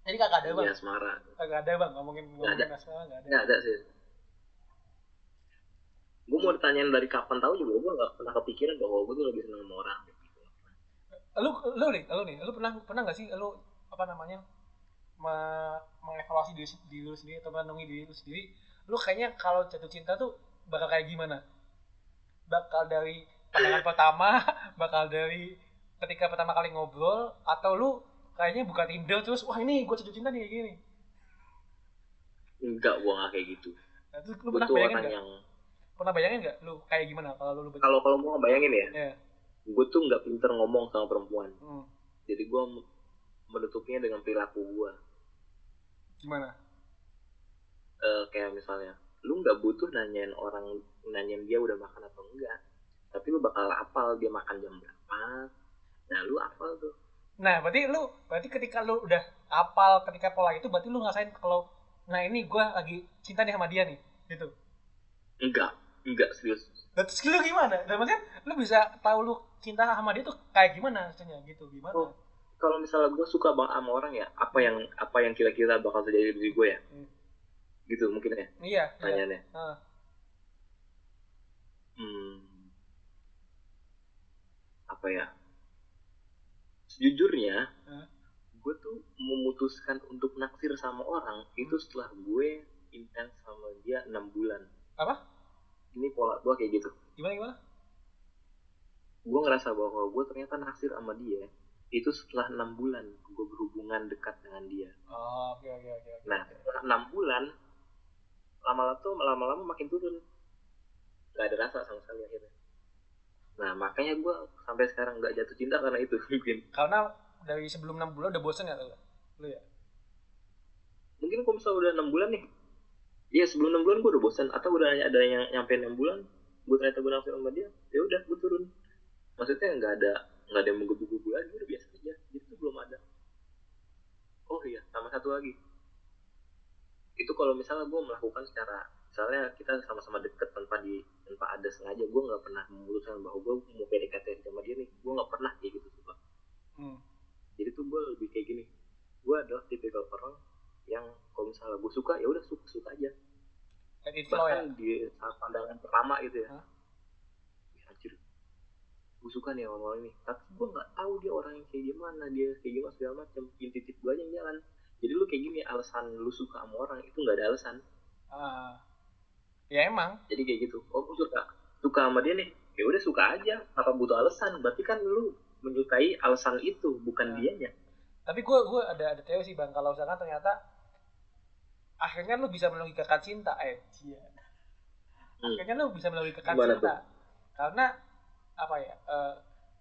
S3: jadi kagak ada bang
S2: Iya, Asmara.
S3: kagak ada bang ngomongin ngomongin
S2: ada.
S3: asmara nggak ada
S2: Nggak ada sih. Gue mau ditanyain dari kapan tahu juga gue nggak pernah kepikiran bahwa gue tuh lebih seneng sama orang.
S3: lu lu nih lu nih lu pernah pernah nggak sih lu apa namanya me- mengevaluasi diri, diri lu sendiri atau merenungi diri lu sendiri lu kayaknya kalau jatuh cinta tuh bakal kayak gimana bakal dari pandangan pertama <laughs> bakal dari ketika pertama kali ngobrol atau lu kayaknya buka Tinder terus wah ini gue jatuh cinta nih kayak gini
S2: Enggak, gue nggak kayak gitu.
S3: nah, terus lu pernah bayangin nggak
S2: yang
S3: pernah bayangin nggak lu kayak gimana kalau lu,
S2: kalau kalau mau bayangin ya,
S3: ya
S2: gue tuh nggak pinter ngomong sama perempuan.
S3: hmm.
S2: Jadi gue menutupnya dengan perilaku gue.
S3: Gimana
S2: Eh, kayak misalnya, lu nggak butuh nanyain orang nanyain dia udah makan atau enggak, tapi lu bakal apal dia makan jam berapa. Nah, lu apal tuh.
S3: Nah, berarti lu berarti ketika lu udah apal ketika pola itu berarti lu ngasain kalau nah ini gua lagi cinta nih sama dia nih gitu.
S2: Enggak, enggak serius.
S3: Nah, terus lu gimana? Dan maksudnya lu bisa tahu lu cinta sama dia tuh kayak gimana maksudnya gitu gimana?
S2: Oh. Kalau misalnya gue suka banget sama orang ya, apa yang apa yang kira-kira bakal terjadi di gue ya?
S3: Hmm.
S2: Gitu mungkin ya
S3: Iya, iya.
S2: pertanyaannya.
S3: Ah.
S2: Hmm. Apa ya? Sejujurnya,
S3: Hah?
S2: gue tuh memutuskan untuk naksir sama orang itu setelah gue intens sama dia enam bulan.
S3: Apa?
S2: Ini pola gue kayak gitu.
S3: Gimana gimana?
S2: Gue ngerasa bahwa gue ternyata naksir sama dia itu setelah enam bulan gue berhubungan dekat dengan dia.
S3: Oh, oke oke oke. oke.
S2: Nah, setelah enam bulan lama-lama tuh lama-lama makin turun. Gak ada rasa sama sekali akhirnya. Nah, makanya gue sampai sekarang nggak jatuh cinta karena itu <laughs> mungkin.
S3: Karena dari sebelum 6 bulan udah bosen ya lu? Lu ya?
S2: Mungkin kalau misalnya udah enam bulan nih, Iya sebelum enam bulan gue udah bosan atau udah ada yang nyampe enam bulan, gue ternyata gue naksir sama dia, ya udah gue turun. Maksudnya nggak ada nggak ada yang menggebu-gebu lagi, udah biasa aja. Jadi itu belum ada. Oh iya, sama satu lagi. Itu kalau misalnya gue melakukan secara misalnya kita sama-sama deket tanpa di tanpa ada sengaja gue nggak pernah memutuskan bahwa gue mau PDKT sama dia nih gue nggak pernah kayak gitu suka
S3: Hmm.
S2: jadi tuh gue lebih kayak gini gue adalah tipikal orang yang kalau misalnya gue suka ya udah suka suka aja
S3: it flow ya?
S2: bahkan di saat pandangan pertama gitu ya
S3: Hah?
S2: Ya anjir gue suka nih sama orang ini tapi gue nggak tahu dia orang yang kayak gimana dia kayak gimana segala macam intip gue aja yang jalan jadi lu kayak gini alasan lu suka sama orang itu nggak ada alasan
S3: Ah. Ya emang.
S2: jadi kayak gitu oh gue suka suka sama dia nih ya udah suka aja apa butuh alasan berarti kan lu menyukai alasan itu bukan
S3: Nah.
S2: dianya
S3: Tapi gue gue ada ada teori sih bang. Kalau misalkan ternyata akhirnya lu bisa melogikakan cinta, eh cia.
S2: Hmm.
S3: Akhirnya lu bisa melogikakan
S2: Gimana
S3: cinta. Karena apa ya? eh,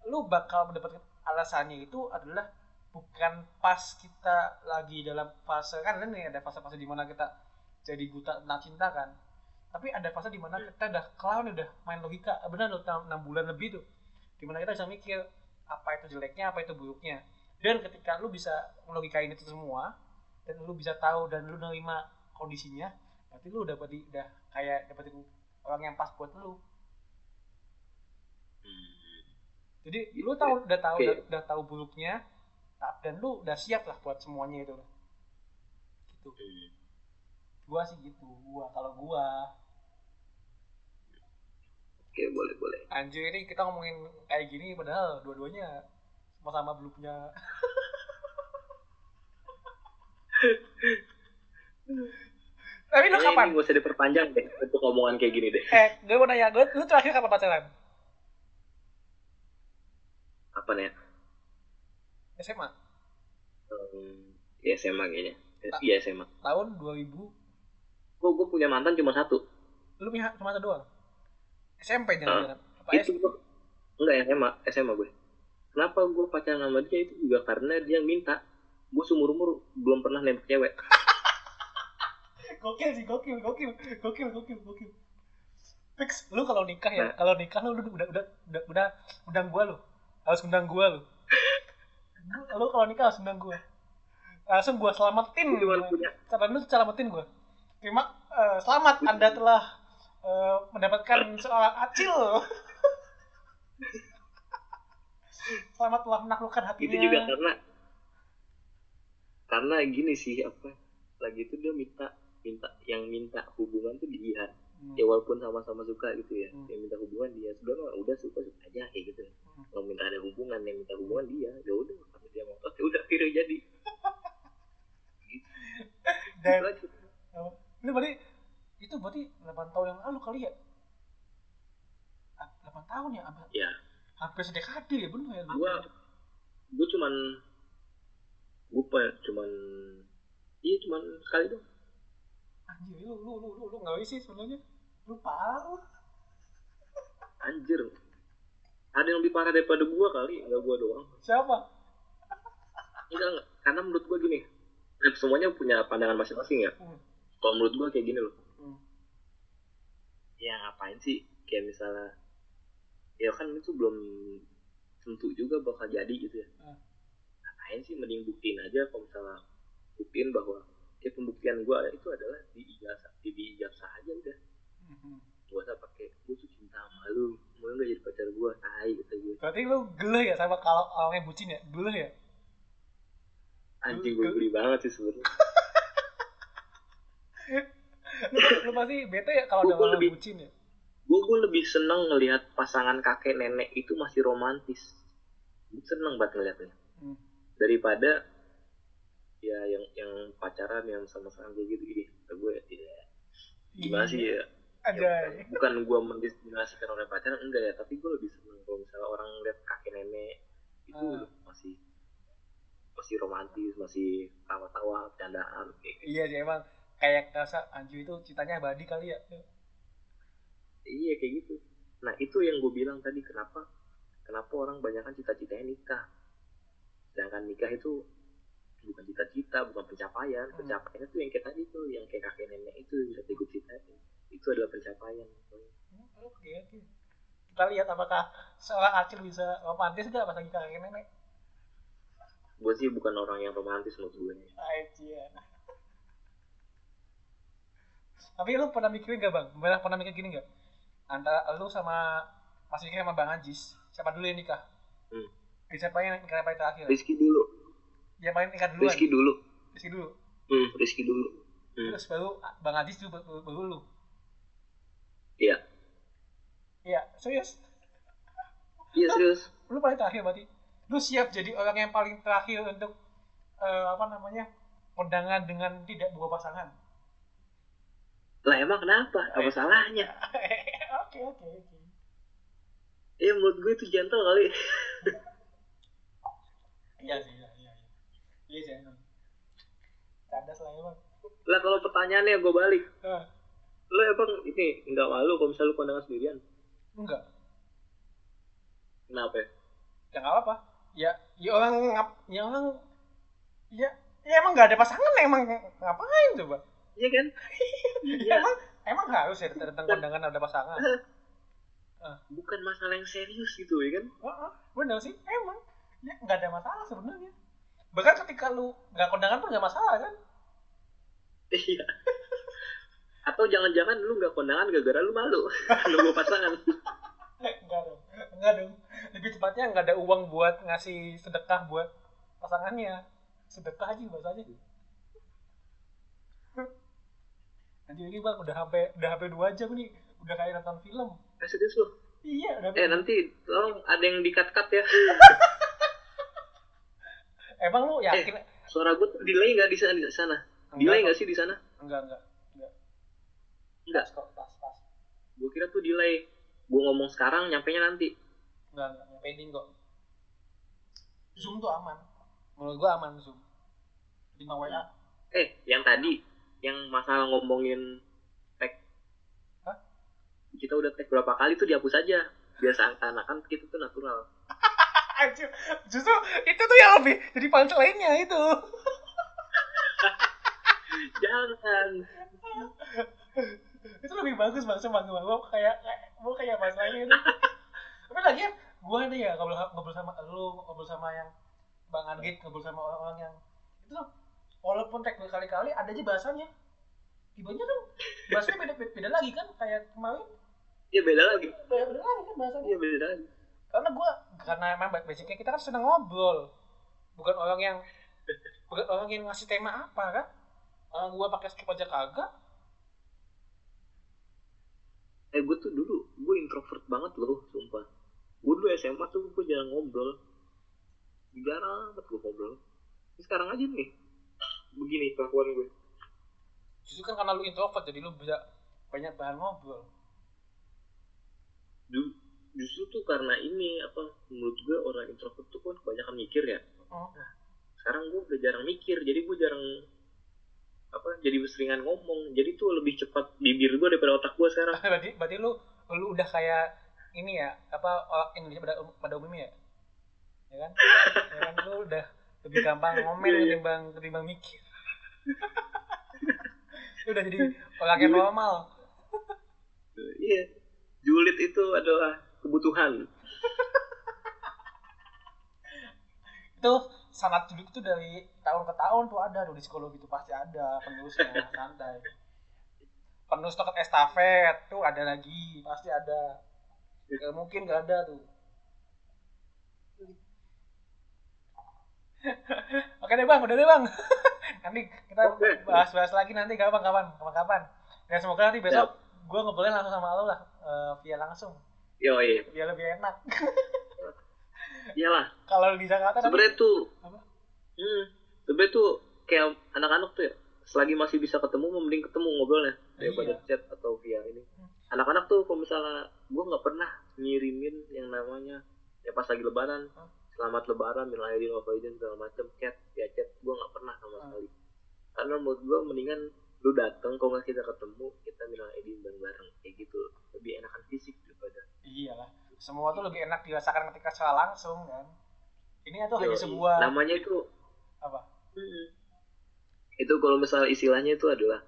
S3: lu bakal mendapatkan alasannya itu adalah bukan pas kita lagi dalam fase kan ini ada fase-fase di mana kita jadi buta tentang cinta kan. Tapi ada fase di mana kita udah nih, udah main logika. Benar lu 6 bulan lebih tuh. Di mana kita bisa mikir apa itu jeleknya, apa itu buruknya. Dan ketika lu bisa melogikain itu semua dan lu bisa tahu dan lu nerima kondisinya, berarti lu udah berarti udah kayak dapetin orang yang pas buat lu. Jadi lu tahu udah tahu
S2: Oke.
S3: udah, udah tahu buruknya dan lu udah siap lah buat semuanya itu. Gitu. Gua sih gitu, gua kalau gua.
S2: Oke boleh boleh.
S3: Anjir ini kita ngomongin kayak gini padahal dua-duanya sama-sama belum punya. <laughs> Tapi lu kapan?
S2: ini gak usah diperpanjang deh untuk omongan kayak gini deh.
S3: Eh gue mau nanya gue lu terakhir kapan pacaran
S2: apa nih
S3: SMA
S2: Hmm, ya SMA kayaknya.
S3: Ah.
S2: Iya SMA.
S3: tahun 2000
S2: Gue gue punya mantan cuma satu.
S3: lu punya cuma satu doang SMP jangan-jangan apa
S2: itu
S3: SD
S2: gue enggak SMA SMA gue. Kenapa gue pacaran sama dia itu juga karena dia minta. Gue seumur umur belum pernah nembak cewek. <laughs>
S3: gokil sih gokil gokil gokil gokil gokil fix lu kalau nikah ya
S2: Nah.
S3: kalau nikah lu udah udah udah udah udah undang gua lu harus undang gua lu. Lu kalau nikah harus undang gua. Langsung gue selamatin.
S2: Punya
S3: cara lu selamatin gue terima eh, selamat anda telah eh, mendapatkan seorang acil. Selamat telah menaklukkan hatinya.
S2: Itu juga karena karena gini sih apa lagi itu dia minta minta yang minta hubungan tuh dia
S3: Hmm.
S2: ya walaupun sama-sama suka gitu ya
S3: Hmm.
S2: yang minta hubungan dia sebenarnya udah suka suka aja kayak gitu
S3: Hmm.
S2: kalau minta ada hubungan yang minta hubungan dia ya udah kalau dia mau ya udah akhirnya jadi <laughs>
S3: dan
S2: Gitu.
S3: Oh, ini berarti itu berarti 8 tahun yang lalu kali ya? Ah, 8 tahun ya, hampir,
S2: ya
S3: hampir sedekade ya bener ya
S2: gua gua cuman gua cuman iya cuman sekali dong
S3: Anjir, lu lu lu lu, lu nggak sih sebenarnya? Lu parah
S2: anjir ada yang lebih parah daripada gua kali nggak gua doang
S3: Siapa?
S2: enggak enggak karena menurut gua gini semuanya punya pandangan masing-masing ya
S3: Hmm.
S2: kalau menurut gua kayak gini loh
S3: Hmm.
S2: ya ngapain sih kayak misalnya ya kan itu belum tentu juga bakal jadi gitu ya
S3: Hmm.
S2: ngapain sih mending buktiin aja kalau misalnya buktiin bahwa ya pembuktian gua itu adalah di ijazah di, di ijazah aja udah
S3: Mhm.
S2: gua usah pakai gua tuh cinta sama lu mau nggak jadi pacar gua tai kata gue
S3: Berarti lu gele ya sama kalau orang yang bucin ya? Gele ya?
S2: anjing gue geli banget sih sebenarnya
S3: Lu, <laughs> lu pasti bete ya kalau ada orang
S2: lebih-
S3: bucin ya?
S2: gue gue lebih seneng ngelihat pasangan kakek nenek itu masih romantis gue seneng banget ngeliatnya
S3: Hmm.
S2: daripada ya yang yang pacaran yang sama-sama kayak gitu ini gue ya gimana sih ya,
S3: Aja.
S2: ya bukan gue mendiskriminasikan orang pacaran enggak ya tapi gue lebih seneng kalau misalnya orang lihat kakek nenek itu
S3: Ah.
S2: masih masih romantis masih tawa-tawa bercandaan kayak gitu.
S3: Iya sih emang kayak rasa Anju itu citanya abadi kali ya.
S2: iya kayak gitu nah itu yang gue bilang tadi kenapa kenapa orang banyak kan cita-citanya nikah sedangkan nikah itu bukan cita-cita bukan pencapaian
S3: Hmm.
S2: pencapaian itu yang kayak tadi tuh yang kayak kakek nenek itu yang gue ceritain itu adalah pencapaian
S3: Hmm, Oke oke. Kita lihat apakah seorang acil bisa romantis nggak pas lagi kakek nenek.
S2: gue sih bukan orang yang romantis menurut gue
S3: Aja. Tapi lu pernah mikirin gak bang? Pernah, pernah mikir gini gak? Antara lu sama Mas Rizky sama Bang Ajis, siapa dulu yang nikah?
S2: Hmm.
S3: Siapa yang nikah terakhir?
S2: Rizky dulu
S3: Yang paling nikah duluan?
S2: Rizky dulu
S3: Rizky dulu.
S2: hmm, Rizky dulu Hmm.
S3: Terus baru Bang Ajis dulu baru, baru lu.
S2: iya
S3: Iya, serius.
S2: iya serius
S3: Lu paling terakhir berarti. Lu siap jadi orang yang paling terakhir untuk eh, apa namanya? kondangan dengan tidak bawa pasangan.
S2: lah emang kenapa apa salahnya <laughs>
S3: Oke oke oke.
S2: ya menurut gue itu gentle kali <laughs>
S3: Iya sih, iya iya. Iya, iya sih emang. Lah emang.
S2: lah kalau pertanyaannya gue balik
S3: Eh,
S2: lo emang ini nggak malu kalau misalnya lu kondangan sendirian
S3: enggak.
S2: kenapa ya?
S3: Ya nggak apa-apa. Ya, ya orang ngap, ya orang ya, ya emang nggak ada pasangan emang ngapain coba?
S2: iya kan <laughs>
S3: Ya, emang emang harus ya tentang kondangan ada pasangan.
S2: bukan masalah yang serius gitu ya kan
S3: Heeh, bener sih, emang ya nggak ada masalah sebenarnya. Bahkan ketika lu nggak kondangan pun nggak masalah kan?
S2: iya atau jangan-jangan lu nggak kondangan gara-gara lu malu <laughs> nunggu pasangan
S3: Enggak dong, enggak dong. Lebih tepatnya nggak ada uang buat ngasih sedekah buat pasangannya. Sedekah aja bahasanya. Anjir ini bang udah sampai udah sampai dua jam nih, udah kayak nonton film.
S2: eh serius lu
S3: Iya, udah.
S2: eh nanti tolong ada yang di-cut-cut ya <laughs>
S3: Emang lu yakin?
S2: suara gue tuh delay nggak di sana di sana delay nggak sih di sana
S3: Enggak, enggak. Enggak.
S2: Enggak.
S3: Pas pas, pas.
S2: gue kira tuh delay gue ngomong sekarang nyampe nya nanti
S3: Enggak, enggak. Yang pending kok. Zoom tuh aman. Menurut gua aman Zoom. 5 WA.
S2: eh yang tadi yang masalah ngomongin tag
S3: Hah?
S2: kita udah tag berapa kali tuh dihapus aja biasa anak-anak kita tuh natural
S3: Anjir, justru itu tuh yang lebih jadi punchline-nya itu.
S2: jangan.
S3: Itu lebih bagus bang sama gue gue kayak kayak gue kayak masalahnya itu. Tapi lagi gue nih ya ngobrol ngobrol sama lu ngobrol sama yang bang Adit ngobrol sama orang-orang yang itu tuh walaupun tag berkali-kali ada aja bahasanya ibanya kan bahasanya beda, beda, beda lagi kan? Kayak kemarin
S2: Iya beda lagi.
S3: beda, beda lagi kan bahasanya
S2: Iya beda lagi.
S3: Karena gue karena emang basicnya kita kan sedang ngobrol bukan orang yang bukan orang yang ngasih tema apa kan orang gue pakai skip aja kagak
S2: Eh gue tuh dulu gue introvert banget loh, sumpah. Gue dulu SMA tuh gue jarang ngobrol. Jarang banget gue ngobrol. Ini sekarang aja nih. Begini kelakuan gue.
S3: justru kan karena lu introvert jadi lu bisa banyak bahan ngobrol
S2: Ju- Justru tuh karena ini apa menurut gue orang introvert tuh kan kebanyakan mikir ya.
S3: oh.
S2: Sekarang gue udah jarang mikir, jadi gue jarang apa jadi seringan ngomong jadi tuh lebih cepat bibir gue daripada otak gue sekarang <laughs>
S3: berarti berarti lu lu udah kayak ini ya apa orang Indonesia pada pada umumnya ya ya kan <laughs> ya kan lu udah lebih gampang ngomel
S2: Iya, iya.
S3: ketimbang ketimbang mikir <laughs> lu udah jadi orang yang normal
S2: iya julid itu adalah kebutuhan. <laughs>
S3: Itu sangat julid itu dari tahun ke tahun tuh ada tuh di psikologi itu pasti ada penulisnya santai. Penulis toket estafet tuh ada lagi pasti ada. Gak mungkin gak ada tuh. <laughs> Oke deh bang udah deh bang. <laughs> Nanti kita bahas-bahas lagi nanti kapan kapan kapan kapan dan semoga nanti besok gue ngobrolin langsung sama lo lah eh, via langsung
S2: yo iya
S3: biar lebih enak. <laughs>
S2: Iyalah.
S3: Kalau di Jakarta nanti
S2: sebenarnya tuh
S3: Apa?
S2: hmm, sebenarnya tuh kayak anak-anak tuh ya selagi masih bisa ketemu mending ketemu ngobrolnya daripada
S3: Iya.
S2: chat atau via ini. Anak-anak tuh kalau misalnya gue nggak pernah ngirimin yang namanya ya pas lagi lebaran selamat lebaran minal aidin wal faizin segala macam chat via chat gue nggak pernah sama
S3: Hmm.
S2: sekali. Karena menurut gue mendingan lu datang kalau nggak kita ketemu kita minal aidin bareng-bareng kayak gitu. Lebih enakan fisik daripada
S3: iyalah semua tuh lebih enak dirasakan ketika secara langsung kan ini tuh hanya sebuah
S2: namanya itu
S3: apa
S2: Mm-mm. Itu kalau misalnya istilahnya itu adalah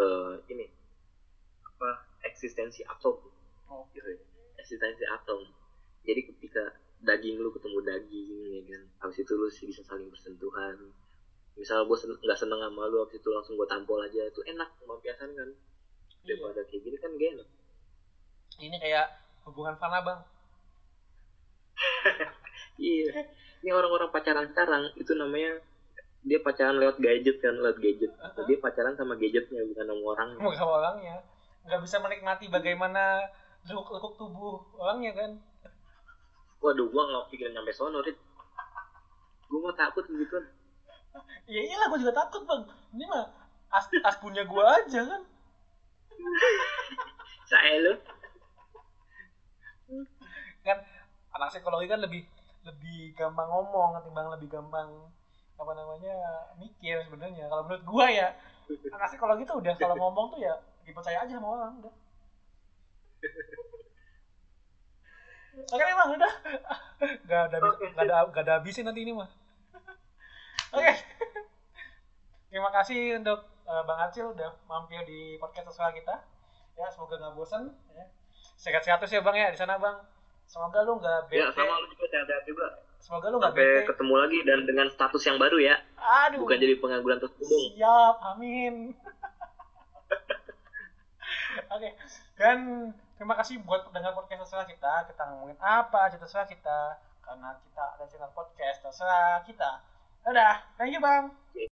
S2: eh ini apa eksistensi atom
S3: oh,
S2: gitu ya. Eksistensi atom. Jadi ketika daging lu ketemu daging ya kan, habis itu lu sih bisa saling bersentuhan. Misal gue sen- nggak seneng sama lu, habis itu langsung gue tampol aja, itu enak melampiaskan kan.
S3: iya.
S2: Daripada kayak gini kan gak enak.
S3: ini kayak hubungan fana bang <laughs>
S2: Iya. Ini orang-orang pacaran sekarang itu namanya dia pacaran lewat gadget kan, lewat gadget. Dia pacaran sama gadgetnya bukan sama orang.
S3: mau sama orangnya nggak bisa menikmati bagaimana lekuk-lekuk tubuh orangnya kan
S2: Waduh, gua nggak pikirin sampai sono, Rit. Gua mau takut gitu. <laughs>
S3: ya iyalah gue juga takut bang ini mah as, as punya gue aja kan <laughs>
S2: Saya lu.
S3: Kan anak psikologi kan lebih lebih gampang ngomong ketimbang lebih gampang apa namanya mikir sebenarnya. Kalau menurut gua ya <laughs> anak psikologi tuh udah kalau ngomong tuh ya dipercaya aja sama orang udah. <laughs> Oke nih bang udah. Gak ada habis-
S2: Oke,
S3: gak ada gak ada habisnya nanti ini mah oke. Terima kasih untuk eh, bang Acil udah mampir di podcast sesuai kita. Ya semoga nggak bosan ya. Sehat-sehat terus ya bang ya di sana bang semoga lu nggak bete.
S2: Ya, sama lu juga sehat-sehat juga.
S3: semoga lu nggak bete.
S2: ketemu lagi dan dengan status yang baru ya.
S3: aduh.
S2: Bukan jadi pengangguran terus
S3: siap amin. <laughs> Oke dan terima kasih buat pendengar podcast terserah kita. Kita ngomongin apa aja terserah kita. Karena kita ada channel podcast terserah kita. Udah thank you bang.
S2: Oke.